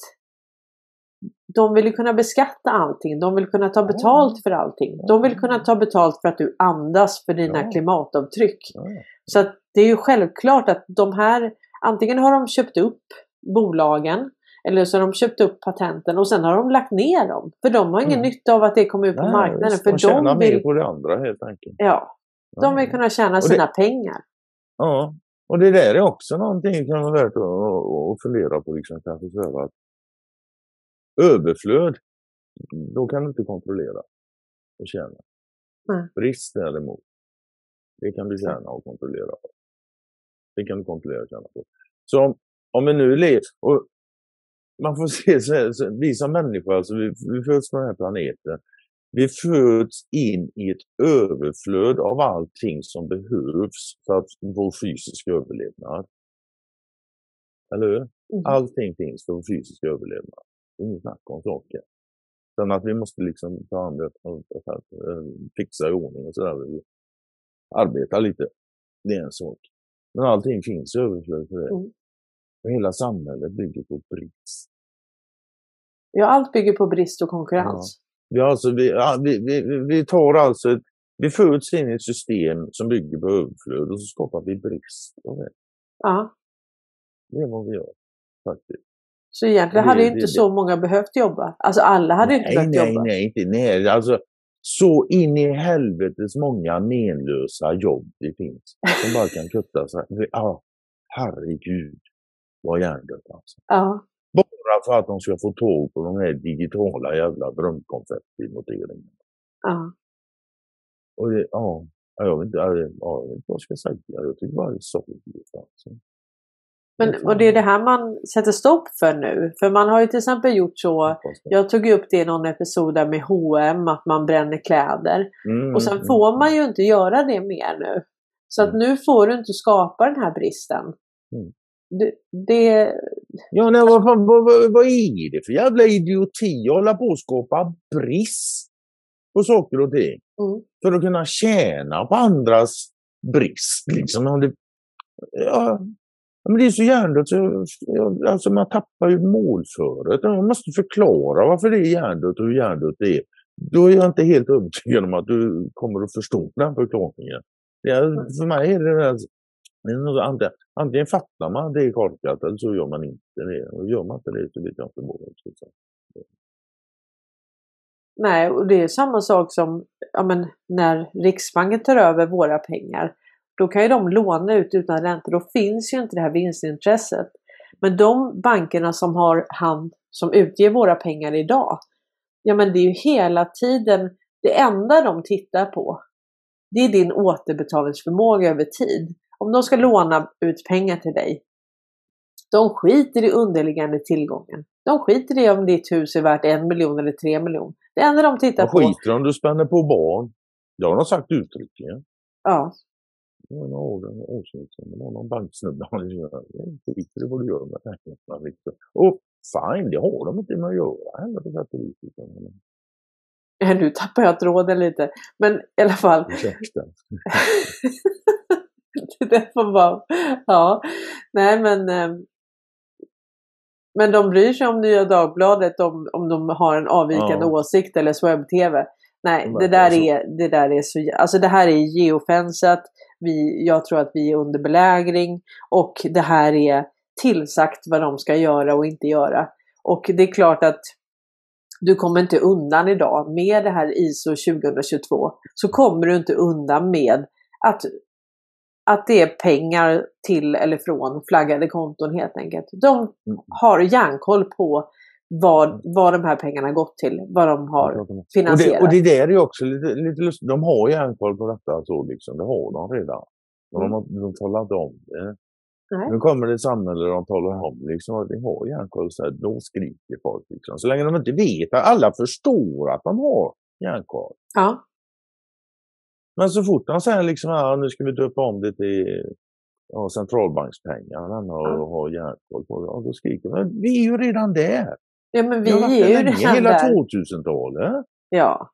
de vill ju kunna beskatta allting, de vill kunna ta betalt för allting. De vill kunna ta betalt för att du andas för dina klimatavtryck. Så att det är ju självklart att de här, antingen har de köpt upp bolagen eller så har de köpt upp patenten och sen har de lagt ner dem. För de har ingen Mm. nytta av att det kommer ut på Nej, marknaden. visst, för de tjänar de mer vill, på det andra helt enkelt. ja, de vill kunna tjäna det- sina pengar. Ja, och det där är också någonting som kan vara värt att, fundera på. Liksom, kanske så att överflöd, då kan du inte kontrollera och tjäna. Nej. Brist däremot, det kan du tjäna och kontrollera. Det kan du kontrollera och tjäna på. Så om, om vi nu lever, och man får se, så här, så vi som människor, alltså vi, vi föds på den här planeten, vi föds in i ett överflöd av allting som behövs för att vår fysiska överlevnad. Eller hur? Mm. Allting finns för vår fysiska överlevnad. Inget snack om saker. Sen att vi måste liksom ta hand om det, fixa i ordning och sådär. Vi arbetar lite. Det är en sak. Men allting finns i överflöd för det. Mm. Och hela samhället bygger på brist. Ja, allt bygger på brist och konkurrens. Vi, har alltså, vi, ja, vi, vi, vi tar alltså ett, vi föds in i ett system som bygger på överflöd och så skapar vi brist. av det. Ja. Det är vad vi gör. Faktiskt. Så egentligen hade det- inte det- så många behövt jobba. Alltså alla hade ju inte nej, behövt nej, jobba. nej, inte, nej. Alltså, så in i helvetes många menlösa jobb det finns. Som bara kan kutta sig. Ja, herregud. Vad hjärndött alltså. Ja. Bara för att de ska få tag på de här digitala jävla drömkonfetti-noteringarna. ja. Och det, ja, ja, jag vet inte, ja, jag vet inte vad jag ska säga. Jag tycker bara det är sorgligt. Alltså. Men, och det är det här man sätter stopp för nu. För man har ju till exempel gjort så, jag tog ju upp det i någon episod där med H&M att man bränner kläder. Mm, Och sen mm, får man ju inte göra det mer nu. Så att Mm. nu får du inte skapa den här bristen. Mm. Det, det, Ja, nej, vad, vad, vad, vad är det för jävla idioti att hålla på och skapa brist på saker och ting? mm, För att kunna tjäna på andras brist. Liksom. Ja, men det är så hjärndött. Så, jag- alltså man tappar ju målföret. Man måste förklara varför det är hjärndött och hur hjärndött det är. Då är jag inte helt övertygad om att du kommer att förstå den förklaringen. Det är, för mig är det där, antingen, antingen fattar man det är korkat eller så gör man inte det. Och gör man inte det så vet jag inte vad jag ska nej, och det är samma sak som ja, men, när Riksbanken tar över våra pengar. Då kan ju de låna ut utan ränta. Då finns ju inte det här vinstintresset. Men de bankerna som har hand som utger våra pengar idag. Ja men det är ju hela tiden det enda de tittar på. Det är din återbetalningsförmåga över tid. Om de ska låna ut pengar till dig. De skiter i underliggande tillgången. De skiter i om ditt hus är värt en miljon eller tre miljoner. Det enda de tittar på. skiter om du spänner på barn. Det har de sagt uttryckligen. Ja, var år, några år sedan, det var någon banksnubbe. Han "Jag skiter i vad du gör med pengarna. Liksom. Och fine, det har de inte med att göra heller på sätt och vis. nu tappar jag tråden lite. Men i alla fall. Ursäkta. det får vara. Ja, nej men. eh, Men de bryr sig om Nya Dagbladet om, om de har en avvikande Ja. åsikt eller Swebb-TV. Nej, De det där, så. är, det där är så Alltså det här är geofensat. Vi, jag tror att vi är under belägring. Och det här är tillsagt vad de ska göra och inte göra. Och det är klart att du kommer inte undan idag med det här ISO 2022 så kommer du inte undan med att, att det är pengar till eller från flaggade konton helt enkelt. De Mm. har järnkoll på vad, vad de här pengarna gått till, vad de har Och det, finansierat. och det där är ju också lite, lite lustigt. De har järnkoll på detta, så liksom. det har de redan. Och de har de talar inte om det. Nej. Nu kommer det samhälle där de talar om liksom, att vi har järnkoll, så här, då skriker folk. Liksom. Så länge de inte vet, alla förstår att de har järnkoll. Ja, Men så fort de säger liksom, ja, nu ska vi döpa om det till ja, centralbankspengar och Ja. ha järnkoll på det, ja, då skriker de. Men vi är ju redan där. Ja men vi är ju redan hela där. 2000-talet. Ja.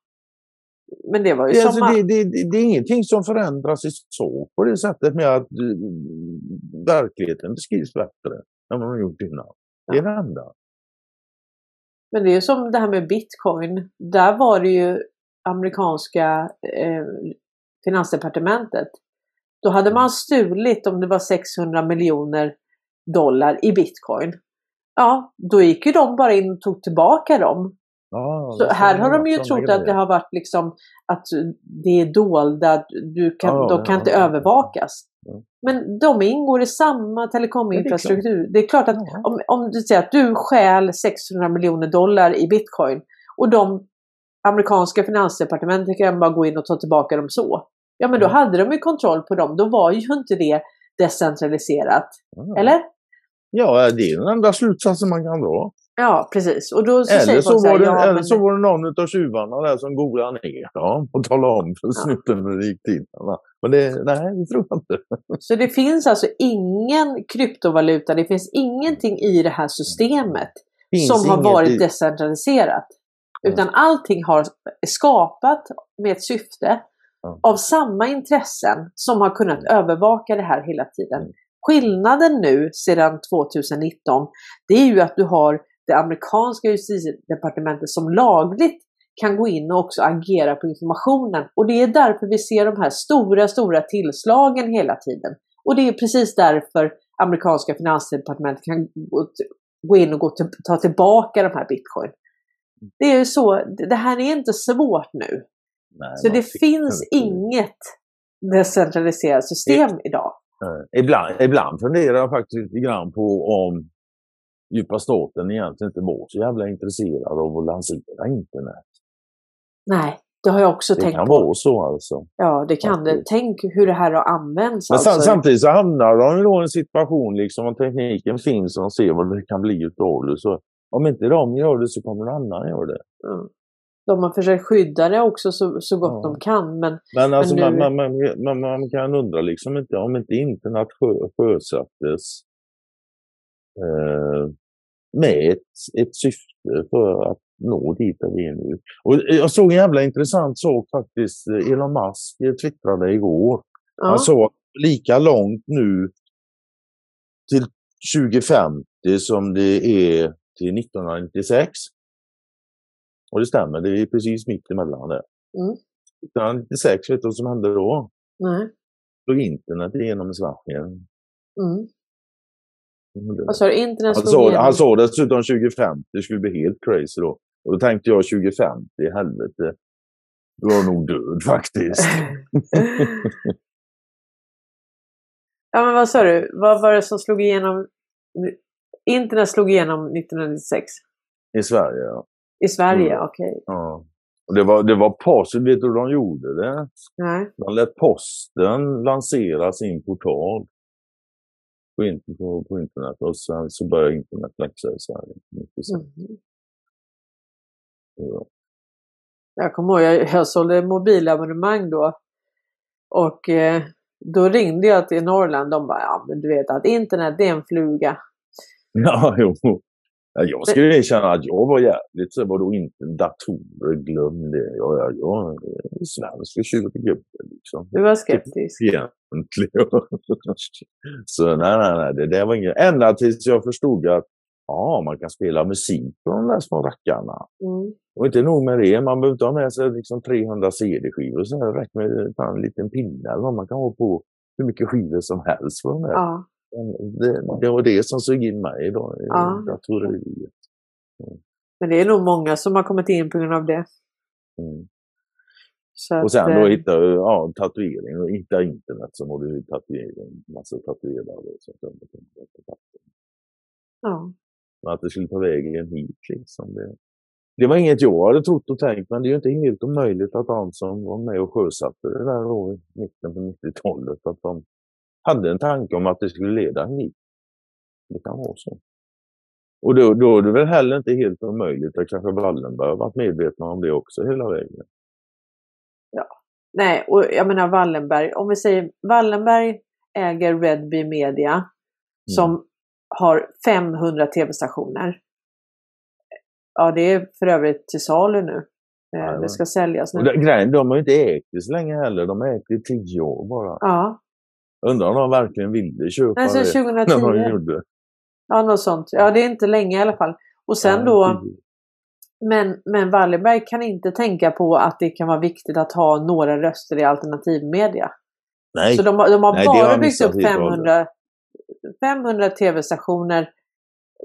Men det var ju Det, som alltså, att- det, det, det, är ingenting som förändras i sak på det sättet med att uh, verkligheten beskrivs bättre än vad man gjort innan. Det är det enda. Men det är som det här med bitcoin. Där var det ju amerikanska eh, finansdepartementet. Då hade man stulit om det var 600 miljoner dollar i bitcoin. Ja, då gick ju de bara in och tog tillbaka dem. Ja, Så det här har de ju trott grejer. att det har varit liksom att det är dolda, du kan, Ja, de kan ja, inte ja. övervakas. Ja. Men de ingår i samma telekominfrastruktur. Det är klart att Ja. om, om du säger att du stjäl 600 miljoner dollar i bitcoin och de amerikanska finansdepartementen kan bara gå in och ta tillbaka dem så. Ja men då hade de ju kontroll på dem. Då var ju inte det decentraliserat. Eller? Ja, det är den enda slutsatsen man kan dra. Ja precis. Och då så Eller så, så här, var det, ja, eller men, så var det någon av tjuvarna där som golade ner dem och talade om för snuten hur det gick till. Men det, nej, det tror jag inte. Så det finns alltså ingen kryptovaluta, det finns ingenting i det här systemet Finns som har varit i- decentraliserat. Utan allting har skapat med ett syfte Ja. av samma intressen som har kunnat övervaka det här hela tiden. Skillnaden nu sedan 2019 det är ju att du har det amerikanska justitiedepartementet som lagligt kan gå in och också agera på informationen. Och det är därför vi ser de här stora, stora tillslagen hela tiden. Och det är precis därför amerikanska finansdepartementet kan gå- in och gå till, ta tillbaka de här bitcoin. Det är ju så, det här är inte svårt nu. Nej, Så det finns inget decentraliserat system idag. Nej. Ibland, ibland funderar jag faktiskt lite grann på om djupa staten egentligen inte var så jävla intresserad av att lansera internet. Nej, det har jag också Det tänkt kan på. vara så alltså. Ja, det kan det. Tänk hur det här har använts. Men alltså. samtidigt så hamnar de ju då i en situation liksom om tekniken finns och de ser vad det kan bli utav det. Så om inte de gör det så kommer någon annan göra det. Mm. De har försökt skydda det också så, så gott Ja. de kan. Men Men alltså nu- man, man, man, man, man kan undra liksom inte om inte internet sjö, sjösattes eh, med ett, ett syfte för att nå dit där vi är nu. Och jag såg en jävla intressant sak faktiskt. Elon Musk twittrade igår. ja, Han sa lika långt nu till 2050 som det är till 1996. Och det stämmer, det är precis mitt emellan det. Mm. 1996, vet du vad som hände då? nej. Slog internet igenom i Sverige. Mm. Vad sa du? Internet Han igenom? han sa dessutom 2050, det skulle bli helt crazy då. Och då tänkte jag 2050, helvete. Är jag nog död faktiskt. ja, men vad sa du? Vad var det som slog igenom? Internet slog igenom 1996? I Sverige, ja. I Sverige? Mm. Okej. ja. Och det var, det var post, vet du hur de gjorde det? Nej. De lät posten lansera sin portal på, in, på, på internet och sen så började internet växa i Sverige. 96. Mm. Ja. Jag kommer ihåg, jag, jag sålde mobilabonnemang då. Och eh, då ringde jag till Norrland. De bara, ja men du vet att internet det är en fluga. Ja, jo. Ja, Jag skulle erkänna att jag var jävligt så vadå inte datorer, glöm det. Jag, jag, jag är svensk och tjurgubbe liksom. Du var skeptisk. Egentligen. så nej, nej, nej, det där var inget. Ända tills jag förstod att ja, man kan spela musik på de där små rackarna. Mm. Och inte nog med det, man behöver inte ha med sig liksom 300 CD-skivor. Så det räcker med en liten pinne eller vad man kan ha på hur mycket skivor som helst. På de där. Ja. Det, det var det som såg in mig då, i Ja. datoreriet. Men det är nog många som har kommit in på grund av det. Mm. Så Och sen att, då eh, hitta ja, tatuering och hitta internet så du ju tatuering, massa tatuerare som kommer till ja. Men att det skulle ta vägen hit liksom. Det, det var inget jag hade trott och tänkt men det är ju inte helt omöjligt att de som var med och sjösatte det där då i mitten på 90-talet att de hade en tanke om att det skulle leda hit. Det kan vara så. Och då, då är det väl heller inte helt omöjligt att kanske Wallenberg har varit medvetna om det också hela vägen. Nej, och jag menar Wallenberg. Om vi säger Wallenberg äger Redby Media Mm. som har 500 tv-stationer. Ja, det är för övrigt till salu nu. Eh, Jajamän. Det ska säljas nu. grejen, de har ju inte ägt det så länge heller. De har ägt det i tio år bara. Ja, Undrar om de verkligen ville köpa sen det när de 2010. gjorde. Ja, något sånt. Ja, det är inte länge i alla fall. Och sen Ja, då, men, men Wallenberg kan inte tänka på att det kan vara viktigt att ha några röster i alternativmedia. Nej, Så de, har- de har Nej, har bara jag byggt upp helt och 500, 500 tv-stationer,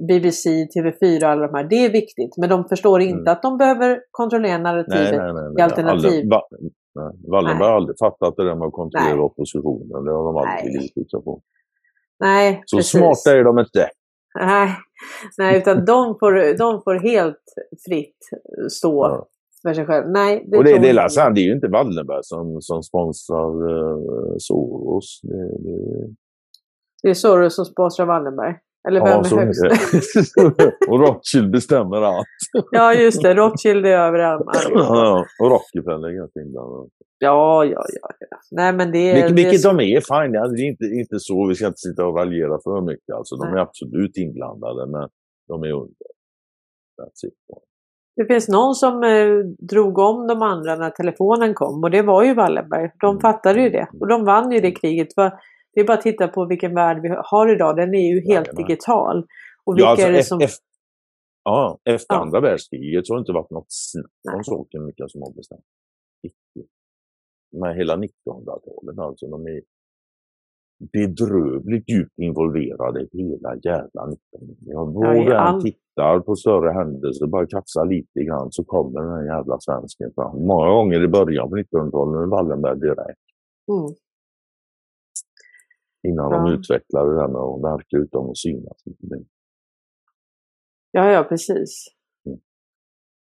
BBC, TV4 och alla de här. Det är viktigt, men de förstår inte Mm. att de behöver kontrollera narrativet. nej, nej, nej, i nej. alternativ. Aldrig, va, nej. Wallenberg har aldrig fattat det där med att kontrollera Nej. oppositionen. Det har de aldrig Nej. litat på. Nej, Så precis. smarta är de inte. Nej, nej utan de får, de får helt fritt stå Ja. för sig själv. Nej, det och det, det, är jag. det är ju inte Wallenberg som, som sponsrar uh, Soros. Det, det, Det är Soros som sponsrar Wallenberg. Eller vem ja, så är högst? och Rothschild bestämmer allt. Ja, just det. Rothschild är över allihopa. Ja, och Rockefeller är ganska inblandad. Ja, ja, ja. ja. Nej, men det är... Vilket, det är de är, fine. Alltså, det är inte, inte så, vi ska inte sitta och raljera för mycket. Alltså, de Nej. är absolut inblandade, men de är under. That's it. Det finns någon som eh, drog om de andra när telefonen kom och det var ju Wallenberg. De Mm. fattade ju det och de vann ju det kriget. För det är bara att titta på vilken värld vi har idag. Den är ju helt Jajamän. digital. Och vilka Ja, alltså, är det som... ef- ja, efter Ja. andra världskriget så har det inte varit något snack om saken vilka som har bestämt. Men hela 1900-talet alltså, de är bedrövligt djupt involverade hela jävla 1900-talet. Var Ja, all- tittar på större händelser, bara krafsa lite grann så kommer den här jävla svensken fram. Många gånger i början på 1900-talet med Wallenberg direkt. Mm. Innan Ja. de utvecklade med att verka utan att synas. Ja, ja, precis. Mm.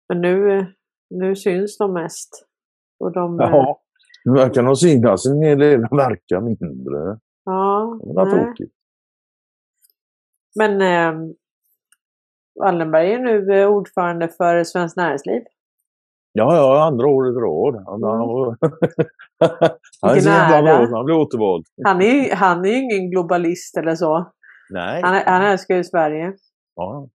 Men nu, eh, nu syns de mest. Och de... eh, Ja, nu verkar de synas en hel del, de verkar mindre. ja Det var tråkigt. Men eh, Wallenberg är nu eh, ordförande för Svenskt Näringsliv. Ja, ja, andra året i rad. Han, Mm. han, är så jävla han blev återvald. Han är ju han är ju ingen globalist eller så. Nej. Han, han älskar ju Sverige. Ja.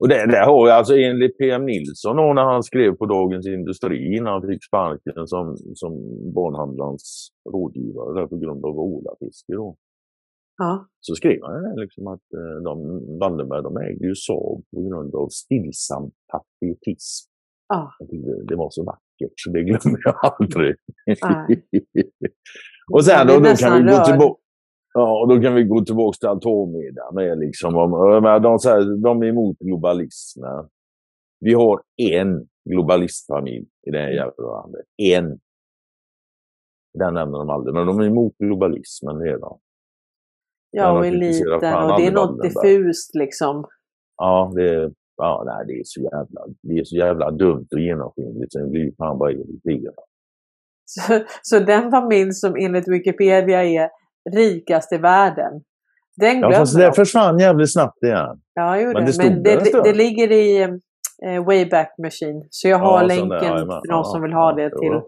Och det, det har jag alltså enligt PM Nilsson då, när han skrev på Dagens Industri innan han fick sparken som, som barnhandlarens rådgivare där på grund av ålafiske då. Ja. Så skrev han liksom att eh, de, Wallenberg de ägde ju Saab på grund av stillsam patriotism. Ja. Det, det var så vackert så det glömmer jag aldrig. Och sen då, då kan vi gå tillbaka. Ja, och då kan vi gå tillbaka till Atommedia med liksom. Om, jag menar, de, de är emot globalismen. Vi har en globalistfamilj i det här jävla landet. En. Den nämner de aldrig, men de är emot globalismen redan. Ja, och de eliten och det är något diffust liksom. Ja, det, ja nej, det, är så jävla, det är så jävla dumt och genomskinligt så det blir fan bara irriterad. Så, så den familj som enligt Wikipedia är rikast i världen, den Ja, glömmer fast det de. försvann jävligt snabbt igen. Ja, jo, men det. stod men det, det, ligger i eh, Wayback Machine. Så jag har Ja, länken där, jajamän. för de Ja, som vill ja, ha det till.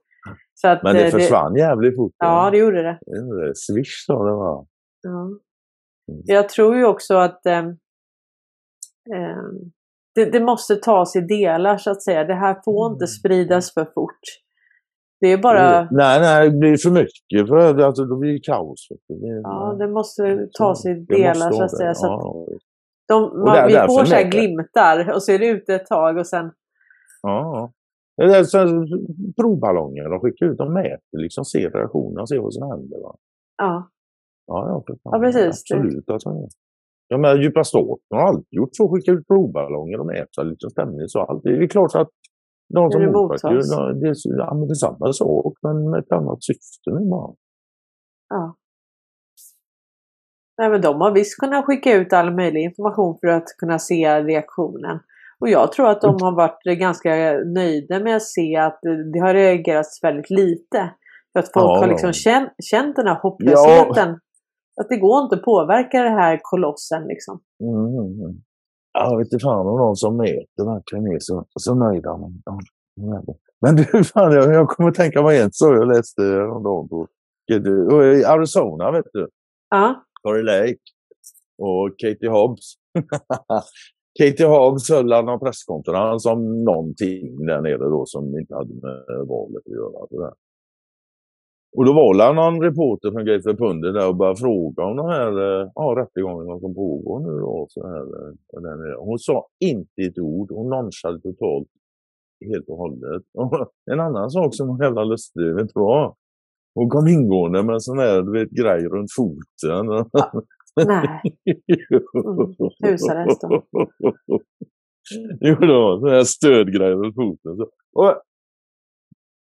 Så att, Men det eh, försvann jävligt fort. Ja, det gjorde det. det. Swish sa det var. Ja. Mm. Jag tror ju också att ehm, ehm, det, det måste tas i delar så att säga. Det här får inte Mm. spridas för fort. Det är bara, Nej, nej, det blir för mycket. För det, alltså, då blir det kaos. Det, ja, det måste tas i Det delar så att det. säga. Så att de, man, där- vi får så här glimtar och så är det ute ett tag och sen, ja. Det är så, provballonger, de skickar ut, de mäter liksom, ser reaktionerna, ser vad som händer. Va? ja. Ja, ja. Ja, precis. Absolut. Alltså. Jag menar, djupa staten har alltid gjort så. Skickat ut provballonger och mäta lite stämning. Så allt. Det är klart att de som det motverkar, det, är, ja, men det sak men med ett annat syfte nu bara. Ja. Nej, men de har visst kunnat skicka ut all möjlig information för att kunna se reaktionen. Och jag tror att de har varit ganska nöjda med att se att det har reagerats väldigt lite. För att folk Ja, har liksom ja. känt, känt den här hopplösheten. Att det går inte att påverka den här kolossen liksom. Mm, mm, mm. Jag vet inte fan om någon som mäter verkligen är så, så nöjda. Men, du, fan, jag, jag kommer att tänka på en sak jag läste häromdagen på i Arizona, vet du. Ja, Corey Lake och Katie Hobbs. Katie Hobbs höll någon presskonferens om någonting där nere då som inte hade med valet att göra. Och då var det någon reporter från Greater Pundit där och började fråga om de här eh, ja, rättegångarna som pågår nu då. Så här, eh, där nere. Hon sa inte ett ord. Hon nonchade totalt helt och hållet. Och en annan sak som var jävla lustig, vet du vad? Hon kom ingående med en sån här du vet, grej runt foten. nej. husarrest då. Jo då, sån här stödgrej runt foten. Och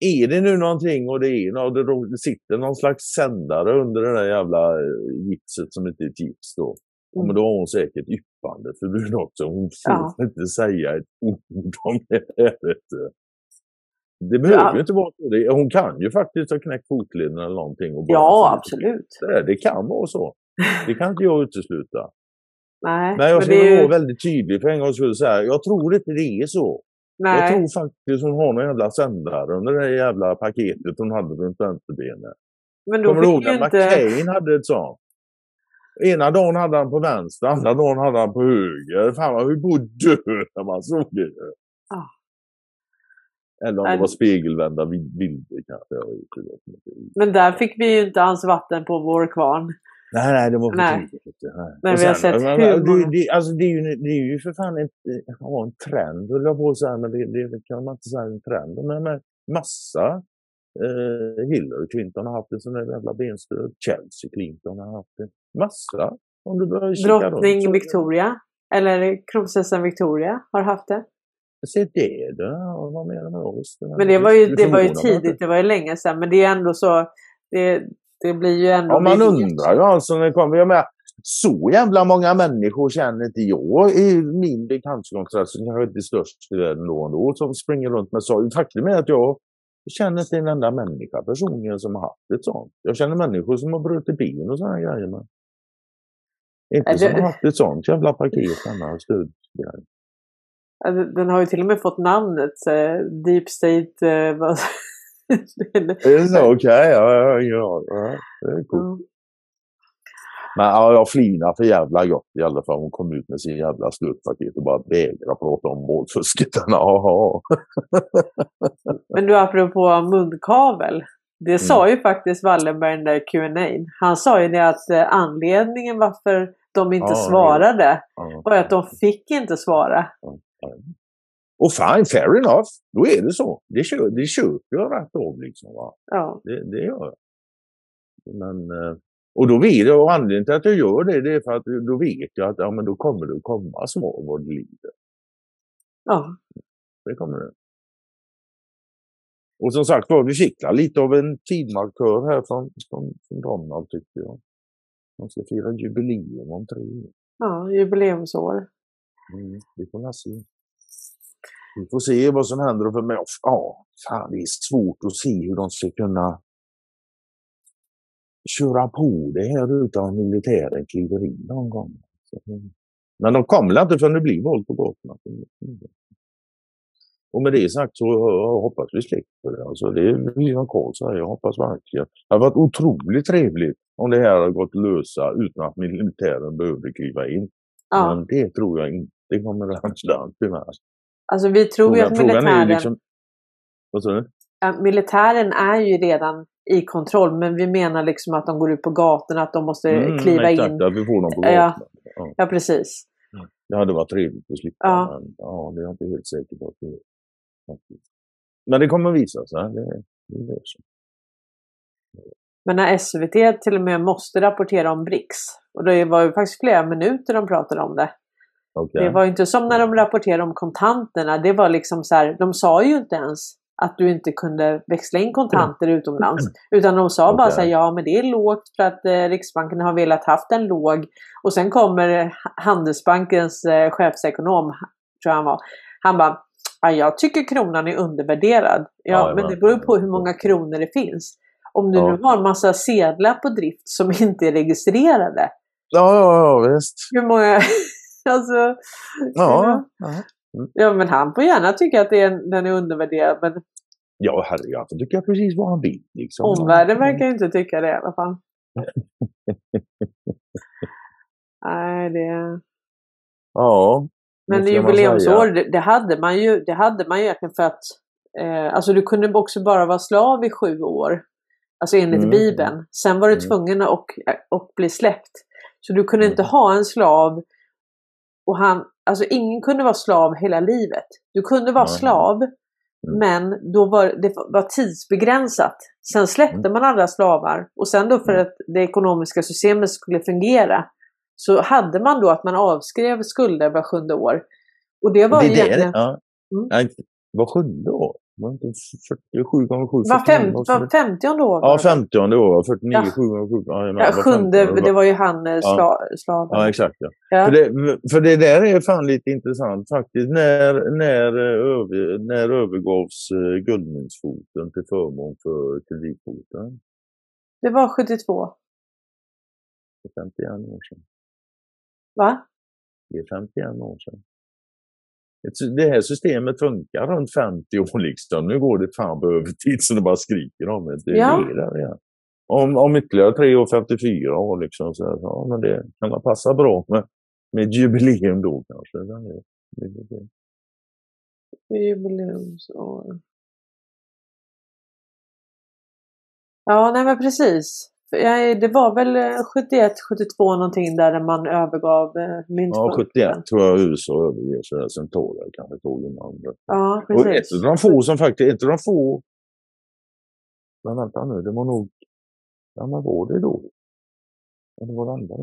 är det nu någonting och det är något, det sitter någon slags sändare under det där jävla eh, gipset som inte är ett gips då. Ja, men då har hon säkert yppande förbud också. Hon får Ja. inte säga ett ord om det här. Det behöver Ja. ju inte vara så. Hon kan ju faktiskt ha knäckt fotleden eller någonting. Och bara Ja, absolut. Det, det kan vara så. Det kan inte jag utesluta. Nej, Men jag ska ju... vara väldigt tydlig för en gångs skull. Jag tror inte det är så. Jag Nej, tror faktiskt hon har någon jävla sändare under det jävla paketet hon hade runt vänsterbenet. men då Kommer du ihåg när inte... McCain hade ett sånt? Ena dagen hade han på vänster, andra dagen hade han på höger. Fan vad vi borde dö när man såg det. Ja. Eller om det var spegelvända bilder kanske. Jag. Men där fick vi ju inte ens vatten på vår kvarn. Nej, nej. Men vi har sett men, hur det, många- det, alltså, det, är ju, det är ju för fan ett, ja, en trend, höll jag på att säga, men det, det kan man inte säga en trend. Men med massa eh, Hillary Clinton har haft en sån där jävla benstöd. Chelsea Clinton har haft det. Massa. Om du börjar kika runt Drottning så- Victoria, eller kronprinsessan Victoria, har haft det. Se det du. Vad menar? Visst, Men det var ju, det var ju tidigt, det var ju länge sedan. Men det är ändå så, det, det blir ju ändå... Ja, man undrar ju alltså när det kommer. Jag menar, så jävla många människor känner inte jag i min bekantskapskrets, som kanske inte är störst i världen då ändå, som springer runt med så. Faktum är att jag känner inte en enda människa personligen som har haft ett sånt. Jag känner människor som har brutit ben och sådana grejer. Men inte Är som det- har haft ett sånt jävla paket, denna stödgrej. Alltså, Den har ju till och med fått namnet eh, Deep State... Är det så? Okej, ja, ja, ja, ja. Det är coolt. Mm. Men ja, jag flinar för jävla gott i alla fall. Hon kom ut med sin jävla stödpaket och bara vägrade prata om målfusket. Men du, apropå munkavel. Det Mm. sa ju faktiskt Wallenberg i den där Q&A. Han sa ju det att eh, anledningen varför de inte Ja, svarade Ja. var att de fick inte svara. Och fine, fair enough. Då är det så. Det, kö, det köper jag rätt av liksom. Va? Ja, Det, det gör jag. Men, eh, och då vet jag, och anledningen till att jag gör det, det är för att då vet jag att ja, men då kommer det komma svar vad det lider. ja. Det kommer det. Och som sagt var, vi fick lite av en tidmarkör här från, från, från Donald tyckte jag. De ska fira jubileum om tre år. ja jubileumsår. Mm, vi får la se. Får se vad som händer. För mig. Ja, fan, det är svårt att se hur de ska kunna köra på det här utan militären kliver in någon gång. Mm. Men de kommer inte förrän det blir våld på gatorna. Och med det sagt så jag hoppas vi slipper det. Alltså det är Jan Karl säger, jag hoppas verkligen. Det har varit otroligt trevligt om det här har gått lösa utan att militären behövde kliva in. Ja. Men det tror jag inte kommer att hända tyvärr. Alltså vi tror ju Frågan, att frågan är militären, ju liksom... Vad sa du? ja, militären är ju redan i kontroll. Men vi menar liksom att de går ut på gatorna, att de måste Mm, kliva exakt, in. att vi får dem på gatorna. Ja. Ja, precis. Det hade varit trevligt att slippa. Ja. Men, ja, det är jag inte helt säker på att det är. Men det kommer visa sig. Det, det löser. Men när SVT till och med måste rapportera om BRICS, och det var ju faktiskt flera minuter de pratade om det. Okay. Det var inte som när de rapporterade om kontanterna. Det var liksom så här, de sa ju inte ens att du inte kunde växla in kontanter utomlands. Utan de sa okay. bara så här, ja men det är lågt för att eh, Riksbanken har velat haft en låg. Och sen kommer Handelsbankens eh, chefsekonom, tror jag han var. Han bara, ja, jag tycker kronan är undervärderad. Ja, ja men det beror på hur många kronor det finns. Om du ja. nu har en massa sedlar på drift som inte är registrerade. Ja, ja, ja visst. Hur många... alltså, ja, ja. Mm. ja, men han får gärna tycka att det är, den är undervärderad. Men... Ja, herregud, han får tycka precis vad han vill. Liksom. Omvärlden verkar inte tycka det i alla fall. Nej, det... Ja. Men jubileumsår, det, det, hade man ju, det hade man ju egentligen för att eh, alltså du kunde också bara vara slav i sju år. Alltså enligt mm. Bibeln. Sen var du mm. tvungen att och, och bli släppt. Så du kunde mm. inte ha en slav och han, alltså ingen kunde vara slav hela livet. Du kunde vara slav, mm. men då var det var tidsbegränsat. Sen släppte mm. man alla slavar och sen då för mm. att det ekonomiska systemet skulle fungera så hade man då att man avskrev skulder var sjunde år. Och det var det egentligen... Det, ja. mm. Var sjunde år? Var inte 47 gånger 7? Var, fem, var 50 år? Ja, 50 år. 49, ja. 7 gånger 7. Ja, ja, sjunde, det var ju han eh, sla, slaven. Ja, exakt. Ja. ja. För, det, för det där är fan lite intressant faktiskt. När, när, eh, över, när övergavs eh, guldmyntsfoten till förmån för kreditfoten? Det var 72. Det är 51 år sedan. Va? Det är 51 år sedan det här systemet funkar runt 50 år liksom. Nu går det fan på övertid så det bara skriker om det. det ja. är det, ja. Om, om ytterligare 3 år, 54 år liksom. Så, ja, men det kan passa bra med, med jubileum då kanske. Det, det, det. Jubileumsår. Ja, nej men precis. Det var väl 71, eh, 72 någonting där man övergav eh, myntpunkten. Ja, 71 tror jag USA överger sig. Sen tog det kanske tog innan. Ja, precis. Och ett av de få som faktiskt, ett av de få... Men vänta nu, det var nog... Ja, men var det då? Ja, det var det andra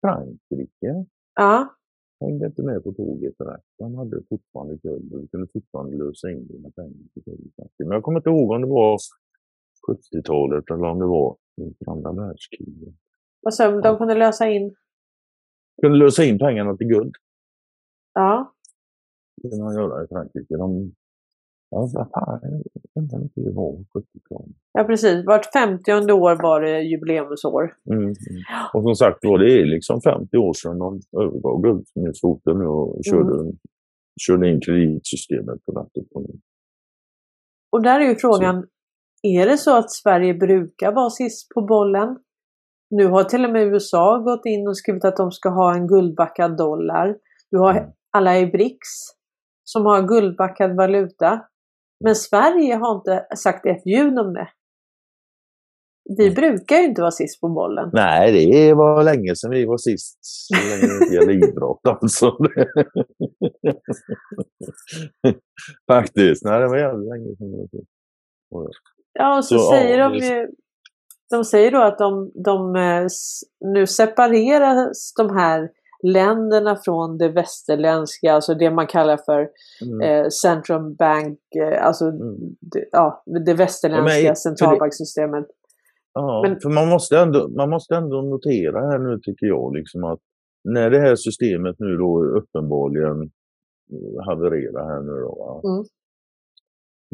Frankrike. Ja. Hängde inte med på tåget där. De hade fortfarande guld och kunde fortfarande lösa in dina pengar. Men jag kommer inte ihåg om det var 70-talet eller om det var inför andra världskriget. Vad sa de kunde lösa in? Kunde lösa in pengarna till guld. Ja. Det kunde man göra i Frankrike. De, ja, vad fan, jag vet inte hur det var 70-talet. Ja precis, vart 50 år var det jubileumsår. Mm, mm. Och som sagt var, det är liksom 50 år sedan de övergav guldmyntsfoten och körde, mm. körde in kreditsystemet på natten. Och där är ju frågan, så. Är det så att Sverige brukar vara sist på bollen? Nu har till och med USA gått in och skrivit att de ska ha en guldbackad dollar. Du har mm. alla i BRICS som har guldbackad valuta. Men Sverige har inte sagt ett ljud om det. Vi mm. brukar ju inte vara sist på bollen. Nej, det var länge sedan vi var sist. Så länge det gäller idrott alltså. Faktiskt. Nej, det var jävligt länge sedan. Ja, och så, så säger ja, de ju, de säger då att de, de eh, nu separeras de här länderna från det västerländska, alltså det man kallar för mm. eh, central bank, eh, alltså mm. det, ja, det västerländska ja, centralbanksystemet. Ja, men, för man måste, ändå, man måste ändå notera här nu tycker jag liksom att när det här systemet nu då uppenbarligen havererar här nu då. Mm.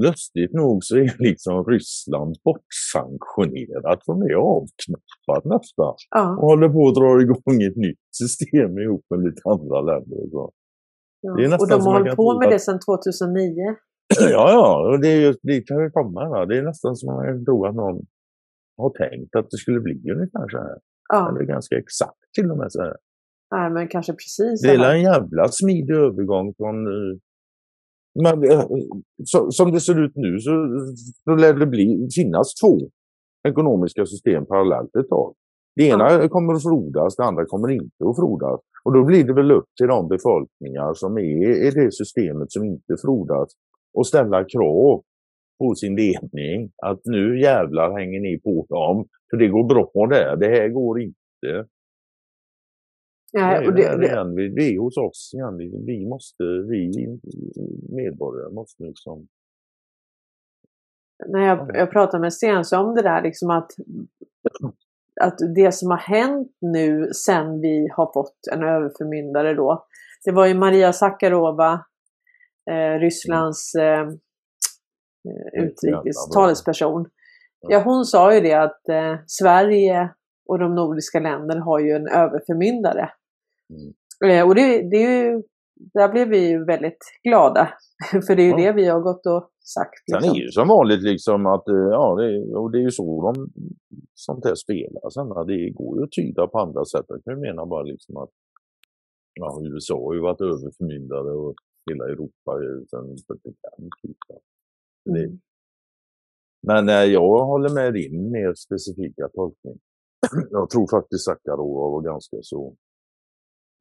Lustigt nog så är liksom Ryssland bortsanktionerat från det avknappat nästan. Ja. Och håller på att dra igång ett nytt system ihop med lite andra länder. Och, ja. det är och de har hållit på med att... det sedan 2009. ja, ja, och det är just dit kan vi komma. Va? Det är nästan som man kan tro att någon har tänkt att det skulle bli ungefär så här. Ja. Eller ganska exakt till och med så här. Nej, men kanske precis. Det är en jävla smidig övergång från eh, men, eh, så, som det ser ut nu så, så lär det bli, finnas två ekonomiska system parallellt ett tag. Det ena ja. kommer att frodas, det andra kommer inte att frodas. Och då blir det väl upp till de befolkningar som är i det systemet som inte frodas och ställa krav på sin ledning att nu jävlar hänger ni på dem. För det går bra där, det här går inte. Nej, och det, det, det, det, igen, vi, vi är hos oss igen. Vi, vi måste, vi medborgare måste liksom... när jag, jag pratade med Stense om det där, liksom att, att det som har hänt nu sen vi har fått en överförmyndare då. Det var ju Maria Sakarova, eh, Rysslands eh, utrikes talesperson. Ja, hon sa ju det att eh, Sverige och de nordiska länderna har ju en överförmyndare. Mm. Eh, och det, det är ju, där blev vi ju väldigt glada. För det är ju ja. det vi har gått och sagt. Liksom. Sen är ju som vanligt liksom att, eh, ja, det, och det är ju så de, sånt här spelar. Sen, det går ju att tyda på andra sätt. Jag menar bara liksom att ja, USA har ju varit överförmyndare och hela Europa sedan 45. Typ. Mm. Men eh, jag håller med din mer specifika tolkning. jag tror faktiskt Sakarova var ganska så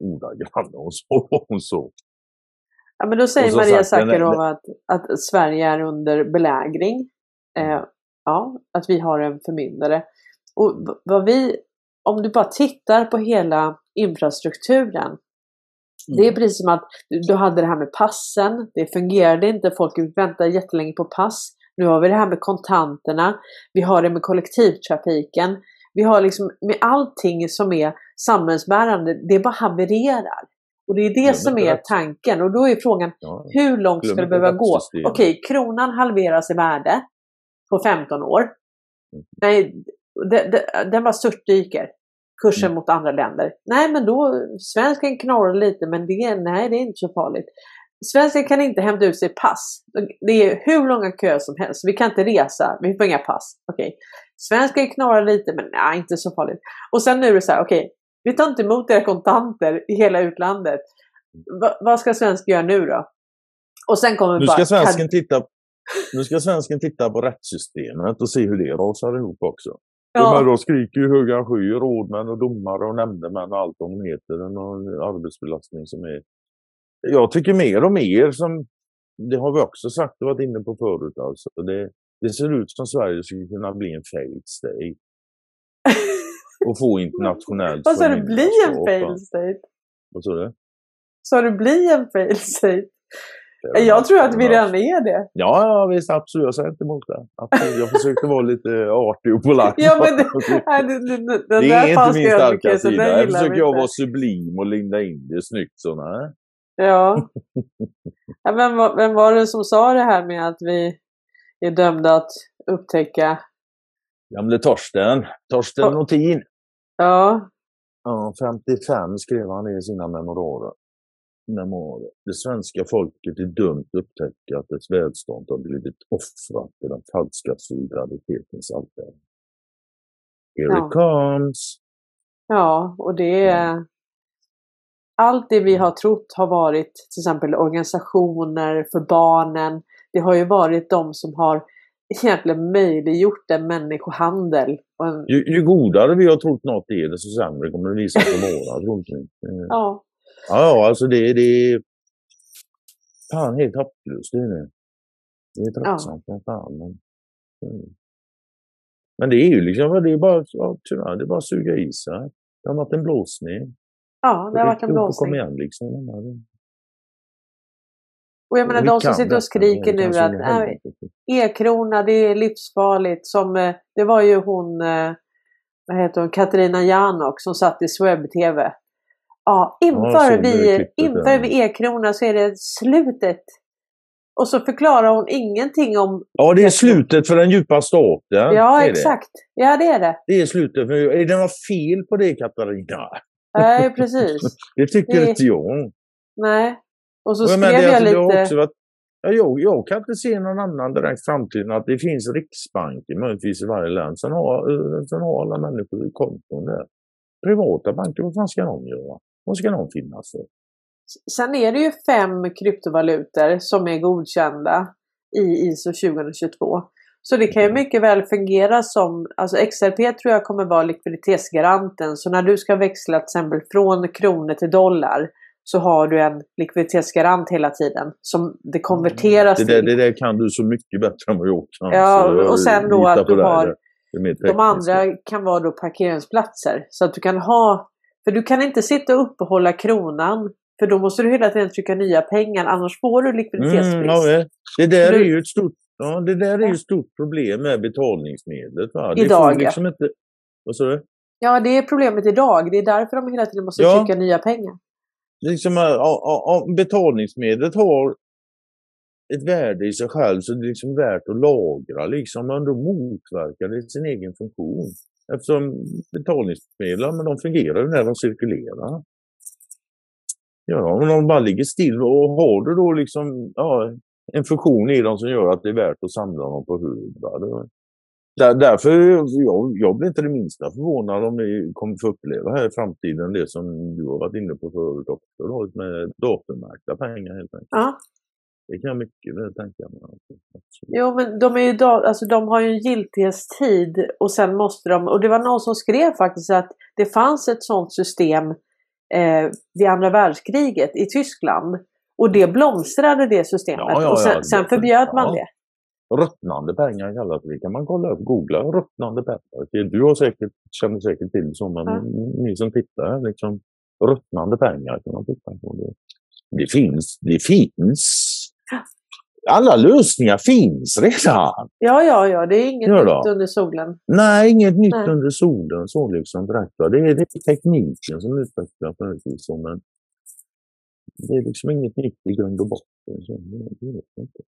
ordagrann och så. Och så. Ja, men då säger Maria Sakarova att, att Sverige är under belägring. Eh, mm. ja, att vi har en förmyndare. Och vad vi, om du bara tittar på hela infrastrukturen. Mm. Det är mm. precis som att du hade det här med passen. Det fungerade inte. Folk väntade jättelänge på pass. Nu har vi det här med kontanterna. Vi har det med kollektivtrafiken. Vi har liksom med allting som är samhällsbärande, det bara havererar. Och det är det som är rätt. tanken. Och då är frågan, ja. hur långt ska det behöva gå? Okej, okay, kronan halveras i värde på 15 år. Mm. Nej, det, det, den bara störtdyker. Kursen mm. mot andra länder. Nej, men då, svensken knorrar lite, men det, nej, det är inte så farligt. Svensken kan inte hämta ut sitt pass. Det är hur långa köer som helst. Vi kan inte resa, vi får inga pass. Okej. Okay. Svensken knorrar lite, men nej, inte så farligt. Och sen nu är det så här, okej, okay, vi tar inte emot era kontanter i hela utlandet. Va, vad ska svensken göra nu då? Och sen kommer nu ska bara, svensken titta nu ska svensken titta på rättssystemet och se hur det rasar ihop också. Ja. Men då skriker ju höga skyer, rådmän och domare och nämndemän och allt de heter. En arbetsbelastning som är... Jag tycker mer och mer som, det har vi också sagt och varit inne på förut, alltså. Det, det ser ut som Sverige skulle kunna bli en failed state. och få internationellt Vad sa du, bli en failed state? Vad sa du? Sa du bli en failed state? Jag tror att vi redan är det. Ja, ja visst absolut. Jag säger inte emot det. Absolut. Jag försökte vara lite artig och polak. ja, men det, det, det, det, det är inte min starka sida. Här försöker jag vara sublim och linda in det snyggt. Så, nej. Ja. ja vem, vem var det som sa det här med att vi är dömda att upptäcka? Gamle Torsten. Torsten oh. Notin. Ja. Ja, 55 skrev han det i sina memoarer. memoarer. Det svenska folket är att upptäcka att dess välstånd har blivit offrat i den falska solidaritetens altare. Here ja. it comes! Ja, och det är... Allt det vi har trott har varit till exempel organisationer för barnen. Det har ju varit de som har egentligen möjliggjort en människohandel. En... Ju, ju, godare vi har trott något är, desto sämre kommer det visa sig vara. Ja. Ja, alltså det, det är fan helt hopplöst. Det är det. Det är tröttsamt ja. fan. Men, mm. men det är ju liksom, det är bara, ja, tyvärr, det är bara att suga i sig. Det har varit en blåsning. Ja, det har varit en blåsning. Kom igen liksom. Och jag menar de som sitter och skriker nu att e-krona det är livsfarligt. Som, eh, det var ju hon, eh, vad heter hon, Katarina Janok som satt i Swebb-TV. Ja, inför, ja, vi, inför vi e-krona så är det slutet. Och så förklarar hon ingenting om... Ja, det är slutet för den djupa staten. Ja, exakt. Det. Ja, det är det. Det är slutet. För, är det något fel på det, Katarina? Nej, precis. det tycker det... inte jag. Nej. Och så och skrev jag, jag lite... Varit, ja, jag, jag kan inte se någon annan direkt framtid att det finns riksbanker möjligtvis i varje land. Sen har, eh, sen har alla människor konton där. Privata banker, vad fan ska de göra? Vad ska de finnas för? Sen är det ju fem kryptovalutor som är godkända i ISO 2022. Så det kan ju mm. mycket väl fungera som, alltså XRP tror jag kommer vara likviditetsgaranten. Så när du ska växla till exempel från kronor till dollar så har du en likviditetsgarant hela tiden som det konverteras det till. det där kan du så mycket bättre än vad jag kan. Ja, och sen då att du har-. Det De andra kan vara då parkeringsplatser. Så att du kan ha, för du kan inte sitta och uppehålla kronan för då måste du hela tiden trycka nya pengar annars får du likviditetsbrist. Mm, ja, det- det där är ju ett stort, ja, det där är ju ett stort problem med betalningsmedlet. Va? Det Idag, får ja. liksom inte, vad sa du? Ja, det är problemet idag. Det är därför de hela tiden måste Ja. trycka nya pengar. Liksom, eh, ja, betalningsmedlet har ett värde i sig själv så det är liksom värt att lagra liksom, men då motverkar det sin egen funktion. Eftersom betalningsmedel men de fungerar ju när de cirkulerar. Ja, om de bara ligger still och har du då liksom ja, en funktion i dem som gör att det är värt att samla dem på hög. Där, därför jag, jag blir inte det minsta förvånad om vi kommer få uppleva här i framtiden det som du har varit inne på förut också, då, med datormärkta pengar helt enkelt. Ja. Det kan jag mycket väl tänka mig. Jo, men de, är ju alltså, de har ju en giltighetstid och sen måste de, och det var någon som skrev faktiskt att det fanns ett sådant system eh, vid andra världskriget i Tyskland. Och det blomstrade det systemet Ja, ja, och sen, ja, sen förbjöd man ja. det. Ruttnande pengar kallas det. kan man kolla upp. Googla ruttnande pengar. Det- Du har säkert, känner säkert till så, men Ja. ni som tittar, liksom, ruttnande pengar kan man titta på. Det, det finns, det finns. Alla lösningar finns redan. Ja, ja, ja, det är inget nytt under solen. Nej, inget nytt Nej. under solen så liksom direkt. Det är, det är tekniken som utvecklas på något vis. Men det är liksom inget nytt i grund och botten. Så, det, det. Faktiskt.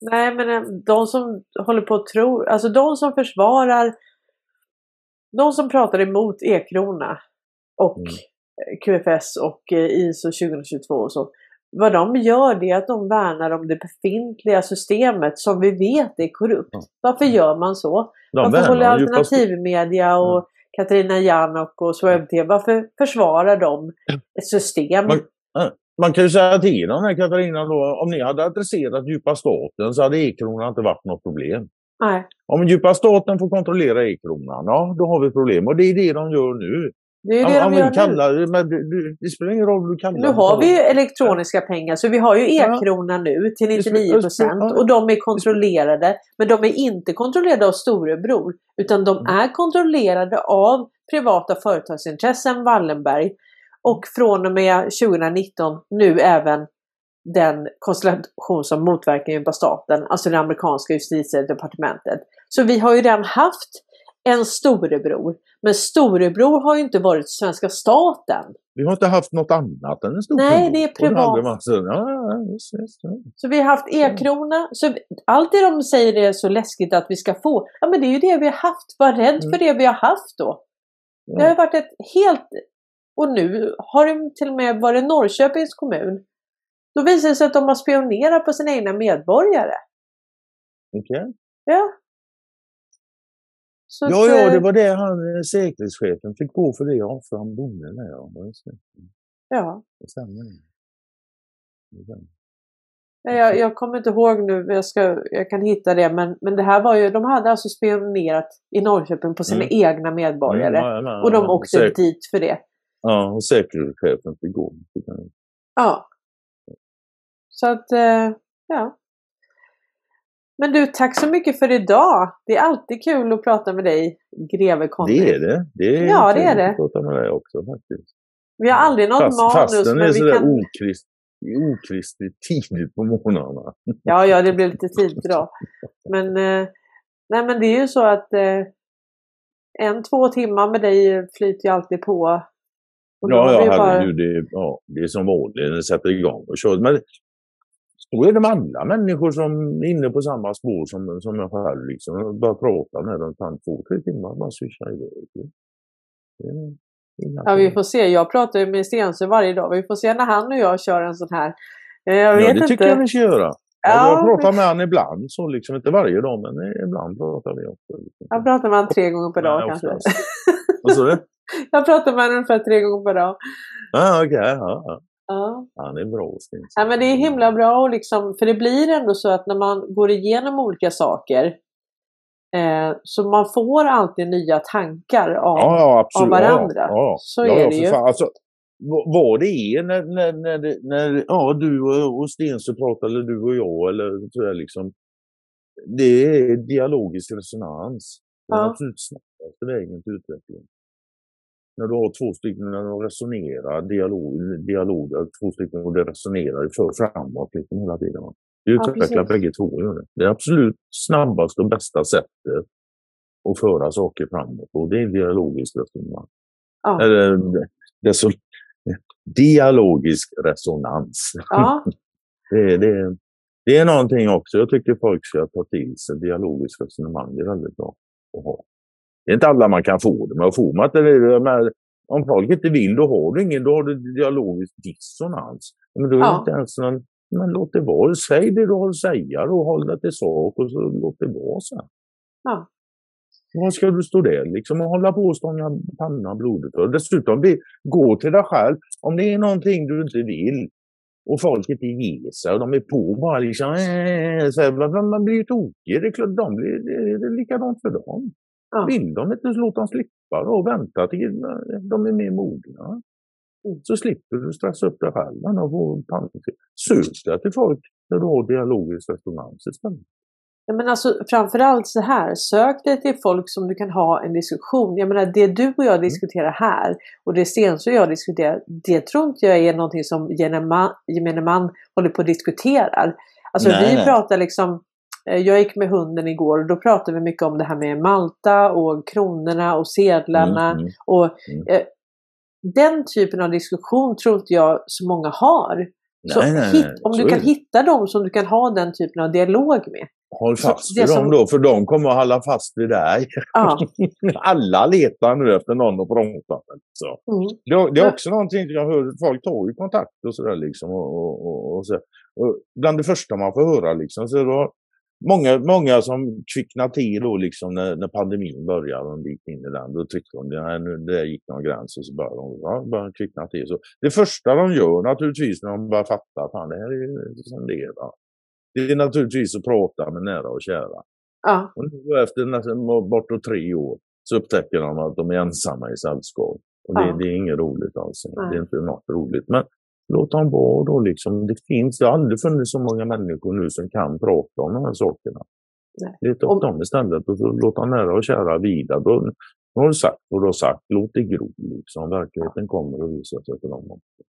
Nej, men eh, de som håller på att tro, alltså de som försvarar, de som pratar emot e-krona och Mm. eh, QFS och eh, ISO 2022 och så. Vad de gör det är att de värnar om det befintliga systemet som vi vet är korrupt. Ja. Varför gör man så? De Varför värnar håller alternativmedia och Katarina Janok och SWebTV, varför försvarar de ett system? Man- Man kan ju säga till dem Katarina då, om ni hade adresserat djupa staten så hade e-kronan inte varit något problem. Nej, Om djupa staten får kontrollera e-kronan, ja då har vi problem. Och det är det de gör nu. det är det om de gör nu. kallar, det- men det, spelar ingen roll vad du kallar Nu har vi ju elektroniska pengar så vi har ju e-krona nu till Det spelar- 99 det spelar- och de är kontrollerade. Men de är inte kontrollerade av storebror utan de Mm. är kontrollerade av privata företagsintressen, Wallenberg. Och från och med 2019 nu även den konstellation som motverkar djupa staten, alltså det amerikanska justitiedepartementet. Så vi har ju redan haft en storebror. Men storebror har ju inte varit svenska staten. Vi har inte haft något annat än en stor Nej, det är privat. Ja, just, just, ja. Så vi har haft e-krona. Så allt det de säger är så läskigt att vi ska få. Ja men det är ju det vi har haft. Var rädd för det vi har haft då. Det har varit ett helt... Och nu har det till och med varit Norrköpings kommun. Då visar det sig att de har spionerat på sina egna medborgare. Okej. Ja. Så Ja, ja, eh, det var det han, eh, säkerhetschefen fick gå för det av fram domen där. Ja, ja. Jag, jag kommer inte ihåg nu, jag, ska, jag kan hitta det, men, men det här var ju, de hade alltså spionerat i Norrköping på sina Mm. egna medborgare. Mm, ja, ja, Och de ja, åkte säk- dit för det. Ja, och säkerhetschefen fick gå. Ja. Så att, eh, ja. Men du, tack så mycket för idag. Det är alltid kul att prata med dig, greve Conny. Det är det. det är Ja, det är det. att prata med dig också faktiskt. Vi har aldrig något Fast, manus, fastän det är sådär kan... okrist, okristligt tidigt på morgnarna. Ja, ja, det blev lite tidigt idag. Men, eh, nej, men det är ju så att eh, en, två timmar med dig flyter ju alltid på. Och då Ja, ja, bara-. Det, ja, det är som vanligt det sätter igång och kör. Men så är det med alla människor som är inne på samma spår som, som jag själv. Liksom. Bara prata med dem kan två, tre timmar. Man svischar iväg. Ja, vi får se. Jag pratar ju med Stensö varje dag. Vi får se när han och jag kör en sån här. Eh, Jag Ja, vet det inte. tycker jag vi ska göra. Ja, Ja, jag pratar med honom ibland, så liksom, inte varje dag, men ibland pratar vi också. Jag pratar med honom tre gånger per dag Nej, kanske. Vad sa du? Jag pratar med honom ungefär tre gånger per dag. Ah, Okej, ja, ja. Ja. Han är bra. Ja, men det är himla bra och liksom, för det blir ändå så att när man går igenom olika saker Eh, så man får alltid nya tankar av, Ja, ja av varandra. Ja, ja. Så ja, är ja, det ju. Alltså, vad det är när, när, när, det- när ja, du och, och Stensö pratar eller du och jag eller sådär liksom. Det är dialogisk resonans. Det är Ja. absolut snabbaste vägen till utveckling. När du har två stycken, de resonerar, dialog, dialog två stycken och det resonerar för framåt liksom hela tiden. va. Det utvecklar precis. bägge två. Gör det. det är absolut snabbaste och bästa sättet att föra saker framåt och det är dialogiskt resonemang. Ja. Eller reso, dialogisk resonans. Ja, Det, det, det är någonting också jag tycker folk ska ta till sig. Dialogiskt resonemang det är väldigt bra att ha. Det är inte alla man kan få det, men får man inte det, men om folk inte vill, då har du ingen, då har du dialogisk dissonans. Men då är det Ja. inte ens någon, men låt det vara. Säg det du har att säga och håll det till sak och så låt det vara sen. Ja. Vad ska du stå där liksom och hålla på och stånga pannan blodigt för? Dessutom, gå till dig själv. Om det är någonting du inte vill och folk inte ger sig och de är på bara liksom, äh, så här, man- blir ju tokig. Det är klart, de blir, det är likadant för dem. Ja. Vill de inte så låt dem slippa då och vänta till de är mer mogna. Mm. Så slipper du stressa upp dig själv och. Sök dig till folk där du har dialogisk resonans istället. Ja, men alltså framförallt så här, sök dig till folk som du kan ha en diskussion. Jag menar det du och Mm. jag diskuterar här och det Stensö och jag diskuterar, det tror inte jag är någonting som gemene man, gemene man håller på och diskuterar. Alltså Nej, vi nej. pratar liksom, eh, jag gick med hunden igår och då pratade vi mycket om det här med Malta och kronorna och sedlarna. Mm, mm. Och Mm. eh, den typen av diskussion tror inte jag så många har. Så Nej, nej, nej. om Så du kan det. hitta dem som du kan ha den typen av dialog med. Håll fast vid som- dem då, för de kommer att hålla fast vid dig. Ja. Alla letar nu efter någon att prata med. Så. Mm. Det, det är Men- också någonting jag hör, folk tar ju kontakt och sådär liksom. Och, och, och, och så. och bland det första man får höra liksom, så det många, många som kvicknar till då liksom när, när pandemin började och de gick in i den. Då tyckte de, nu, det gick någon gräns och så började de ja, började kvickna till. Så det första de gör naturligtvis när de börjar fatta, fan det här är som det är. Va? Det är naturligtvis att prata med nära och kära. Ja. Och nu efter nästan bortåt tre år så upptäcker de att de är ensamma i sällskap. Och det, Ja. det är inget roligt. Nej. Det är inte något roligt. Men låt dem vara då liksom. Det finns, det har aldrig funnits så många människor nu som kan prata om de här sakerna. Leta upp dem istället och låt dem nära och kära vila. Då, nu har du sagt vad du har sagt. Låt det gro liksom. Verkligheten kommer att visa sig för dem. också.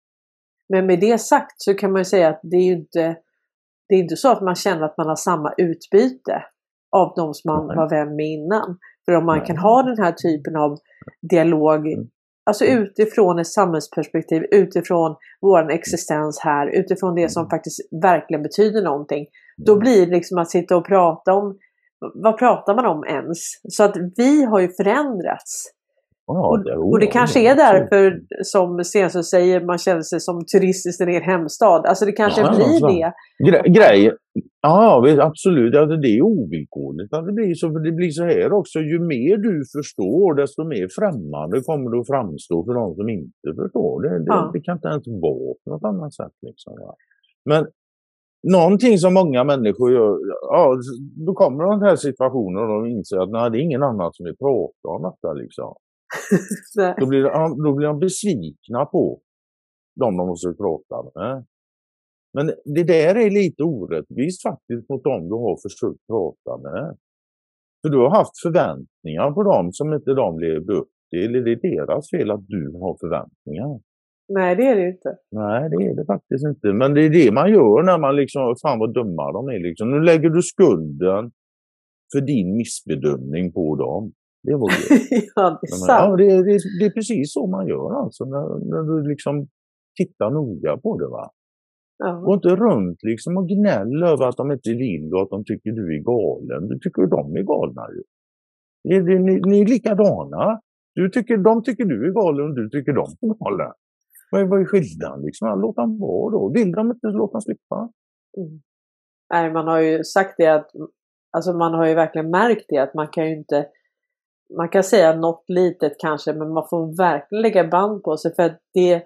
Men med det sagt så kan man ju säga att det är ju inte, det är inte så att man känner att man har samma utbyte av de som man Nej. var vän med innan. För om man Nej. kan ha den här typen av dialog, Mm. Alltså utifrån ett samhällsperspektiv, utifrån vår existens här, utifrån det som Mm. faktiskt verkligen betyder någonting. Då blir det liksom att sitta och prata om, vad pratar man om ens? Så att vi har ju förändrats. Ja, Och, det, och det kanske är därför, som Stensson säger, man känner sig som turist i sin egen hemstad. Alltså det kanske Ja, blir det. Gre grejen, ja absolut, alltså, det är ovillkorligt att det blir så. För det blir så här också, ju mer du förstår desto mer främmande kommer du att framstå för de som inte förstår. Det, det, Ja. det kan inte ens vara på något annat sätt. Liksom. Men någonting som många människor gör, ja, då kommer de här situationer och de inser att nej, det är ingen annan som vill prata om detta. Liksom. Då blir, de, då blir de besvikna på de de måste prata med. Men det där är lite orättvist faktiskt mot dem du har försökt prata med. För du har haft förväntningar på dem som inte de levde upp till. Det är deras fel att du har förväntningar. Nej, det är det inte. Nej, det är det faktiskt inte. Men det är det man gör när man liksom, fan vad dumma de är liksom. Nu lägger du skulden för din missbedömning på dem. Det var det. ja, det är Men, ja, sant. det, det, det är precis så man gör alltså. När, när du liksom tittar noga på det. va. Gå Ja. inte runt liksom och gnäll över att de inte vill och att de tycker du är galen. Du tycker de är galna ju. Det, ni, ni är likadana. Du tycker, de tycker du är galen och du tycker de är galna. Vad är, vad är skillnaden? Liksom? Låt dem vara då. Vill de inte, låt dem slippa. Mm. Nej, man har ju sagt det att, alltså man har ju verkligen märkt det att man kan ju inte, man kan säga något litet kanske, men man får verkligen lägga band på sig för att det,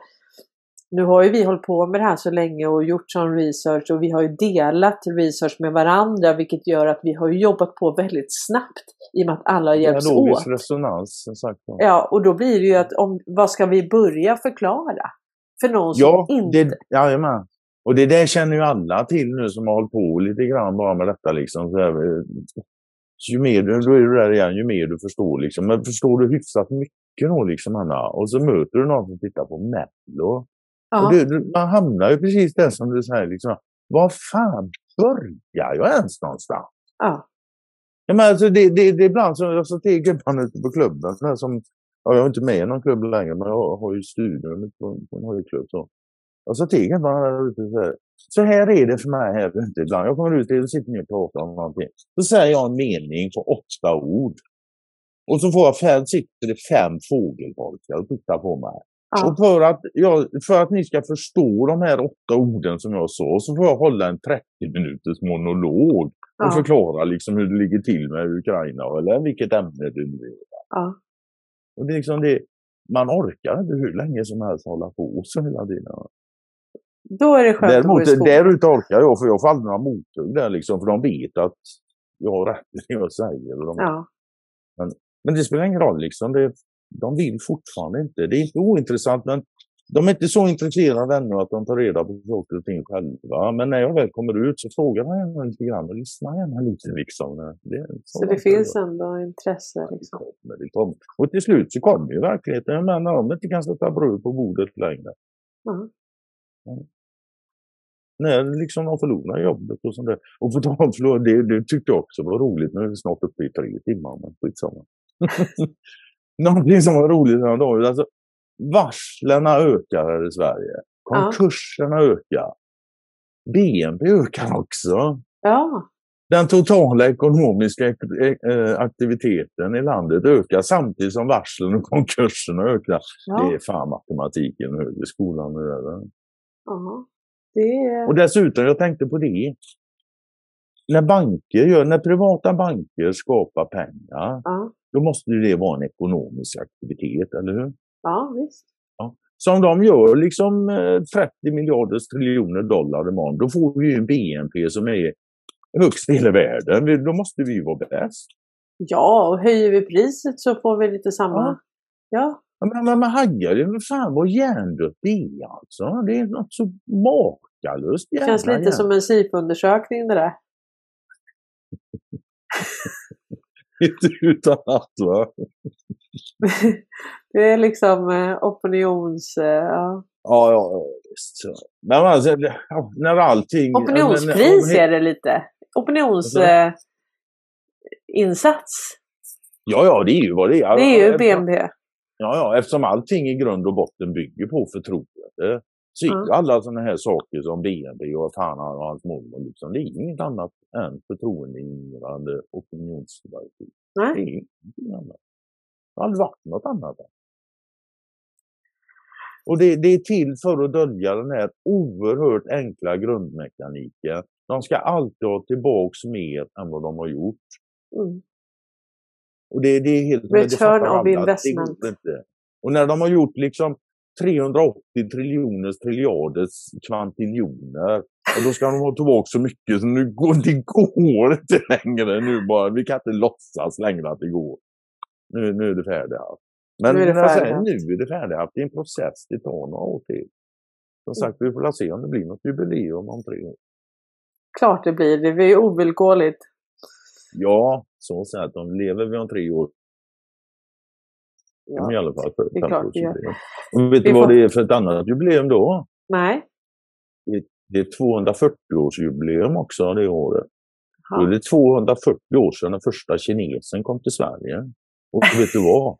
nu har ju vi hållit på med det här så länge och gjort sån research och vi har ju delat research med varandra vilket gör att vi har jobbat på väldigt snabbt i och med att alla hjälps åt. resonans. Sagt. Ja, och då blir det ju att om, vad ska vi börja förklara? För någon ja, som inte... Det, jajamän. Och det där känner ju alla till nu som har hållit på lite grann bara med detta liksom. Så här, ju mer, då är du där igen, ju mer du förstår liksom. Men förstår du hyfsat mycket då liksom Anna och så möter du någon som tittar på Mello. Ja. Och det, man hamnar ju precis där som du säger liksom. Var fan börjar jag ens någonstans? Ja. ja men alltså det, det, det är ibland så, jag sa till gubbarna ute på klubben som, ja, jag är inte med i någon klubb längre men jag har ju studier på en höjdklubb. Så. Och så tiger man där ute så här. Så här är det för mig här ute ibland. Jag kommer ut och sitter ner och pratar om någonting. Så säger jag en mening på åtta ord. Och så får jag fem, sitter det fem fågelholkar och tittar på mig. Ja. Och för att, jag, för att ni ska förstå de här åtta orden som jag sa så får jag hålla en 30 minuters monolog och ja. förklara liksom hur det ligger till med Ukraina eller vilket ämne det nu är. Ja. Och det är liksom det, man orkar inte hur länge som helst hålla på så hela tiden. Då är det skönt Däremot, att gå i skolan. Därut orkar jag, för jag får aldrig några mothugg där liksom, för de vet att jag har rätt i det jag säger. De, ja. men, men det spelar ingen roll liksom. Det, de vill fortfarande inte. Det är inte ointressant, men de är inte så intresserade ännu att de tar reda på saker och ting själva. Men när jag väl kommer ut så frågar man gärna lite grann och lyssnar gärna lite. Liksom. Det, så, det finns jag. ändå intresse? Liksom. Det kommer, det kommer. Och till slut så kommer ju verkligheten. Men när de inte kan sätta bröd på bordet längre. Mm. Mm när liksom de förlorar jobbet och sånt där. Och på tal om det, det tyckte jag också var roligt. Nu är vi snart uppe i tre timmar, men skitsamma. Någonting som var roligt den dagen, alltså varslen ökar här i Sverige. Konkurserna ja. ökar. BNP ökar också. Ja. Den totala ekonomiska eh, aktiviteten i landet ökar samtidigt som varslen och konkurserna ökar. Ja. Det är fan matematiken högre skolan nu. Ja. Det... Och dessutom, jag tänkte på det. När banker gör, när privata banker skapar pengar, ja. då måste det vara en ekonomisk aktivitet, eller hur? Ja, visst. Ja. Så om de gör liksom 30 eh, miljarders triljoner dollar i mån, då får vi en BNP som är högst i hela världen. Då måste vi ju vara bäst. Ja, och höjer vi priset så får vi lite samma... Ja. ja. Men, men, men Haggar, fan vad hjärndött det är alltså. Det är något så makalöst Det känns lite hjärn. som en SIFO-undersökning det där. Inte utan att va? det är liksom eh, opinions... Eh, ja. Ja, ja, visst. Men alltså, när allting... Opinionspris men, är det lite. Opinionsinsats. Eh, ja, ja, det är ju vad det är. Det är ju BNP. Ja, ja, eftersom allting i grund och botten bygger på förtroende. Så mm. alla sådana här saker som BNP och han har hans mormor, liksom, det är inget annat än förtroendeingivande opinionsverktyg. Nej. Det är ingenting annat. Det har aldrig varit något annat. Och det, det, är till för att dölja den här oerhört enkla grundmekaniken. De ska alltid ha tillbaks mer än vad de har gjort. Mm. Och det, det är helt... Return of investment. Och när de har gjort liksom 380 triljoners triljarders kvantiljoner. Och då ska de ha tillbaka så mycket så nu går, det går inte längre. Nu bara, vi kan inte låtsas längre att det går. Nu, nu är det färdigt. Men nu är det, säger, nu är det färdigt. Det är en process. Det tar några år till. Som sagt, vi får se om det blir något jubileum om tre år. Klart det blir. Det blir ovillkorligt. Ja, så sätt. De lever vi om tre år. Ja, I alla fall för det är klart Och vet du vad det är för ett annat jubileum då? Nej. Det är 240-årsjubileum också det året. Då är det 240 år sedan den första kinesen kom till Sverige. Och vet du vad?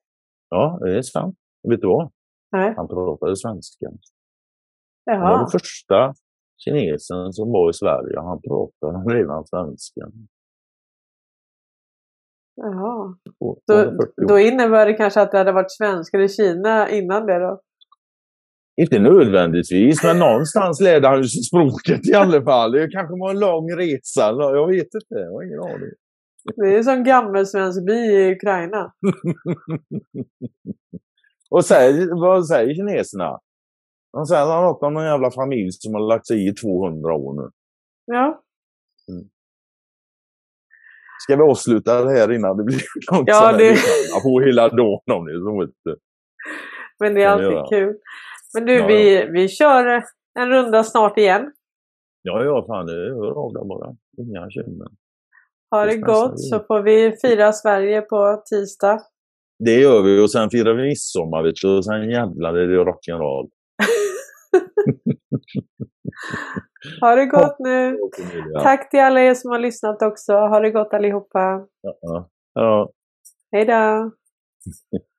Ja, det är sant. Vet du vad? Nej. Han pratade svenska. Jaha. Han var den första kinesen som var i Sverige. Han pratade redan svenska. Jaha. Då, då innebär det kanske att det hade varit svenskar i Kina innan det då? Inte nödvändigtvis, men någonstans lärde han språket i alla fall. Det kanske var en lång resa. Jag vet inte, jag har ingen aning. Det är som gammelsvensk by i Ukraina. Och säger, vad säger kineserna? De säger något om någon jävla familj som har lagt sig i 200 år nu. Ja. Ska vi avsluta det här innan det blir något Ja, sån här det- lyssnarna på hela dagen om ni så vet du. Men det är alltid göra. kul. Men du, Ja, vi, vi kör en runda snart igen. Ja, ja, fan det hör av dig bara. Inga bekymmer. Ha det Det gott så får vi fira Sverige på tisdag. Det gör vi och sen firar vi midsommar vet du, och sen jävlar är det rock'n'roll. Ha det gott nu. Tack till alla er som har lyssnat också. Ha det gott allihopa. Ja. Ja. Hej då.